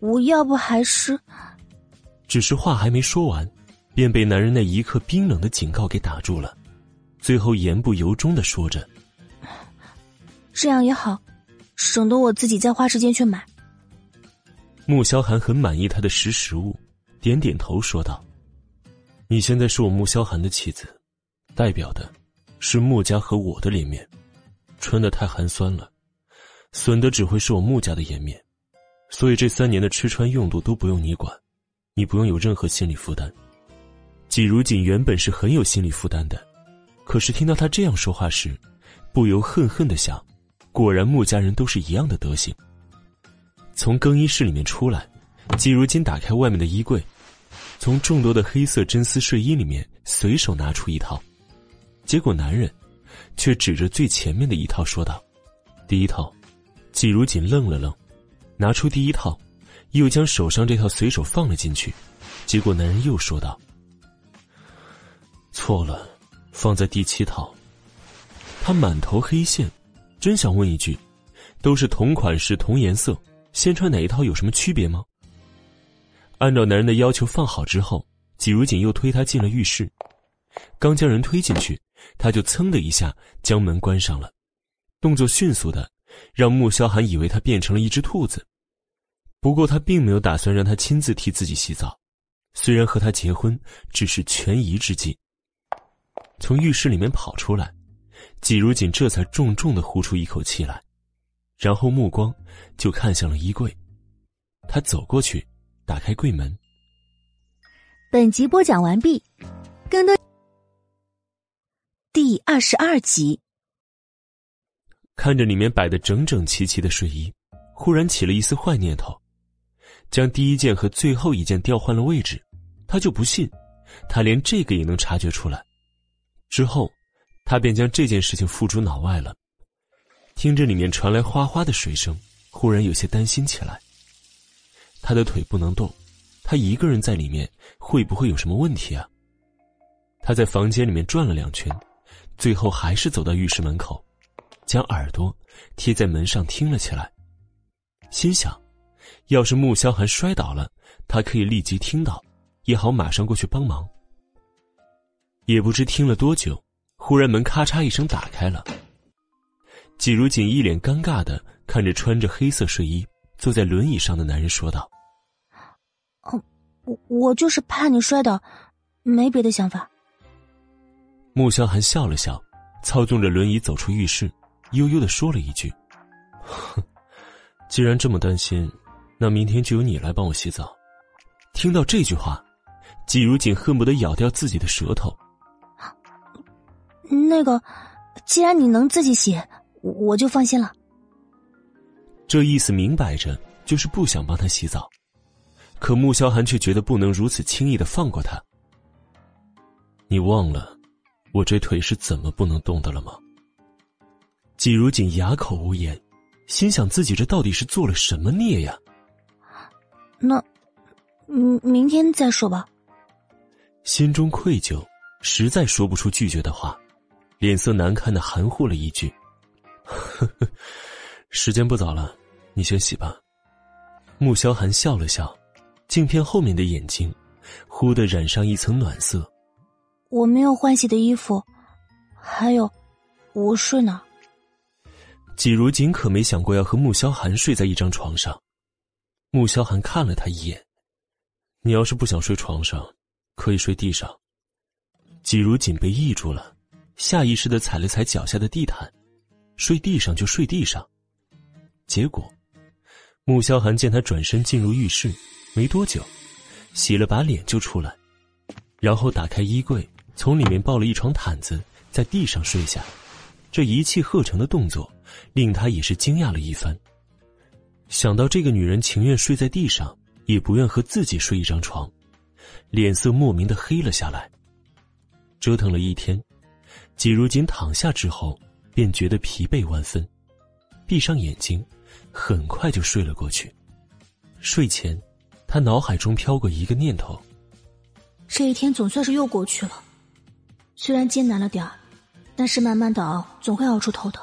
我要不还是……只是话还没说完，便被男人那一刻冰冷的警告给打住了。最后言不由衷的说着：“这样也好。”省得我自己再花时间去买。穆萧寒很满意他的识时务，点点头说道：“你现在是我穆萧寒的妻子，代表的，是穆家和我的脸面。穿的太寒酸了，损的只会是我穆家的颜面。所以这三年的吃穿用度都不用你管，你不用有任何心理负担。”季如锦原本是很有心理负担的，可是听到他这样说话时，不由恨恨的想。果然，穆家人都是一样的德行。从更衣室里面出来，季如锦打开外面的衣柜，从众多的黑色真丝睡衣里面随手拿出一套，结果男人却指着最前面的一套说道：“第一套。”季如锦愣了愣，拿出第一套，又将手上这套随手放了进去，结果男人又说道：“错了，放在第七套。”他满头黑线。真想问一句，都是同款式、同颜色，先穿哪一套有什么区别吗？按照男人的要求放好之后，季如锦又推他进了浴室。刚将人推进去，他就噌的一下将门关上了，动作迅速的让穆萧寒以为他变成了一只兔子。不过他并没有打算让他亲自替自己洗澡，虽然和他结婚只是权宜之计。从浴室里面跑出来。季如锦这才重重的呼出一口气来，然后目光就看向了衣柜。他走过去，打开柜门。本集播讲完毕，更多第二十二集。看着里面摆的整整齐齐的睡衣，忽然起了一丝坏念头，将第一件和最后一件调换了位置。他就不信，他连这个也能察觉出来。之后。他便将这件事情付诸脑外了。听着里面传来哗哗的水声，忽然有些担心起来。他的腿不能动，他一个人在里面会不会有什么问题啊？他在房间里面转了两圈，最后还是走到浴室门口，将耳朵贴在门上听了起来，心想：要是穆萧寒摔倒了，他可以立即听到，也好马上过去帮忙。也不知听了多久。忽然，门咔嚓一声打开了。季如锦一脸尴尬的看着穿着黑色睡衣坐在轮椅上的男人，说道：“哦，我我就是怕你摔倒，没别的想法。”穆萧寒笑了笑，操纵着轮椅走出浴室，悠悠的说了一句：“哼，既然这么担心，那明天就由你来帮我洗澡。”听到这句话，季如锦恨不得咬掉自己的舌头。那个，既然你能自己洗，我就放心了。这意思明摆着就是不想帮他洗澡，可穆萧寒却觉得不能如此轻易的放过他。你忘了，我这腿是怎么不能动的了吗？季如锦哑口无言，心想自己这到底是做了什么孽呀？那，嗯，明天再说吧。心中愧疚，实在说不出拒绝的话。脸色难看的含糊了一句：“呵呵，时间不早了，你先洗吧。”穆萧寒笑了笑，镜片后面的眼睛忽的染上一层暖色。我没有换洗的衣服，还有，我睡哪？季如锦可没想过要和穆萧寒睡在一张床上。穆萧寒看了他一眼：“你要是不想睡床上，可以睡地上。”季如锦被抑住了。下意识的踩了踩脚下的地毯，睡地上就睡地上，结果穆萧寒见他转身进入浴室，没多久，洗了把脸就出来，然后打开衣柜，从里面抱了一床毯子，在地上睡下。这一气呵成的动作，令他也是惊讶了一番。想到这个女人情愿睡在地上，也不愿和自己睡一张床，脸色莫名的黑了下来。折腾了一天，季如锦躺下之后，便觉得疲惫万分，闭上眼睛。很快就睡了过去。睡前，他脑海中飘过一个念头：这一天总算是又过去了，虽然艰难了点儿，但是慢慢的熬，总会熬出头的。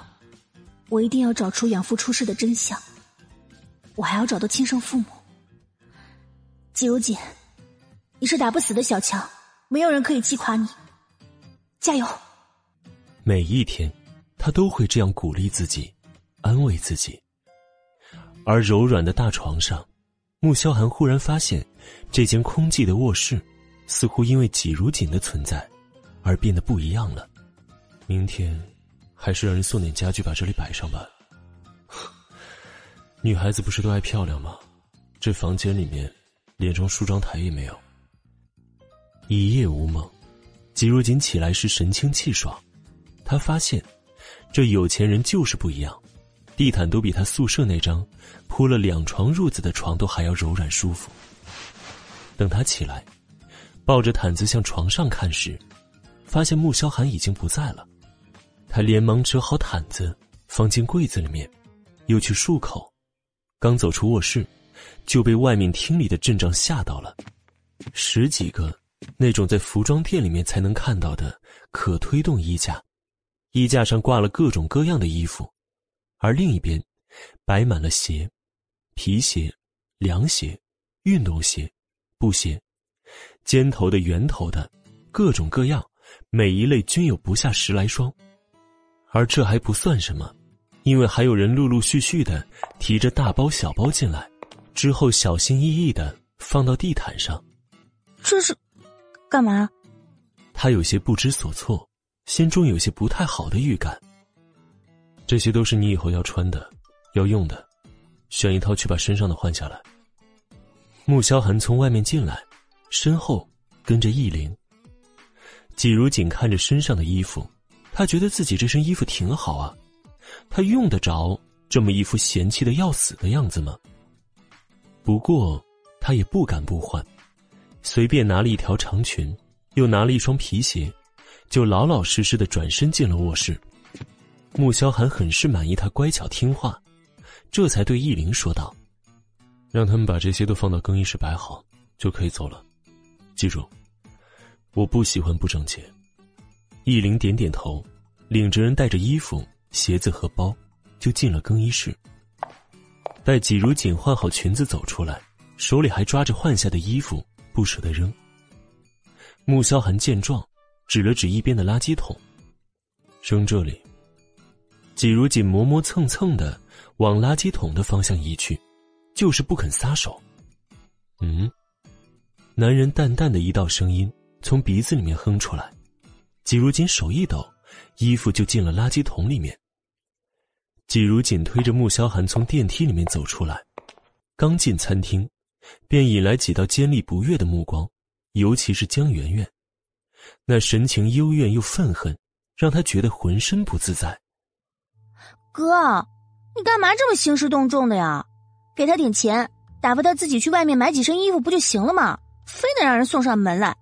我一定要找出养父出事的真相，我还要找到亲生父母。季如锦，你是打不死的小强，没有人可以击垮你。加油！每一天，他都会这样鼓励自己，安慰自己。而柔软的大床上，穆萧寒忽然发现，这间空寂的卧室，似乎因为季如锦的存在，而变得不一样了。明天，还是让人送点家具把这里摆上吧。女孩子不是都爱漂亮吗？这房间里面，连张梳妆台也没有。一夜无梦，季如锦起来时神清气爽，他发现，这有钱人就是不一样。地毯都比他宿舍那张铺了两床褥子的床都还要柔软舒服。等他起来，抱着毯子向床上看时，发现穆萧寒已经不在了。他连忙折好毯子放进柜子里面，又去漱口。刚走出卧室，就被外面厅里的阵仗吓到了。十几个那种在服装店里面才能看到的可推动衣架，衣架上挂了各种各样的衣服。而另一边，摆满了鞋，皮鞋、凉鞋、运动鞋、布鞋，尖头的、圆头的，各种各样，每一类均有不下十来双。而这还不算什么，因为还有人陆陆续续的提着大包小包进来，之后小心翼翼的放到地毯上。这是干嘛？他有些不知所措，心中有些不太好的预感。这些都是你以后要穿的，要用的，选一套去把身上的换下来。穆萧寒从外面进来，身后跟着易灵。季如锦看着身上的衣服，他觉得自己这身衣服挺好啊，他用得着这么一副嫌弃的要死的样子吗？不过他也不敢不换，随便拿了一条长裙，又拿了一双皮鞋，就老老实实的转身进了卧室。穆萧寒很是满意他乖巧听话，这才对易林说道：“让他们把这些都放到更衣室摆好，就可以走了。记住，我不喜欢不整洁。”易灵点点头，领着人带着衣服、鞋子和包，就进了更衣室。待季如锦换好裙子走出来，手里还抓着换下的衣服，不舍得扔。穆萧寒见状，指了指一边的垃圾桶：“扔这里。”季如锦磨磨蹭蹭的往垃圾桶的方向移去，就是不肯撒手。嗯，男人淡淡的一道声音从鼻子里面哼出来，季如锦手一抖，衣服就进了垃圾桶里面。季如锦推着穆萧寒从电梯里面走出来，刚进餐厅，便引来几道尖利不悦的目光，尤其是江媛媛，那神情幽怨又愤恨，让他觉得浑身不自在。哥，你干嘛这么兴师动众的呀？给他点钱，打发他自己去外面买几身衣服不就行了吗？非得让人送上门来，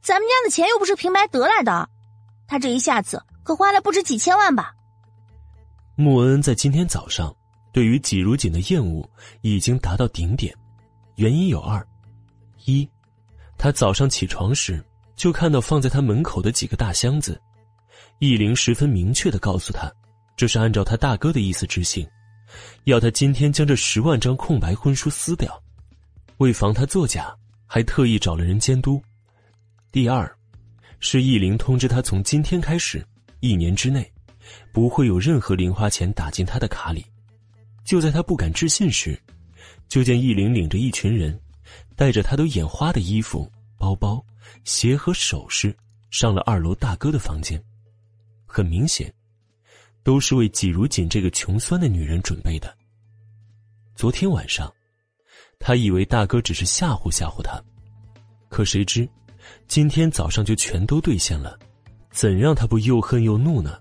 咱们家的钱又不是平白得来的，他这一下子可花了不止几千万吧？穆恩在今天早上对于季如锦的厌恶已经达到顶点，原因有二：一，他早上起床时就看到放在他门口的几个大箱子，易灵十分明确的告诉他。这是按照他大哥的意思执行，要他今天将这十万张空白婚书撕掉，为防他作假，还特意找了人监督。第二，是易灵通知他，从今天开始，一年之内，不会有任何零花钱打进他的卡里。就在他不敢置信时，就见易灵领着一群人，带着他都眼花的衣服、包包、鞋和首饰，上了二楼大哥的房间。很明显。都是为季如锦这个穷酸的女人准备的。昨天晚上，他以为大哥只是吓唬吓唬他，可谁知，今天早上就全都兑现了，怎让他不又恨又怒呢？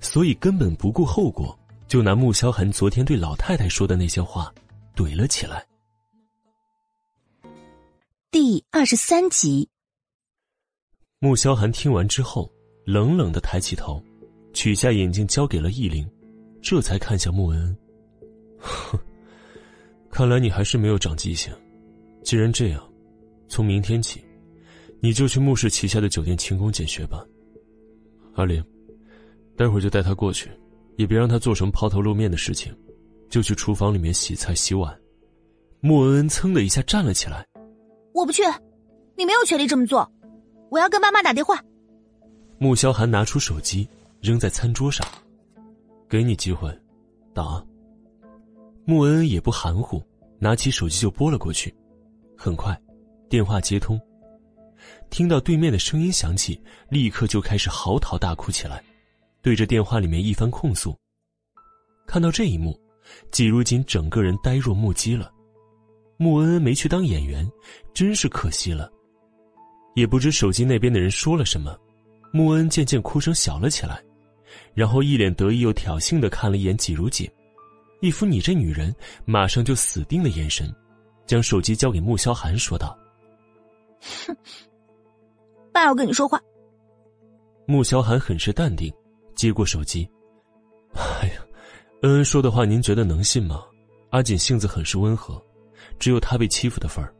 所以根本不顾后果，就拿穆萧寒昨天对老太太说的那些话怼了起来。第二十三集，穆萧寒听完之后，冷冷的抬起头，取下眼镜交给了易灵，这才看向穆恩恩。哼。看来你还是没有长记性。既然这样，从明天起，你就去穆氏旗下的酒店勤工俭学吧。阿玲，待会儿就带他过去，也别让他做什么抛头露面的事情，就去厨房里面洗菜洗碗。穆恩恩噌的一下站了起来。我不去，你没有权利这么做。我要跟妈妈打电话。穆萧寒拿出手机扔在餐桌上，给你机会，打。穆恩恩也不含糊，拿起手机就拨了过去。很快，电话接通。听到对面的声音响起，立刻就开始嚎啕大哭起来，对着电话里面一番控诉。看到这一幕，季如锦整个人呆若木鸡了。穆恩恩没去当演员，真是可惜了。也不知手机那边的人说了什么，穆恩渐渐哭声小了起来，然后一脸得意又挑衅的看了一眼季如锦。一副你这女人马上就死定的眼神，将手机交给穆萧寒，说道：“哼，爸要跟你说话。”穆萧寒很是淡定，接过手机。“哎呀，恩恩说的话您觉得能信吗？阿锦性子很是温和，只有他被欺负的份儿。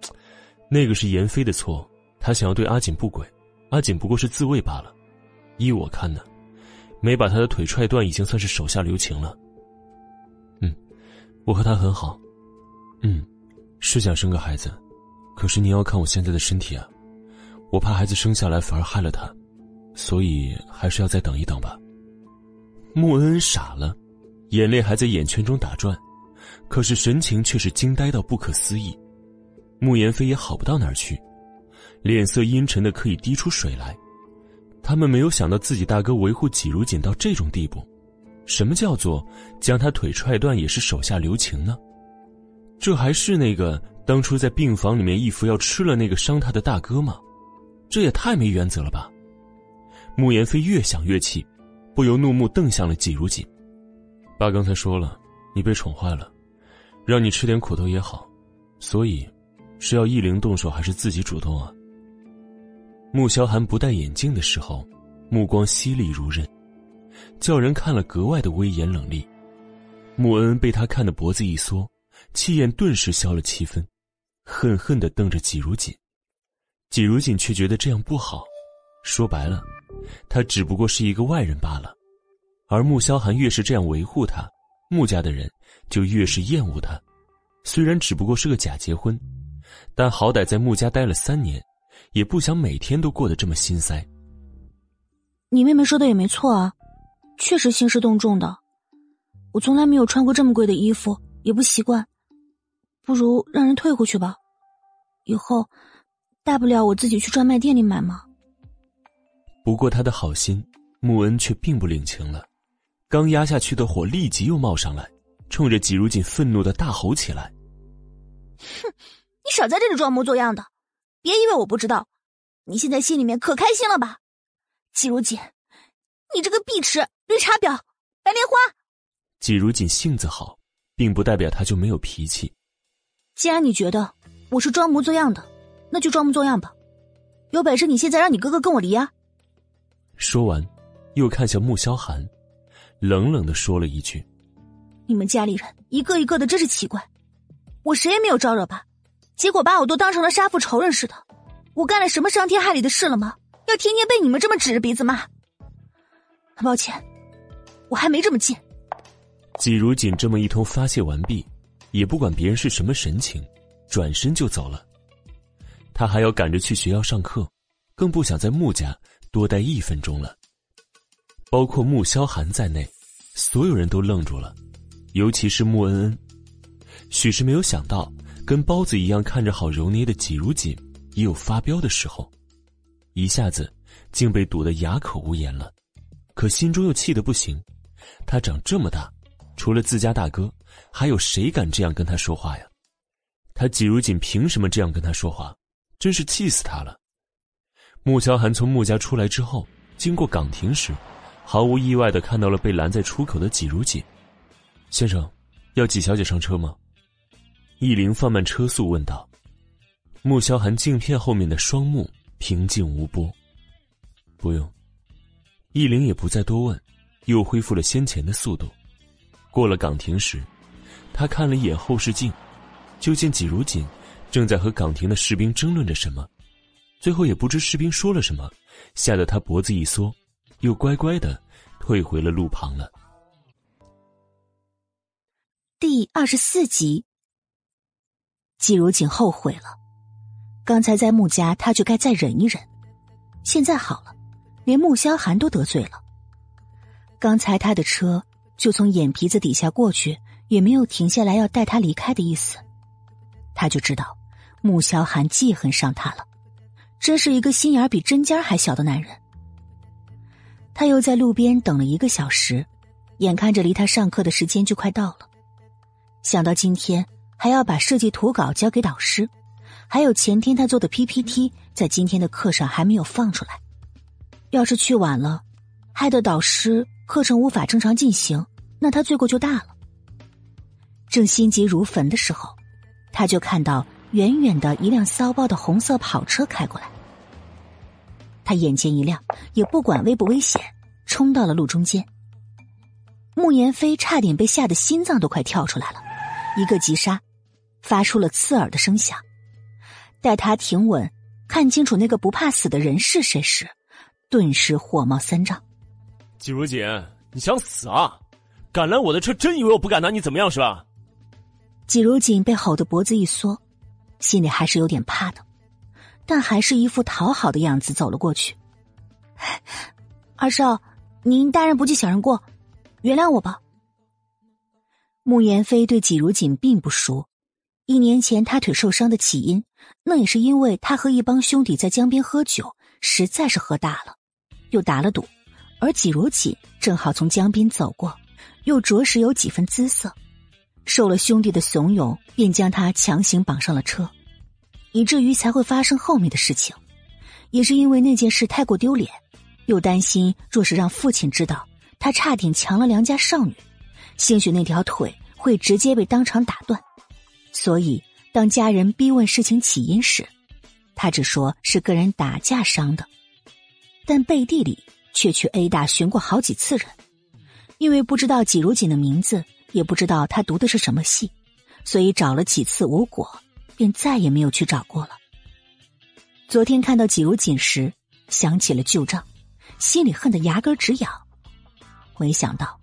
那个是严飞的错，他想要对阿锦不轨，阿锦不过是自卫罢了。依我看呢，没把他的腿踹断，已经算是手下留情了。”嗯我和他很好，嗯，是想生个孩子，可是你要看我现在的身体啊，我怕孩子生下来反而害了他，所以还是要再等一等吧。穆恩傻了，眼泪还在眼圈中打转，可是神情却是惊呆到不可思议。穆言飞也好不到哪儿去，脸色阴沉的可以滴出水来。他们没有想到自己大哥维护纪如锦到这种地步。什么叫做将他腿踹断也是手下留情呢？这还是那个当初在病房里面一副要吃了那个伤他的大哥吗？这也太没原则了吧！穆言飞越想越气，不由怒目瞪向了季如锦。爸刚才说了，你被宠坏了，让你吃点苦头也好，所以是要易灵动手还是自己主动啊？穆萧寒不戴眼镜的时候，目光犀利如刃。叫人看了格外的威严冷厉，穆恩恩被他看得脖子一缩，气焰顿时消了七分，恨恨的瞪着季如锦。季如锦却觉得这样不好，说白了，他只不过是一个外人罢了。而穆萧寒越是这样维护他，穆家的人就越是厌恶他。虽然只不过是个假结婚，但好歹在穆家待了三年，也不想每天都过得这么心塞。你妹妹说的也没错啊。确实兴师动众的，我从来没有穿过这么贵的衣服，也不习惯。不如让人退回去吧，以后大不了我自己去专卖店里买嘛。不过他的好心，穆恩却并不领情了，刚压下去的火立即又冒上来，冲着季如锦愤怒的大吼起来：“哼，你少在这里装模作样的，别以为我不知道，你现在心里面可开心了吧？季如锦，你这个碧池！”绿茶婊，白莲花。季如锦性子好，并不代表他就没有脾气。既然你觉得我是装模作样的，那就装模作样吧。有本事你现在让你哥哥跟我离啊！说完，又看向穆萧寒，冷冷的说了一句：“你们家里人一个一个的真是奇怪，我谁也没有招惹吧？结果把我都当成了杀父仇人似的。我干了什么伤天害理的事了吗？要天天被你们这么指着鼻子骂？很抱歉。”我还没这么贱。季如锦这么一通发泄完毕，也不管别人是什么神情，转身就走了。他还要赶着去学校上课，更不想在穆家多待一分钟了。包括穆萧寒在内，所有人都愣住了，尤其是穆恩恩。许是没有想到，跟包子一样看着好揉捏的季如锦，也有发飙的时候，一下子竟被堵得哑口无言了。可心中又气得不行。他长这么大，除了自家大哥，还有谁敢这样跟他说话呀？他季如锦凭什么这样跟他说话？真是气死他了！穆萧寒从穆家出来之后，经过岗亭时，毫无意外的看到了被拦在出口的季如锦。先生，要季小姐上车吗？易灵放慢车速问道。穆萧寒镜片后面的双目平静无波。不用。易灵也不再多问，又恢复了先前的速度。过了岗亭时，他看了一眼后视镜，就见季如锦正在和岗亭的士兵争论着什么。最后也不知士兵说了什么，吓得他脖子一缩，又乖乖的退回了路旁了。第二十四集，季如锦后悔了，刚才在穆家，他就该再忍一忍。现在好了，连穆萧寒都得罪了。刚才他的车就从眼皮子底下过去，也没有停下来要带他离开的意思，他就知道穆萧寒记恨上他了。真是一个心眼比针尖还小的男人。他又在路边等了一个小时，眼看着离他上课的时间就快到了。想到今天还要把设计图稿交给导师，还有前天他做的 PPT 在今天的课上还没有放出来，要是去晚了，害得导师课程无法正常进行，那他罪过就大了。正心急如焚的时候，他就看到远远的一辆骚包的红色跑车开过来，他眼前一亮，也不管危不危险，冲到了路中间。穆言飞差点被吓得心脏都快跳出来了。一个急刹，发出了刺耳的声响。待他停稳，看清楚那个不怕死的人是谁时，顿时火冒三丈。季如锦，你想死啊？敢拦我的车，真以为我不敢拿你怎么样是吧？季如锦被吼得脖子一缩，心里还是有点怕的，但还是一副讨好的样子走了过去。二少，您大人不计小人过，原谅我吧。穆言飞对季如锦并不熟，一年前他腿受伤的起因，那也是因为他和一帮兄弟在江边喝酒，实在是喝大了，又打了赌，而季如锦正好从江边走过，又着实有几分姿色，受了兄弟的怂恿，便将他强行绑上了车，以至于才会发生后面的事情。也是因为那件事太过丢脸，又担心若是让父亲知道，他差点强了良家少女。兴许那条腿会直接被当场打断，所以当家人逼问事情起因时，他只说是跟人打架伤的，但背地里却去 A 大寻过好几次人，因为不知道季如锦的名字，也不知道他读的是什么系，所以找了几次无果，便再也没有去找过了。昨天看到季如锦时，想起了旧账，心里恨得牙根直痒，没想到。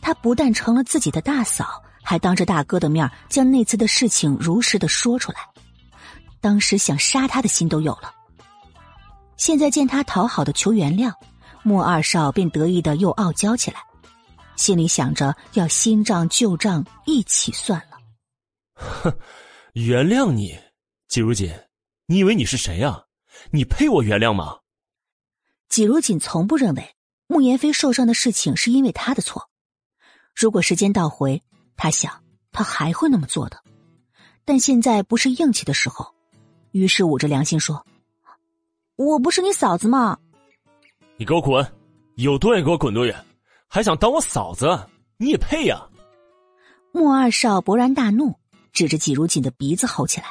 他不但成了自己的大嫂，还当着大哥的面将那次的事情如实的说出来。当时想杀他的心都有了。现在见他讨好的求原谅，莫二少便得意的又傲娇起来，心里想着要新账旧账一起算了。哼，原谅你，季如锦，你以为你是谁呀？你配我原谅吗？季如锦从不认为慕言飞受伤的事情是因为他的错。如果时间倒回，他想他还会那么做的，但现在不是硬气的时候，于是捂着良心说：“我不是你嫂子吗？”你给我滚！有多远给我滚多远！还想当我嫂子？你也配呀！穆二少勃然大怒，指着季如锦的鼻子吼起来。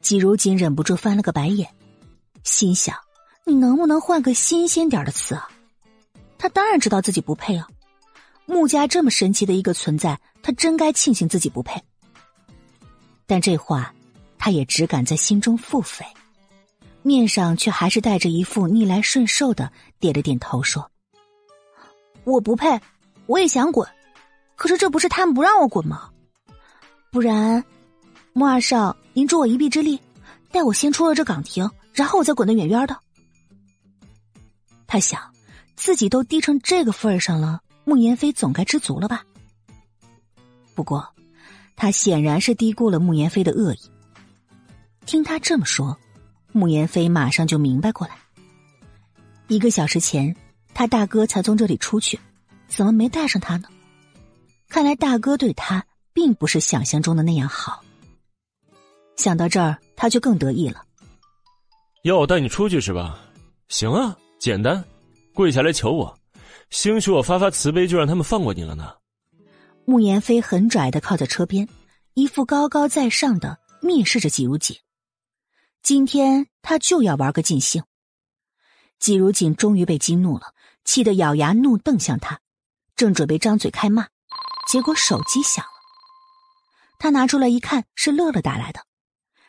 季如锦忍不住翻了个白眼，心想：你能不能换个新鲜点的词啊？他当然知道自己不配啊。穆家这么神奇的一个存在，他真该庆幸自己不配。但这话，他也只敢在心中腹诽，面上却还是带着一副逆来顺受的点了点头，说：“我不配，我也想滚，可是这不是他们不让我滚吗？不然，穆二少，您助我一臂之力，带我先出了这岗亭，然后我再滚得远远的。”他想，自己都低成这个份儿上了。穆言飞总该知足了吧？不过，他显然是低估了穆言飞的恶意。听他这么说，穆言飞马上就明白过来。一个小时前，他大哥才从这里出去，怎么没带上他呢？看来大哥对他并不是想象中的那样好。想到这儿，他就更得意了。要我带你出去是吧？行啊，简单，跪下来求我，兴许我发发慈悲，就让他们放过你了呢。慕言飞很拽的靠在车边，一副高高在上的蔑视着季如锦。今天他就要玩个尽兴。季如锦终于被激怒了，气得咬牙怒瞪向他，正准备张嘴开骂，结果手机响了。他拿出来一看，是乐乐打来的。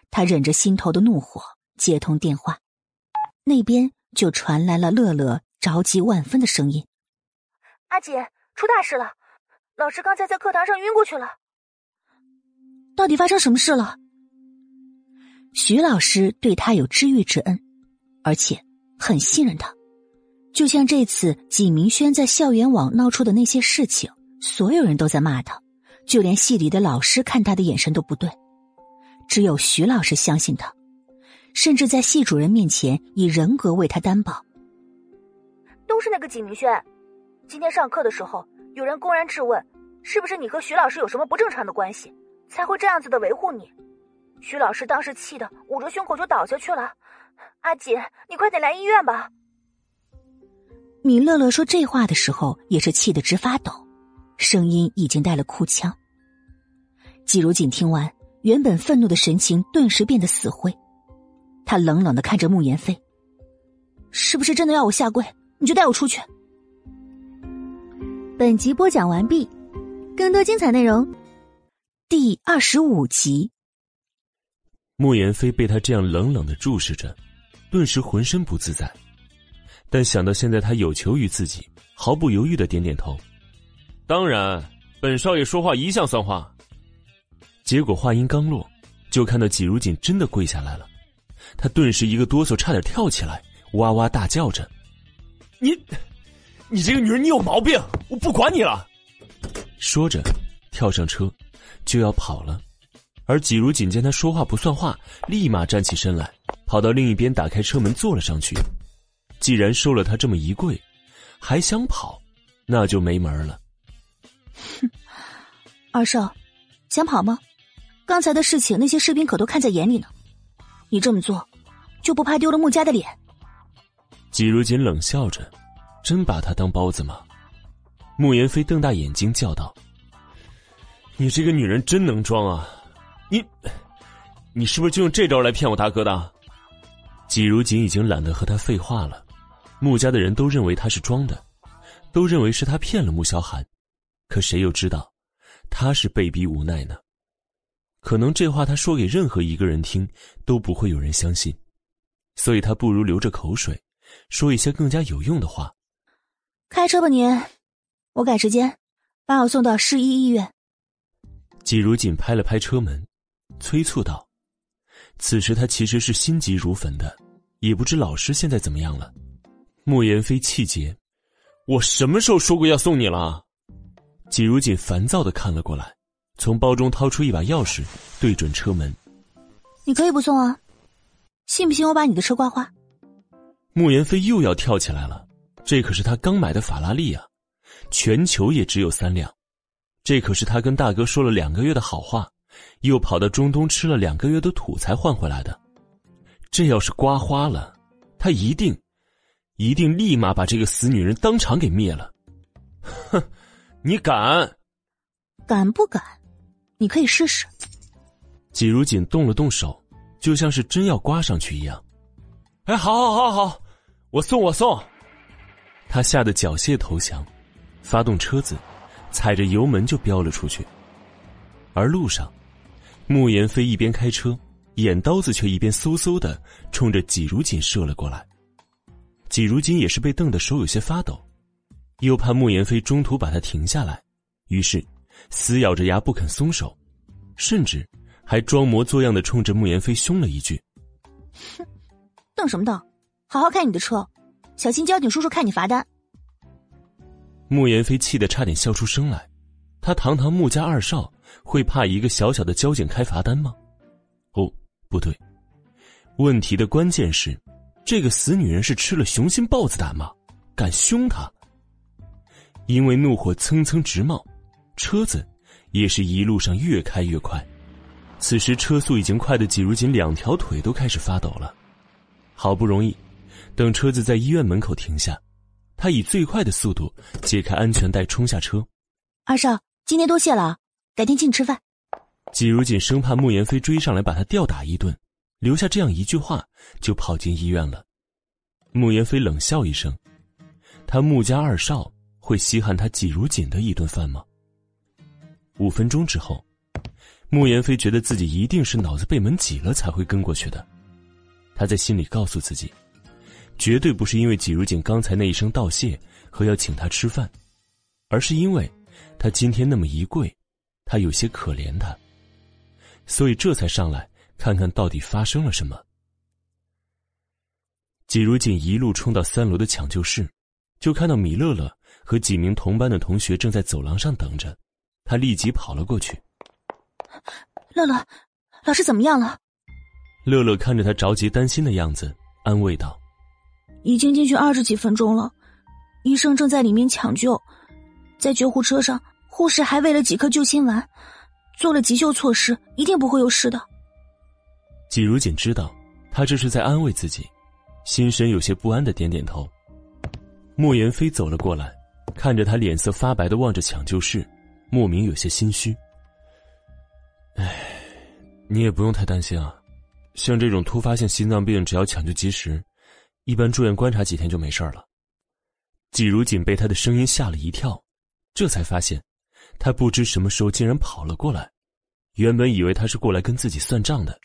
他忍着心头的怒火接通电话，那边就传来了乐乐着急万分的声音：“阿姐，出大事了！老师刚才在课堂上晕过去了。到底发生什么事了？”徐老师对他有知遇之恩，而且很信任他。就像这次纪明轩在校园网闹出的那些事情，所有人都在骂他，就连系里的老师看他的眼神都不对。只有徐老师相信他，甚至在系主任面前以人格为他担保。都是那个景明轩，今天上课的时候，有人公然质问，是不是你和徐老师有什么不正常的关系，才会这样子的维护你？徐老师当时气得捂着胸口就倒下去了。阿锦，你快点来医院吧。米乐乐说这话的时候也是气得直发抖，声音已经带了哭腔。季如锦听完，原本愤怒的神情顿时变得死灰，他冷冷的看着慕言飞：“是不是真的要我下跪？你就带我出去。”本集播讲完毕，更多精彩内容，第二十五集。慕言飞被他这样冷冷的注视着，顿时浑身不自在。但想到现在他有求于自己，毫不犹豫的点点头。当然，本少爷说话一向算话。结果话音刚落，就看到季如锦真的跪下来了。他顿时一个哆嗦，差点跳起来，哇哇大叫着：“你，你这个女人，你有毛病！我不管你了！”说着，跳上车，就要跑了。而季如锦见他说话不算话，立马站起身来，跑到另一边，打开车门坐了上去。既然收了他这么一跪，还想跑，那就没门了。哼，二少，想跑吗？刚才的事情，那些士兵可都看在眼里呢。你这么做，就不怕丢了穆家的脸？季如锦冷笑着，真把他当包子吗？穆言飞瞪大眼睛叫道：“你这个女人真能装啊！”你，你是不是就用这招来骗我大哥的？季如锦已经懒得和他废话了。穆家的人都认为他是装的，都认为是他骗了穆萧寒，可谁又知道，他是被逼无奈呢？可能这话他说给任何一个人听，都不会有人相信，所以他不如流着口水，说一些更加有用的话。开车吧，您，我赶时间，把我送到市一医院。季如锦拍了拍车门。催促道：“此时他其实是心急如焚的，也不知老师现在怎么样了。”莫言飞气结：“我什么时候说过要送你了？”季如锦烦躁的看了过来，从包中掏出一把钥匙，对准车门：“你可以不送啊，信不信我把你的车刮花？”莫言飞又要跳起来了，这可是他刚买的法拉利啊，全球也只有三辆，这可是他跟大哥说了两个月的好话。又跑到中东吃了两个月的土才换回来的，这要是刮花了，他一定，一定立马把这个死女人当场给灭了。哼，你敢？敢不敢？你可以试试。季如锦动了动手，就像是真要刮上去一样。哎，好，好，好，好，我送，我送。他吓得缴械投降，发动车子，踩着油门就飙了出去。而路上。慕言飞一边开车，眼刀子却一边嗖嗖的冲着季如锦射了过来。季如锦也是被瞪得手有些发抖，又怕慕言飞中途把他停下来，于是死咬着牙不肯松手，甚至还装模作样的冲着慕言飞凶了一句：“哼，瞪什么瞪？好好开你的车，小心交警叔叔看你罚单。”慕言飞气得差点笑出声来，他堂堂穆家二少。会怕一个小小的交警开罚单吗？哦，不对，问题的关键是，这个死女人是吃了雄心豹子胆吗？敢凶他？因为怒火蹭蹭直冒，车子也是一路上越开越快。此时车速已经快的季如锦两条腿都开始发抖了。好不容易，等车子在医院门口停下，他以最快的速度解开安全带，冲下车。二少，今天多谢了，改天请你吃饭。季如锦生怕穆言飞追上来把他吊打一顿，留下这样一句话，就跑进医院了。穆言飞冷笑一声：“他穆家二少会稀罕他季如锦的一顿饭吗？”五分钟之后。穆言飞觉得自己一定是脑子被门挤了才会跟过去的，他在心里告诉自己，绝对不是因为季如锦刚才那一声道谢和要请他吃饭，而是因为他今天那么一跪，他有些可怜他，所以这才上来看看到底发生了什么。季如锦一路冲到三楼的抢救室，就看到米乐乐和几名同班的同学正在走廊上等着，他立即跑了过去。乐乐，老师怎么样了？乐乐看着他着急担心的样子，安慰道：“已经进去二十几分钟了，医生正在里面抢救，在救护车上，护士还喂了几颗救心丸，做了急救措施，一定不会有事的。”季如锦知道他这是在安慰自己，心神有些不安的点点头。莫言飞走了过来，看着他脸色发白的望着抢救室，莫名有些心虚。哎，你也不用太担心啊，像这种突发性心脏病，只要抢救及时，一般住院观察几天就没事了。季如锦被他的声音吓了一跳，这才发现，他不知什么时候竟然跑了过来。原本以为他是过来跟自己算账的，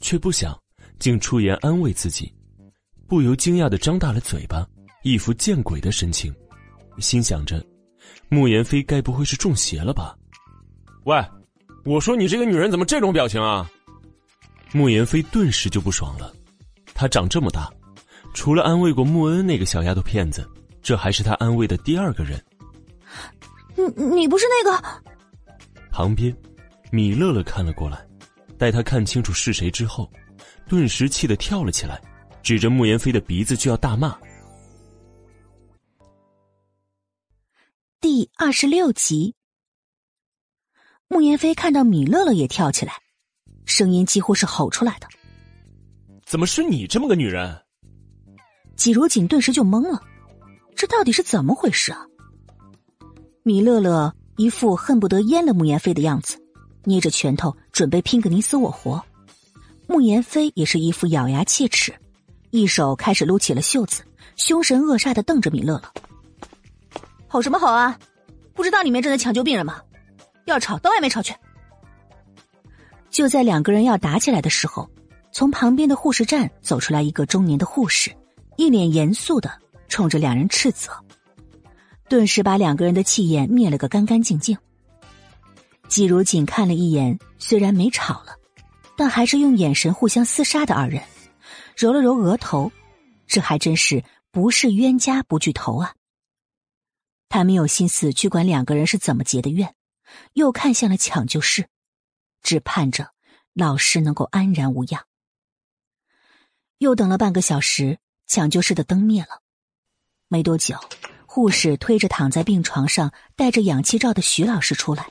却不想竟出言安慰自己，不由惊讶的张大了嘴巴，一副见鬼的神情，心想着，穆言飞该不会是中邪了吧？喂！我说你这个女人怎么这种表情啊？穆言飞顿时就不爽了。他长这么大，除了安慰过穆恩那个小丫头片子，这还是他安慰的第二个人。你你不是那个？旁边，米乐乐看了过来，待他看清楚是谁之后，顿时气得跳了起来，指着穆言飞的鼻子就要大骂。第二十六集。穆言飞看到米乐乐也跳起来，声音几乎是吼出来的：“怎么是你这么个女人？”季如锦顿时就懵了，这到底是怎么回事啊？米乐乐一副恨不得阉了穆言飞的样子，捏着拳头准备拼个你死我活。穆言飞也是一副咬牙切齿，一手开始撸起了袖子，凶神恶煞的瞪着米乐乐：“吼什么吼啊？不知道里面正在抢救病人吗？”要吵到外面吵去！就在两个人要打起来的时候，从旁边的护士站走出来一个中年的护士，一脸严肃的冲着两人斥责，顿时把两个人的气焰灭了个干干净净。季如锦看了一眼，虽然没吵了，但还是用眼神互相厮杀的二人，揉了揉额头，这还真是不是冤家不聚头啊！他没有心思去管两个人是怎么结的怨。又看向了抢救室，只盼着老师能够安然无恙。又等了半个小时，抢救室的灯灭了。没多久，护士推着躺在病床上、戴着氧气罩的徐老师出来。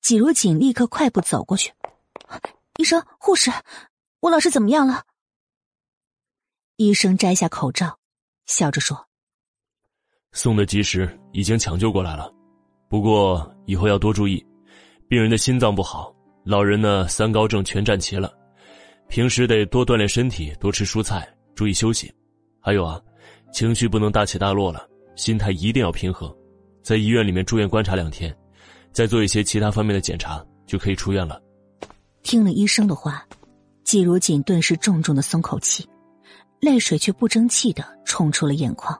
季如锦立刻快步走过去：“医生，护士，吴老师怎么样了？”医生摘下口罩，笑着说：“送的及时，已经抢救过来了。”不过以后要多注意，病人的心脏不好，老人呢三高症全占齐了，平时得多锻炼身体，多吃蔬菜，注意休息。还有啊，情绪不能大起大落了，心态一定要平和。在医院里面住院观察两天，再做一些其他方面的检查，就可以出院了。听了医生的话，季如锦顿时重重的松口气，泪水却不争气的冲出了眼眶。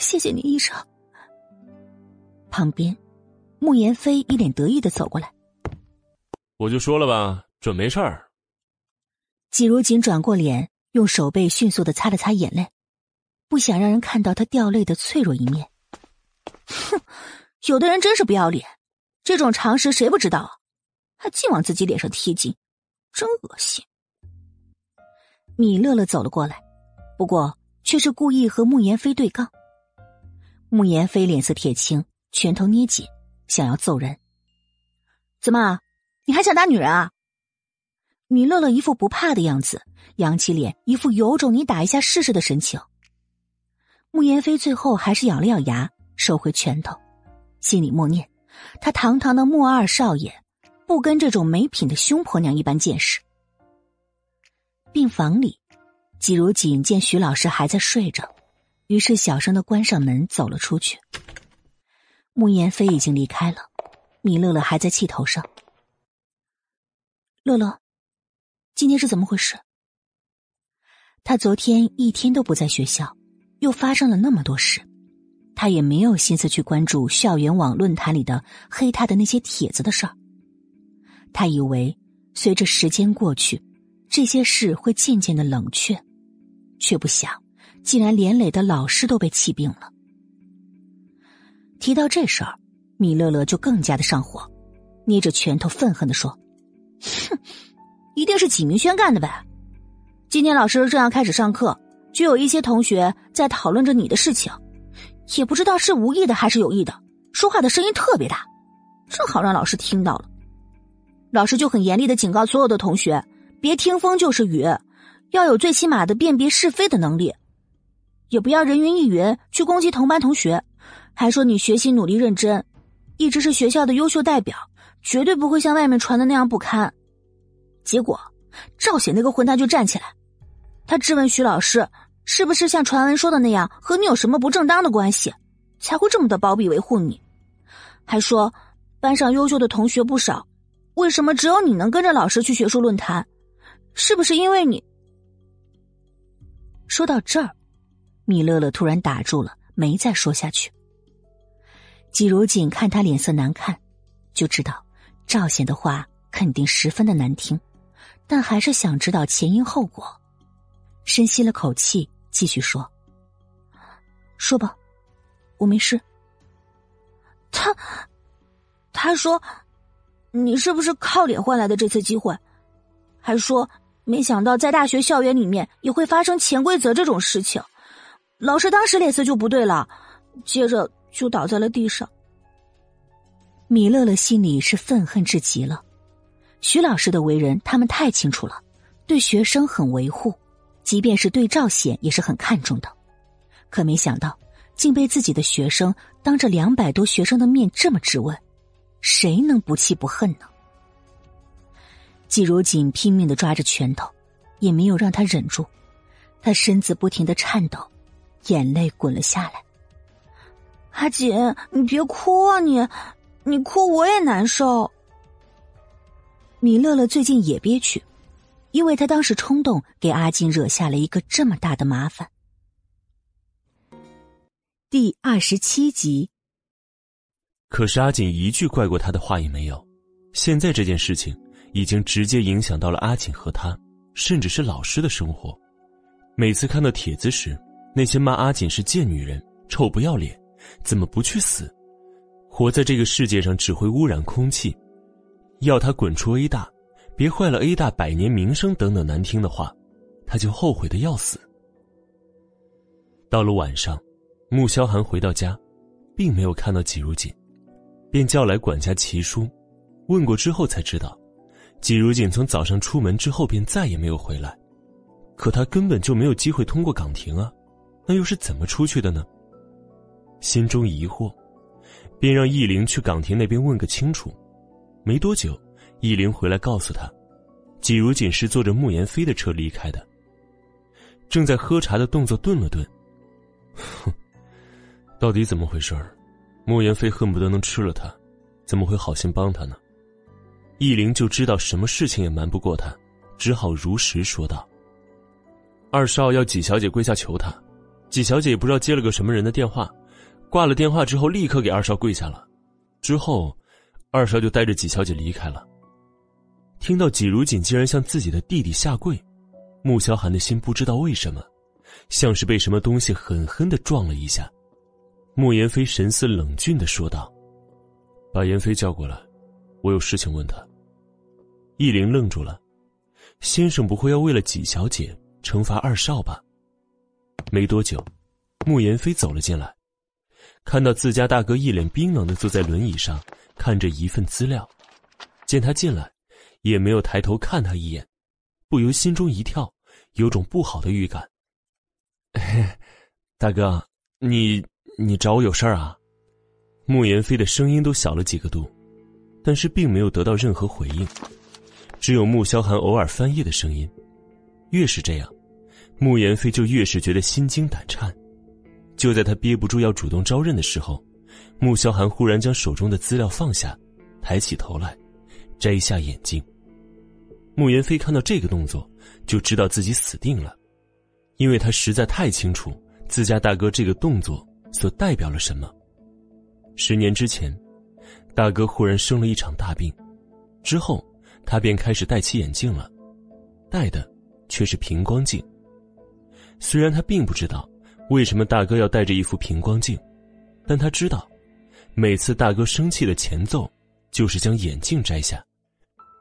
谢谢你，医生。旁边，慕言飞一脸得意的走过来。我就说了吧，准没事儿。季如锦转过脸，用手背迅速的擦了擦眼泪，不想让人看到他掉泪的脆弱一面。哼，有的人真是不要脸，这种常识谁不知道啊？还净往自己脸上贴金，真恶心。米乐乐走了过来，不过却是故意和慕言飞对杠。穆言飞脸色铁青。拳头捏紧，想要揍人。怎么，你还想打女人啊？米乐乐一副不怕的样子，扬起脸，一副有种你打一下试试的神情。穆言飞最后还是咬了咬牙，收回拳头，心里默念：他堂堂的穆二少爷，不跟这种没品的凶婆娘一般见识。病房里，季如锦见徐老师还在睡着，于是小声的关上门，走了出去。穆言飞已经离开了，米乐乐还在气头上。乐乐，今天是怎么回事？他昨天一天都不在学校，又发生了那么多事，他也没有心思去关注校园网论坛里的黑他的那些帖子的事儿。他以为随着时间过去。这些事会渐渐的冷却，却不想，竟然连累的老师都被气病了。提到这事儿，米乐乐就更加的上火，捏着拳头愤恨的说：“哼，一定是纪明轩干的呗！今天老师正要开始上课，就有一些同学在讨论着你的事情，也不知道是无意的还是有意的，说话的声音特别大，正好让老师听到了。老师就很严厉的警告所有的同学。”别听风就是雨，要有最起码的辨别是非的能力，也不要人云亦云去攻击同班同学，还说你学习努力认真，一直是学校的优秀代表，绝对不会像外面传的那样不堪。结果赵显那个混蛋就站起来，他质问徐老师，是不是像传闻说的那样和你有什么不正当的关系，才会这么的包庇维护你？还说班上优秀的同学不少，为什么只有你能跟着老师去学术论坛？是不是因为你？说到这儿，米乐乐突然打住了，没再说下去。季如锦看他脸色难看，就知道赵显的话肯定十分的难听，但还是想知道前因后果。深吸了口气，继续说：“说吧，我没事。”他他说：“你是不是靠脸换来的这次机会？”还说。没想到在大学校园里面也会发生潜规则这种事情，老师当时脸色就不对了，接着就倒在了地上。米乐乐心里是愤恨至极了，徐老师的为人他们太清楚了，对学生很维护，即便是对赵显也是很看重的，可没想到竟被自己的学生当着两百多学生的面这么质问，谁能不气不恨呢？季如锦拼命的抓着拳头，也没有让他忍住，他身子不停的颤抖，眼泪滚了下来。阿锦，你别哭啊！你，你哭我也难受。米乐乐最近也憋屈，因为他当时冲动给阿锦惹下了一个这么大的麻烦。第二十七集。可是阿锦一句怪过他的话也没有，现在这件事情。已经直接影响到了阿锦和他，甚至是老师的生活。每次看到帖子时，那些骂阿锦是贱女人、臭不要脸，怎么不去死？活在这个世界上只会污染空气，要他滚出 A 大，别坏了 A 大百年名声等等难听的话，他就后悔的要死。到了晚上，穆萧寒回到家，并没有看到季如锦，便叫来管家齐叔，问过之后才知道。季如锦从早上出门之后便再也没有回来，可他根本就没有机会通过岗亭啊，那又是怎么出去的呢？心中疑惑，便让易灵去岗亭那边问个清楚。没多久，易灵回来告诉他，季如锦是坐着慕言飞的车离开的。正在喝茶的动作顿了顿，哼，到底怎么回事儿？慕言飞恨不得能吃了他，怎么会好心帮他呢？易灵就知道什么事情也瞒不过他，只好如实说道：“二少要纪小姐跪下求他，纪小姐也不知道接了个什么人的电话，挂了电话之后立刻给二少跪下了，之后，二少就带着纪小姐离开了。”听到纪如锦竟然向自己的弟弟下跪，穆萧寒的心不知道为什么，像是被什么东西狠狠的撞了一下。穆言飞神色冷峻的说道：“把言飞叫过来，我有事情问他。”易灵愣住了，先生不会要为了纪小姐惩罚二少吧？没多久，穆言飞走了进来，看到自家大哥一脸冰冷的坐在轮椅上，看着一份资料，见他进来，也没有抬头看他一眼，不由心中一跳，有种不好的预感。大哥，你你找我有事儿啊？慕言飞的声音都小了几个度，但是并没有得到任何回应，只有穆萧寒偶尔翻页的声音。越是这样，慕言飞就越是觉得心惊胆颤。就在他憋不住要主动招认的时候，穆萧寒忽然将手中的资料放下，抬起头来，摘下眼镜。慕言飞看到这个动作，就知道自己死定了，因为他实在太清楚自家大哥这个动作所代表了什么。十年之前，大哥忽然生了一场大病，之后他便开始戴起眼镜了，戴的却是平光镜。虽然他并不知道。为什么大哥要戴着一副平光镜？但他知道，每次大哥生气的前奏，就是将眼镜摘下，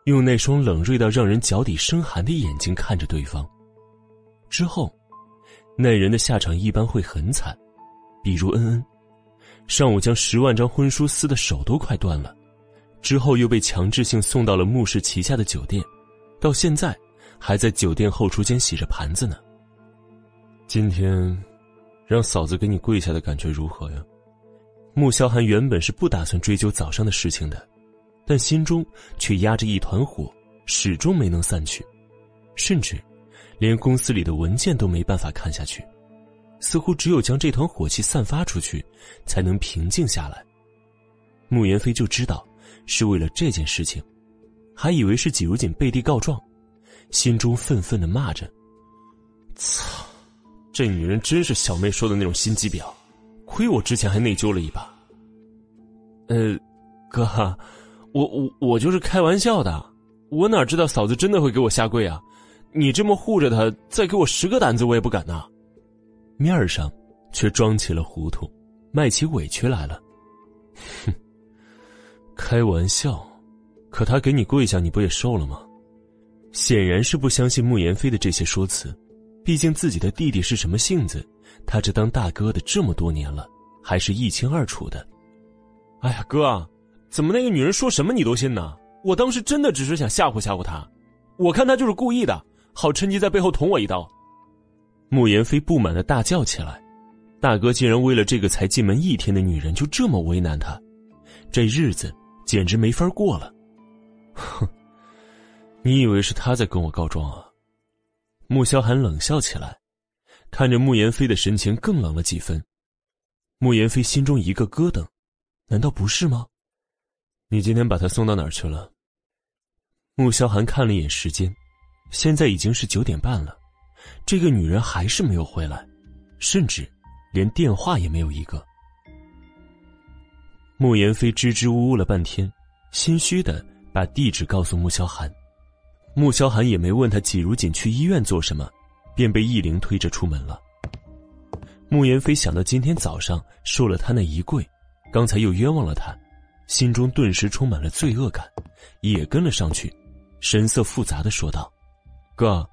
用那双冷锐到让人脚底生寒的眼睛看着对方。之后，那人的下场一般会很惨，比如恩恩，上午将十万张婚书撕的手都快断了，之后又被强制性送到了穆氏旗下的酒店，到现在还在酒店后厨间洗着盘子呢。今天。让嫂子给你跪下的感觉如何呀？穆萧寒原本是不打算追究早上的事情的，但心中却压着一团火，始终没能散去，甚至连公司里的文件都没办法看下去，似乎只有将这团火气散发出去，才能平静下来。穆言飞就知道是为了这件事情，还以为是季如锦背地告状，心中愤愤的骂着：“操！”这女人真是小妹说的那种心机婊，亏我之前还内疚了一把。呃，哥，我我我就是开玩笑的，我哪知道嫂子真的会给我下跪啊？你这么护着她，再给我十个胆子我也不敢呐。面上却装起了糊涂，卖起委屈来了。哼，开玩笑，可他给你跪下，你不也受了吗？显然是不相信穆言飞的这些说辞。毕竟自己的弟弟是什么性子，他这当大哥的这么多年了，还是一清二楚的。哎呀，哥，怎么那个女人说什么你都信呢？我当时真的只是想吓唬吓唬她，我看她就是故意的，好趁机在背后捅我一刀。慕言飞不满的大叫起来：“大哥竟然为了这个才进门一天的女人就这么为难他，这日子简直没法过了。”哼，你以为是他在跟我告状啊？穆萧寒冷笑起来，看着穆言飞的神情更冷了几分。穆言飞心中一个咯噔，难道不是吗？你今天把他送到哪儿去了？穆萧寒看了一眼时间，现在已经是九点半了，这个女人还是没有回来，甚至连电话也没有一个。穆言飞支支吾吾了半天，心虚的把地址告诉穆萧寒。穆萧寒也没问他季如锦去医院做什么，便被易灵推着出门了。穆言飞想到今天早上受了他那一跪，刚才又冤枉了他，心中顿时充满了罪恶感，也跟了上去，神色复杂的说道：“哥，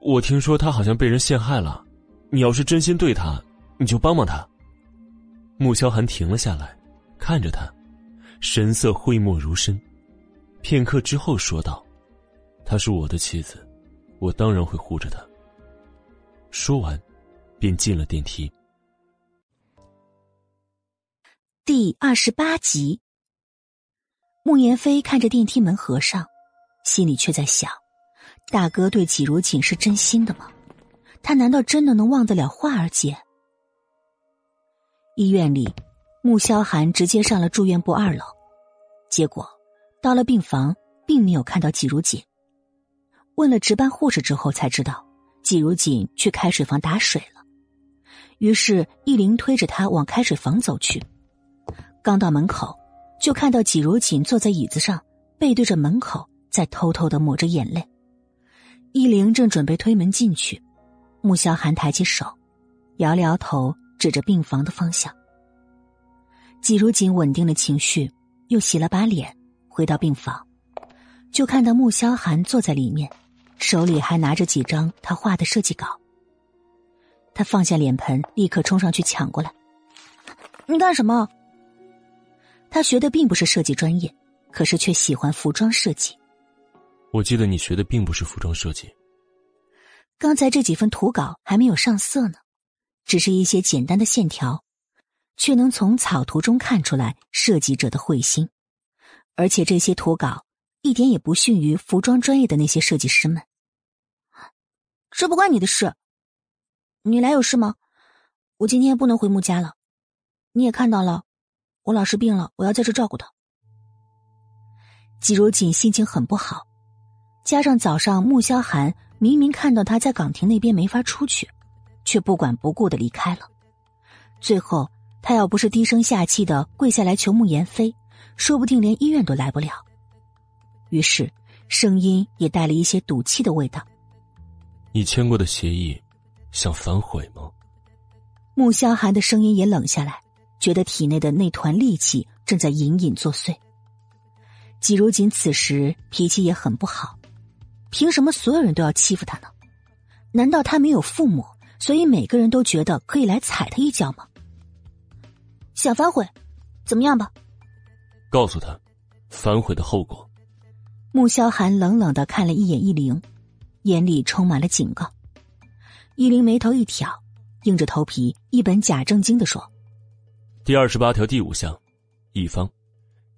我听说他好像被人陷害了，你要是真心对他，你就帮帮他。”穆萧寒停了下来，看着他，神色讳莫如深，片刻之后说道。她是我的妻子，我当然会护着她。说完，便进了电梯。第二十八集，穆言飞看着电梯门合上，心里却在想：大哥对季如锦是真心的吗？他难道真的能忘得了花儿姐？医院里，穆萧寒直接上了住院部二楼，结果到了病房，并没有看到季如锦。问了值班护士之后，才知道季如锦去开水房打水了。于是易灵推着他往开水房走去。刚到门口，就看到季如锦坐在椅子上，背对着门口，在偷偷的抹着眼泪。易灵正准备推门进去，穆萧寒抬起手，摇了摇头，指着病房的方向。季如锦稳定了情绪，又洗了把脸，回到病房，就看到穆萧寒坐在里面。手里还拿着几张他画的设计稿。他放下脸盆，立刻冲上去抢过来。你干什么？他学的并不是设计专业，可是却喜欢服装设计。我记得你学的并不是服装设计。刚才这几份图稿还没有上色呢，只是一些简单的线条，却能从草图中看出来设计者的慧心。而且这些图稿一点也不逊于服装专业的那些设计师们。这不关你的事。你来有事吗？我今天不能回穆家了。你也看到了，我老师病了，我要在这照顾他。季如锦心情很不好，加上早上穆萧寒明明看到他在岗亭那边没法出去，却不管不顾的离开了。最后，他要不是低声下气的跪下来求穆言飞。说不定连医院都来不了，于是声音也带了一些赌气的味道。你签过的协议，想反悔吗？穆萧寒的声音也冷下来，觉得体内的那团戾气正在隐隐作祟。季如锦此时脾气也很不好，凭什么所有人都要欺负他呢？难道他没有父母，所以每个人都觉得可以来踩他一脚吗？想反悔，怎么样吧？告诉他，反悔的后果。穆萧寒冷冷的看了一眼易灵，眼里充满了警告。易灵眉头一挑，硬着头皮一本假正经的说：“第二十八条第五项，乙方，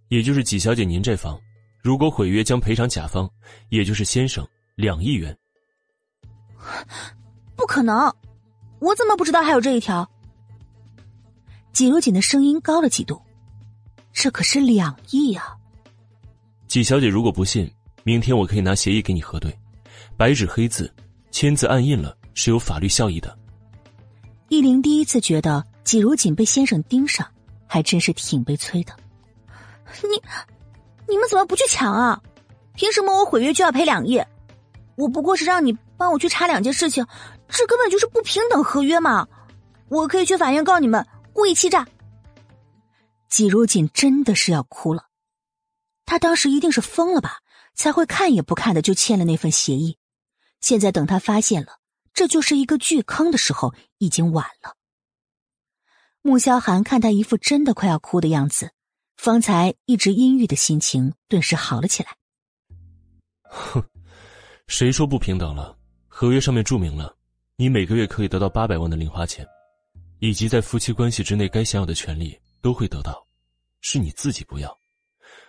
也就是纪小姐您这方，如果毁约，将赔偿甲方，也就是先生两亿元。”不可能，我怎么不知道还有这一条？季如锦的声音高了几度。这可是两亿啊！季小姐，如果不信，明天我可以拿协议给你核对，白纸黑字，签字按印了是有法律效益的。易灵第一次觉得季如锦被先生盯上，还真是挺悲催的。你，你们怎么不去抢啊？凭什么我毁约就要赔两亿？我不过是让你帮我去查两件事情，这根本就是不平等合约嘛！我可以去法院告你们故意欺诈。季如锦真的是要哭了，他当时一定是疯了吧，才会看也不看的就签了那份协议。现在等他发现了这就是一个巨坑的时候，已经晚了。穆萧寒看他一副真的快要哭的样子，方才一直阴郁的心情顿时好了起来。哼，谁说不平等了？合约上面注明了，你每个月可以得到八百万的零花钱，以及在夫妻关系之内该享有的权利。都会得到，是你自己不要，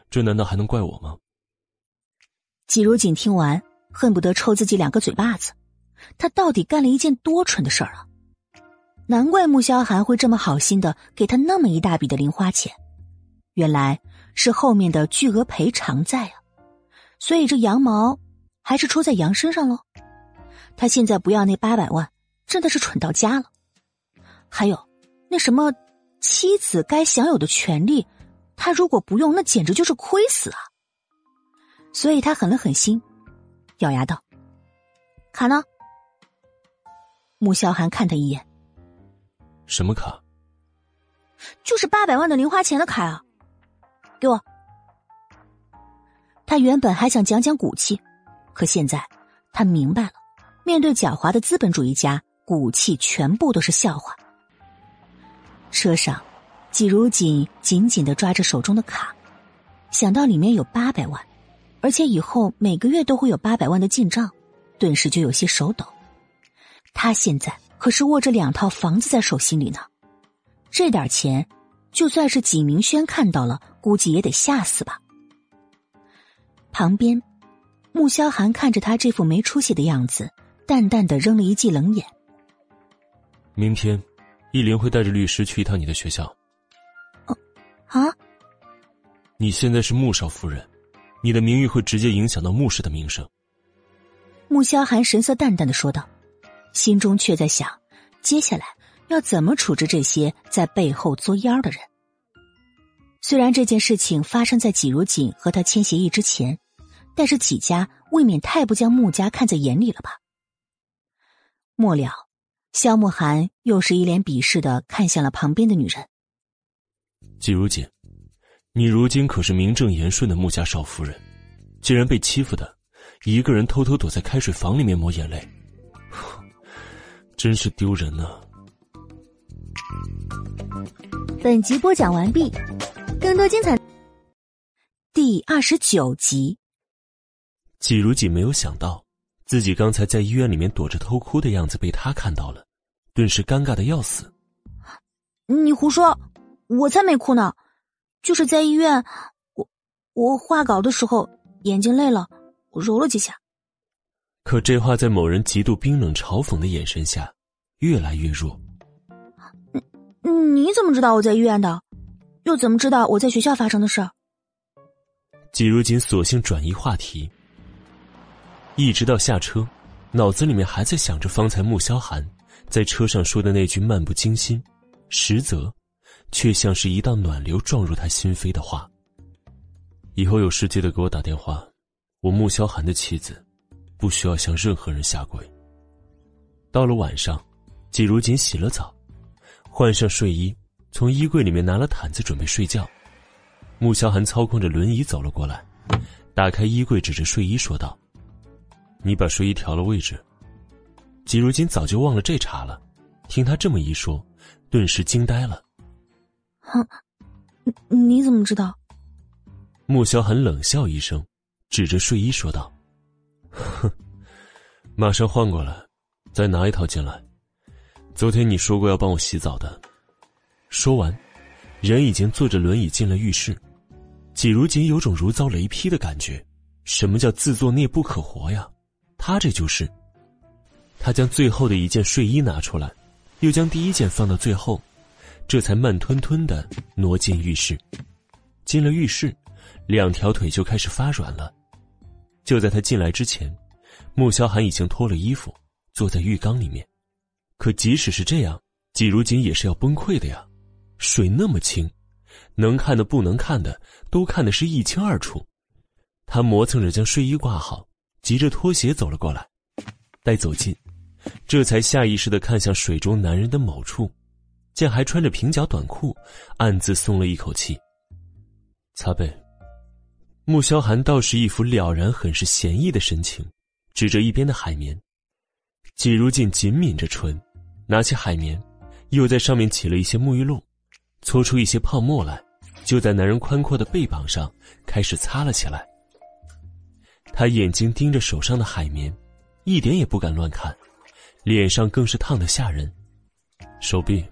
这难道还能怪我吗？季如锦听完，恨不得抽自己两个嘴巴子。他到底干了一件多蠢的事儿啊！难怪穆萧寒会这么好心的给他那么一大笔的零花钱，原来是后面的巨额赔偿在啊！所以这羊毛还是出在羊身上喽。他现在不要那八百万，真的是蠢到家了。还有那什么。妻子该享有的权利，他如果不用，那简直就是亏死啊！所以他狠了狠心，咬牙道：“卡呢？”穆萧寒看他一眼：“什么卡？”“就是八百万的零花钱的卡啊！”“给我。”他原本还想讲讲骨气，可现在他明白了，面对狡猾的资本主义家，骨气全部都是笑话。车上，季如锦紧紧的抓着手中的卡，想到里面有八百万，而且以后每个月都会有八百万的进账，顿时就有些手抖。他现在可是握着两套房子在手心里呢，这点钱，就算是纪明轩看到了，估计也得吓死吧。旁边，穆萧寒看着他这副没出息的样子，淡淡的扔了一记冷眼。明天。易林会带着律师去一趟你的学校。哦，啊！你现在是穆少夫人，你的名誉会直接影响到穆氏的名声。穆萧寒神色淡淡的说道，心中却在想，接下来要怎么处置这些在背后作妖的人。虽然这件事情发生在季如锦和他签协议之前，但是季家未免太不将穆家看在眼里了吧？末了。萧慕寒又是一脸鄙视的看向了旁边的女人。季如锦，你如今可是名正言顺的穆家少夫人，竟然被欺负的，一个人偷偷躲在开水房里面抹眼泪，真是丢人呐！本集播讲完毕，更多精彩。第二十九集，季如锦没有想到自己刚才在医院里面躲着偷哭的样子被他看到了，顿时尴尬的要死。你胡说，我才没哭呢，就是在医院，我我画稿的时候眼睛累了，我揉了几下。可这话在某人极度冰冷嘲讽的眼神下，越来越弱。你你怎么知道我在医院的？又怎么知道我在学校发生的事？季如锦索性转移话题，一直到下车，脑子里面还在想着方才穆萧寒在车上说的那句漫不经心，实则却像是一道暖流撞入他心扉的话。以后有事记得给我打电话，我穆萧寒的妻子，不需要向任何人下跪。到了晚上，季如锦洗了澡，换上睡衣，从衣柜里面拿了毯子准备睡觉。穆萧寒操控着轮椅走了过来，打开衣柜，指着睡衣说道：“你把睡衣调了位置。”季如锦早就忘了这茬了，听他这么一说，顿时惊呆了。“哼，你你怎么知道？”穆萧寒冷笑一声，指着睡衣说道：“哼，马上换过来，再拿一套进来。昨天你说过要帮我洗澡的。”说完，人已经坐着轮椅进了浴室。季如锦有种如遭雷劈的感觉，什么叫自作孽不可活呀？他这就是。他将最后的一件睡衣拿出来，又将第一件放到最后，这才慢吞吞的挪进浴室。进了浴室，两条腿就开始发软了。就在他进来之前，穆萧寒已经脱了衣服，坐在浴缸里面。可即使是这样，季如锦也是要崩溃的呀，水那么清。能看的不能看的都看得是一清二楚，他磨蹭着将睡衣挂好，急着脱鞋走了过来。待走近，这才下意识的看向水中男人的某处，见还穿着平角短裤，暗自松了一口气。擦背，穆萧寒倒是一副了然、很是嫌疑的神情，指着一边的海绵。季如锦紧抿着唇，拿起海绵，又在上面起了一些沐浴露，搓出一些泡沫来。就在男人宽阔的背膀上开始擦了起来。他眼睛盯着手上的海绵，一点也不敢乱看，脸上更是烫得吓人，手臂，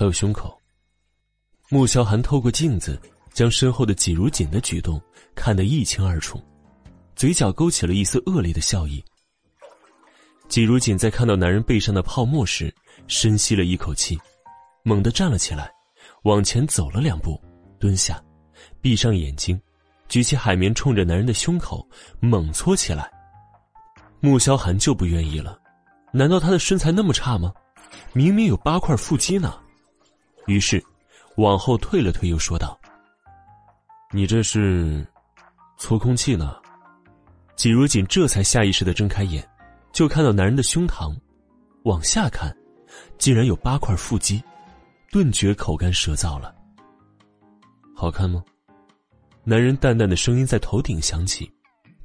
还有胸口。穆萧寒透过镜子，将身后的季如锦的举动看得一清二楚，嘴角勾起了一丝恶劣的笑意。季如锦在看到男人背上的泡沫时，深吸了一口气，猛地站了起来，往前走了两步。蹲下，闭上眼睛，举起海绵，冲着男人的胸口猛搓起来。穆萧寒就不愿意了，难道他的身材那么差吗？明明有八块腹肌呢。于是，往后退了退，又说道：“你这是搓空气呢？”季如锦这才下意识的睁开眼，就看到男人的胸膛，往下看，竟然有八块腹肌，顿觉口干舌燥了。好看吗？男人淡淡的声音在头顶响起，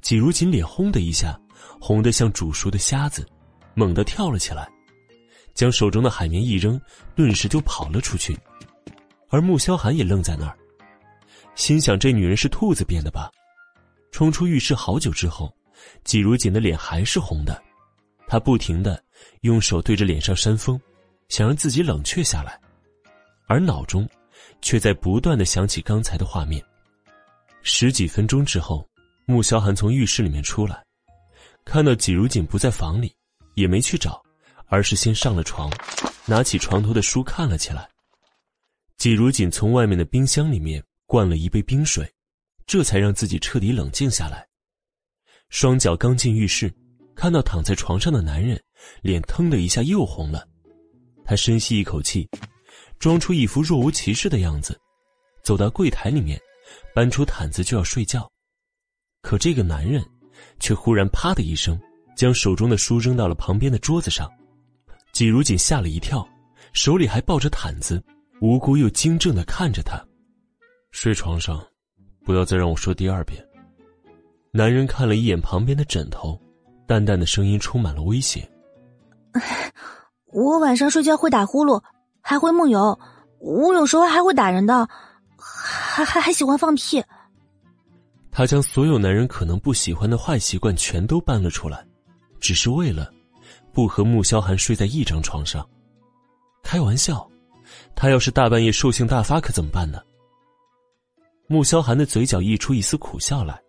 季如锦脸轰的一下，红得像煮熟的虾子，猛地跳了起来，将手中的海绵一扔，顿时就跑了出去。而穆萧寒也愣在那儿，心想：这女人是兔子变的吧？冲出浴室好久之后，季如锦的脸还是红的，他不停的用手对着脸上扇风，想让自己冷却下来，而脑中。却在不断的想起刚才的画面。十几分钟之后，穆萧寒从浴室里面出来，看到季如锦不在房里，也没去找，而是先上了床，拿起床头的书看了起来。季如锦从外面的冰箱里面灌了一杯冰水，这才让自己彻底冷静下来。双脚刚进浴室，看到躺在床上的男人，脸腾的一下又红了，他深吸一口气。装出一副若无其事的样子，走到柜台里面，搬出毯子就要睡觉，可这个男人却忽然啪的一声，将手中的书扔到了旁边的桌子上。季如锦吓了一跳，手里还抱着毯子，无辜又惊怔的看着他。睡床上，不要再让我说第二遍。男人看了一眼旁边的枕头，淡淡的声音充满了威胁：“我晚上睡觉会打呼噜。”还会梦游，我有时候还会打人的，还还还喜欢放屁。他将所有男人可能不喜欢的坏习惯全都搬了出来，只是为了不和穆萧寒睡在一张床上。开玩笑，他要是大半夜兽性大发，可怎么办呢？穆萧寒的嘴角溢出一丝苦笑来，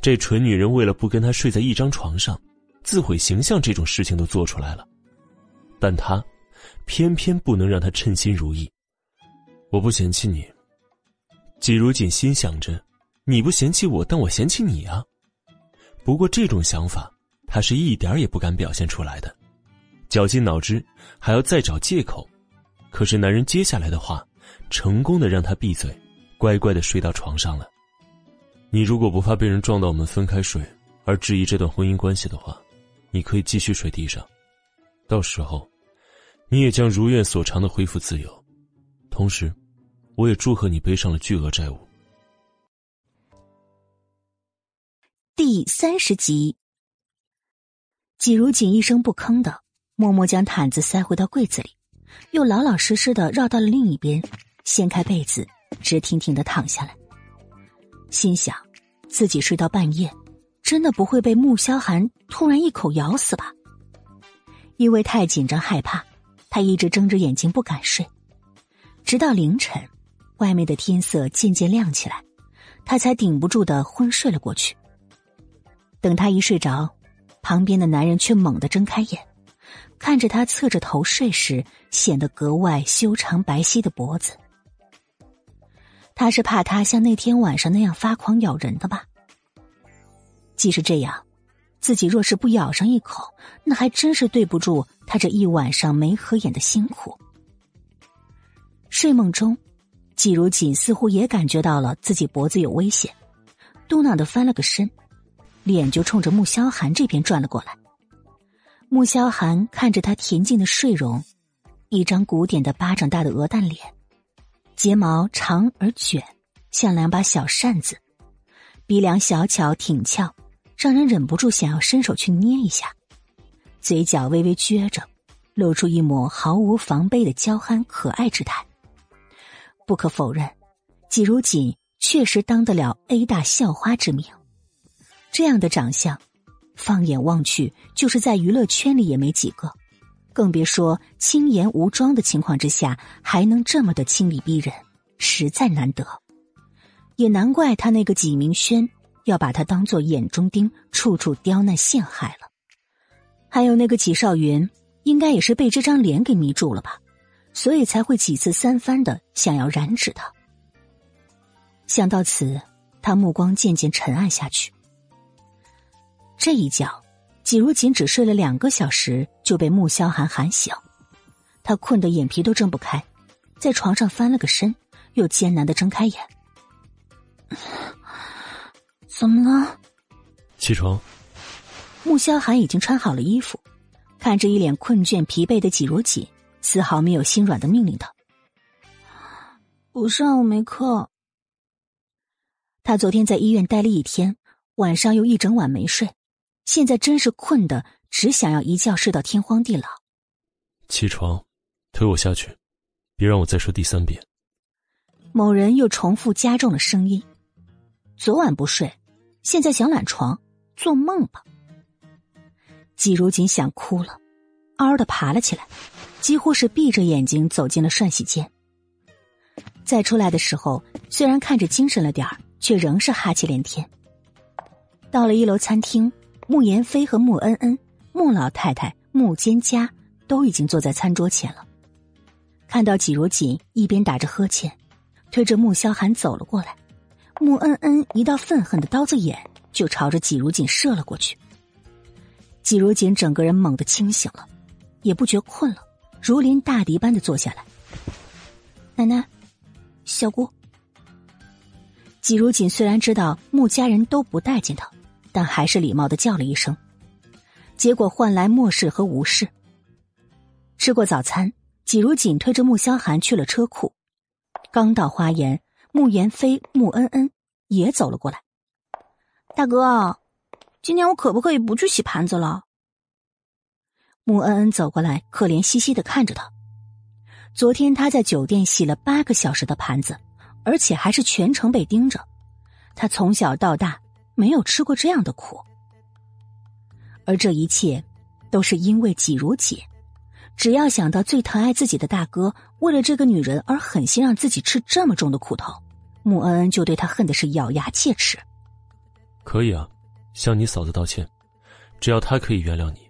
这蠢女人为了不跟他睡在一张床上，自毁形象这种事情都做出来了，但他偏偏不能让他称心如意。我不嫌弃你，季如锦心想着。你不嫌弃我，但我嫌弃你啊！不过这种想法，他是一点也不敢表现出来的，绞尽脑汁还要再找借口。可是男人接下来的话，成功的让他闭嘴，乖乖的睡到床上了。你如果不怕被人撞到我们分开睡，而质疑这段婚姻关系的话，你可以继续睡地上。到时候，你也将如愿所偿的恢复自由。同时，我也祝贺你背上了巨额债务。第三十集，季如锦一声不吭的默默将毯子塞回到柜子里，又老老实实的绕到了另一边，掀开被子，直挺挺的躺下来，心想自己睡到半夜，真的不会被穆萧寒突然一口咬死吧？因为太紧张害怕，他一直睁着眼睛不敢睡，直到凌晨，外面的天色渐渐亮起来，他才顶不住的昏睡了过去。等他一睡着，旁边的男人却猛地睁开眼，看着他侧着头睡时显得格外修长白皙的脖子。他是怕他像那天晚上那样发狂咬人的吧？即使这样，自己若是不咬上一口，那还真是对不住他这一晚上没合眼的辛苦。睡梦中，季如锦似乎也感觉到了自己脖子有危险，嘟囔的翻了个身。脸就冲着穆萧寒这边转了过来。穆萧寒看着他恬静的睡容，一张古典的巴掌大的鹅蛋脸，睫毛长而卷，像两把小扇子，鼻梁小巧挺翘，让人忍不住想要伸手去捏一下。嘴角微微撅着，露出一抹毫无防备的娇憨可爱之态。不可否认，季如锦确实当得了 A 大校花之名。这样的长相，放眼望去，就是在娱乐圈里也没几个，更别说轻颜无妆的情况之下还能这么的清丽逼人，实在难得。也难怪他那个纪明轩要把他当做眼中钉，处处刁难陷害了。还有那个纪少云，应该也是被这张脸给迷住了吧，所以才会几次三番的想要染指他。想到此，他目光渐渐沉暗下去。这一觉，季如锦只睡了两个小时就被穆萧寒喊醒，他困得眼皮都睁不开，在床上翻了个身，又艰难的睁开眼。怎么了？起床。穆萧寒已经穿好了衣服，看着一脸困倦疲惫的季如锦，丝毫没有心软的命令他：“我上午没课。”他昨天在医院待了一天，晚上又一整晚没睡。现在真是困的，只想要一觉睡到天荒地老。起床，推我下去，别让我再说第三遍。某人又重复加重了声音。昨晚不睡，现在想懒床，做梦吧。季如锦想哭了，嗷的爬了起来，几乎是闭着眼睛走进了涮洗间。再出来的时候，虽然看着精神了点儿，却仍是哈气连天。到了一楼餐厅。穆言飞和穆恩恩、穆老太太、穆蒹葭都已经坐在餐桌前了。看到季如锦一边打着呵欠，推着穆萧寒走了过来，穆恩恩一道愤恨的刀子眼就朝着季如锦射了过去。季如锦整个人猛地清醒了，也不觉困了，如临大敌般的坐下来。奶奶，小姑。季如锦虽然知道穆家人都不待见他。但还是礼貌的叫了一声，结果换来漠视和无视。吃过早餐，季如锦推着穆萧寒去了车库。刚到花园，穆言飞、穆恩恩也走了过来。大哥，今天我可不可以不去洗盘子了？穆恩恩走过来，可怜兮兮的看着他。昨天他在酒店洗了八个小时的盘子，而且还是全程被盯着。他从小到大没有吃过这样的苦，而这一切都是因为季如锦。只要想到最疼爱自己的大哥为了这个女人而狠心让自己吃这么重的苦头，穆恩恩就对他恨的是咬牙切齿。可以啊，向你嫂子道歉，只要她可以原谅你。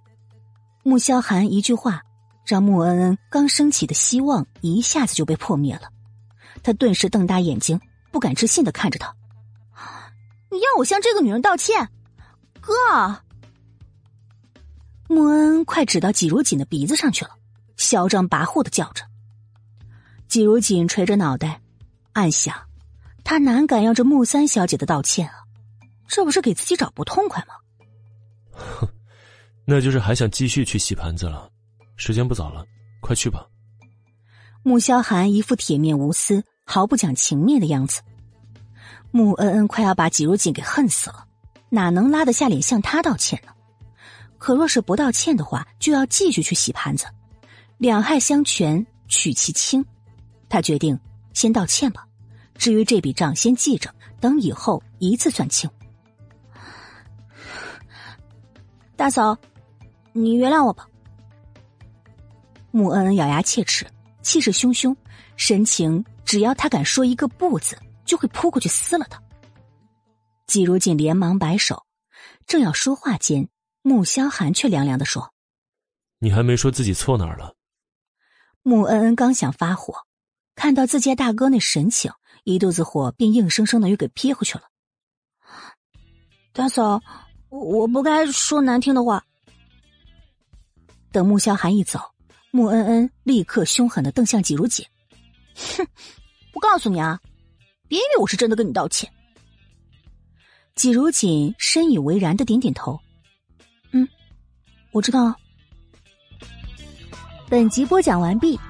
穆萧寒一句话，让穆恩恩刚升起的希望一下子就被破灭了。他顿时瞪大眼睛，不敢置信的看着他：“你要我向这个女人道歉，哥？”穆恩快指到季如锦的鼻子上去了。嚣张跋扈的叫着，季如锦垂着脑袋，暗想：他哪敢要这穆三小姐的道歉啊？这不是给自己找不痛快吗？哼，那就是还想继续去洗盘子了。时间不早了，快去吧。穆萧寒一副铁面无私、毫不讲情面的样子，穆恩恩快要把季如锦给恨死了，哪能拉得下脸向他道歉呢？可若是不道歉的话，就要继续去洗盘子。两害相权取其轻，他决定先道歉吧。至于这笔账，先记着，等以后一次算清。大嫂，你原谅我吧。穆恩恩咬牙切齿，气势汹汹，神情只要他敢说一个不字，就会扑过去撕了他。季如锦连忙摆手，正要说话间，穆萧寒却凉凉的说：“你还没说自己错哪儿了。”穆恩恩刚想发火，看到自家大哥那神情，一肚子火便硬生生的又给憋回去了。大嫂，我不该说难听的话。等穆萧寒一走，穆恩恩立刻凶狠的瞪向季如锦：“哼，我告诉你啊，别以为我是真的跟你道歉。”季如锦深以为然的点点头：“嗯，我知道。”本集播讲完毕。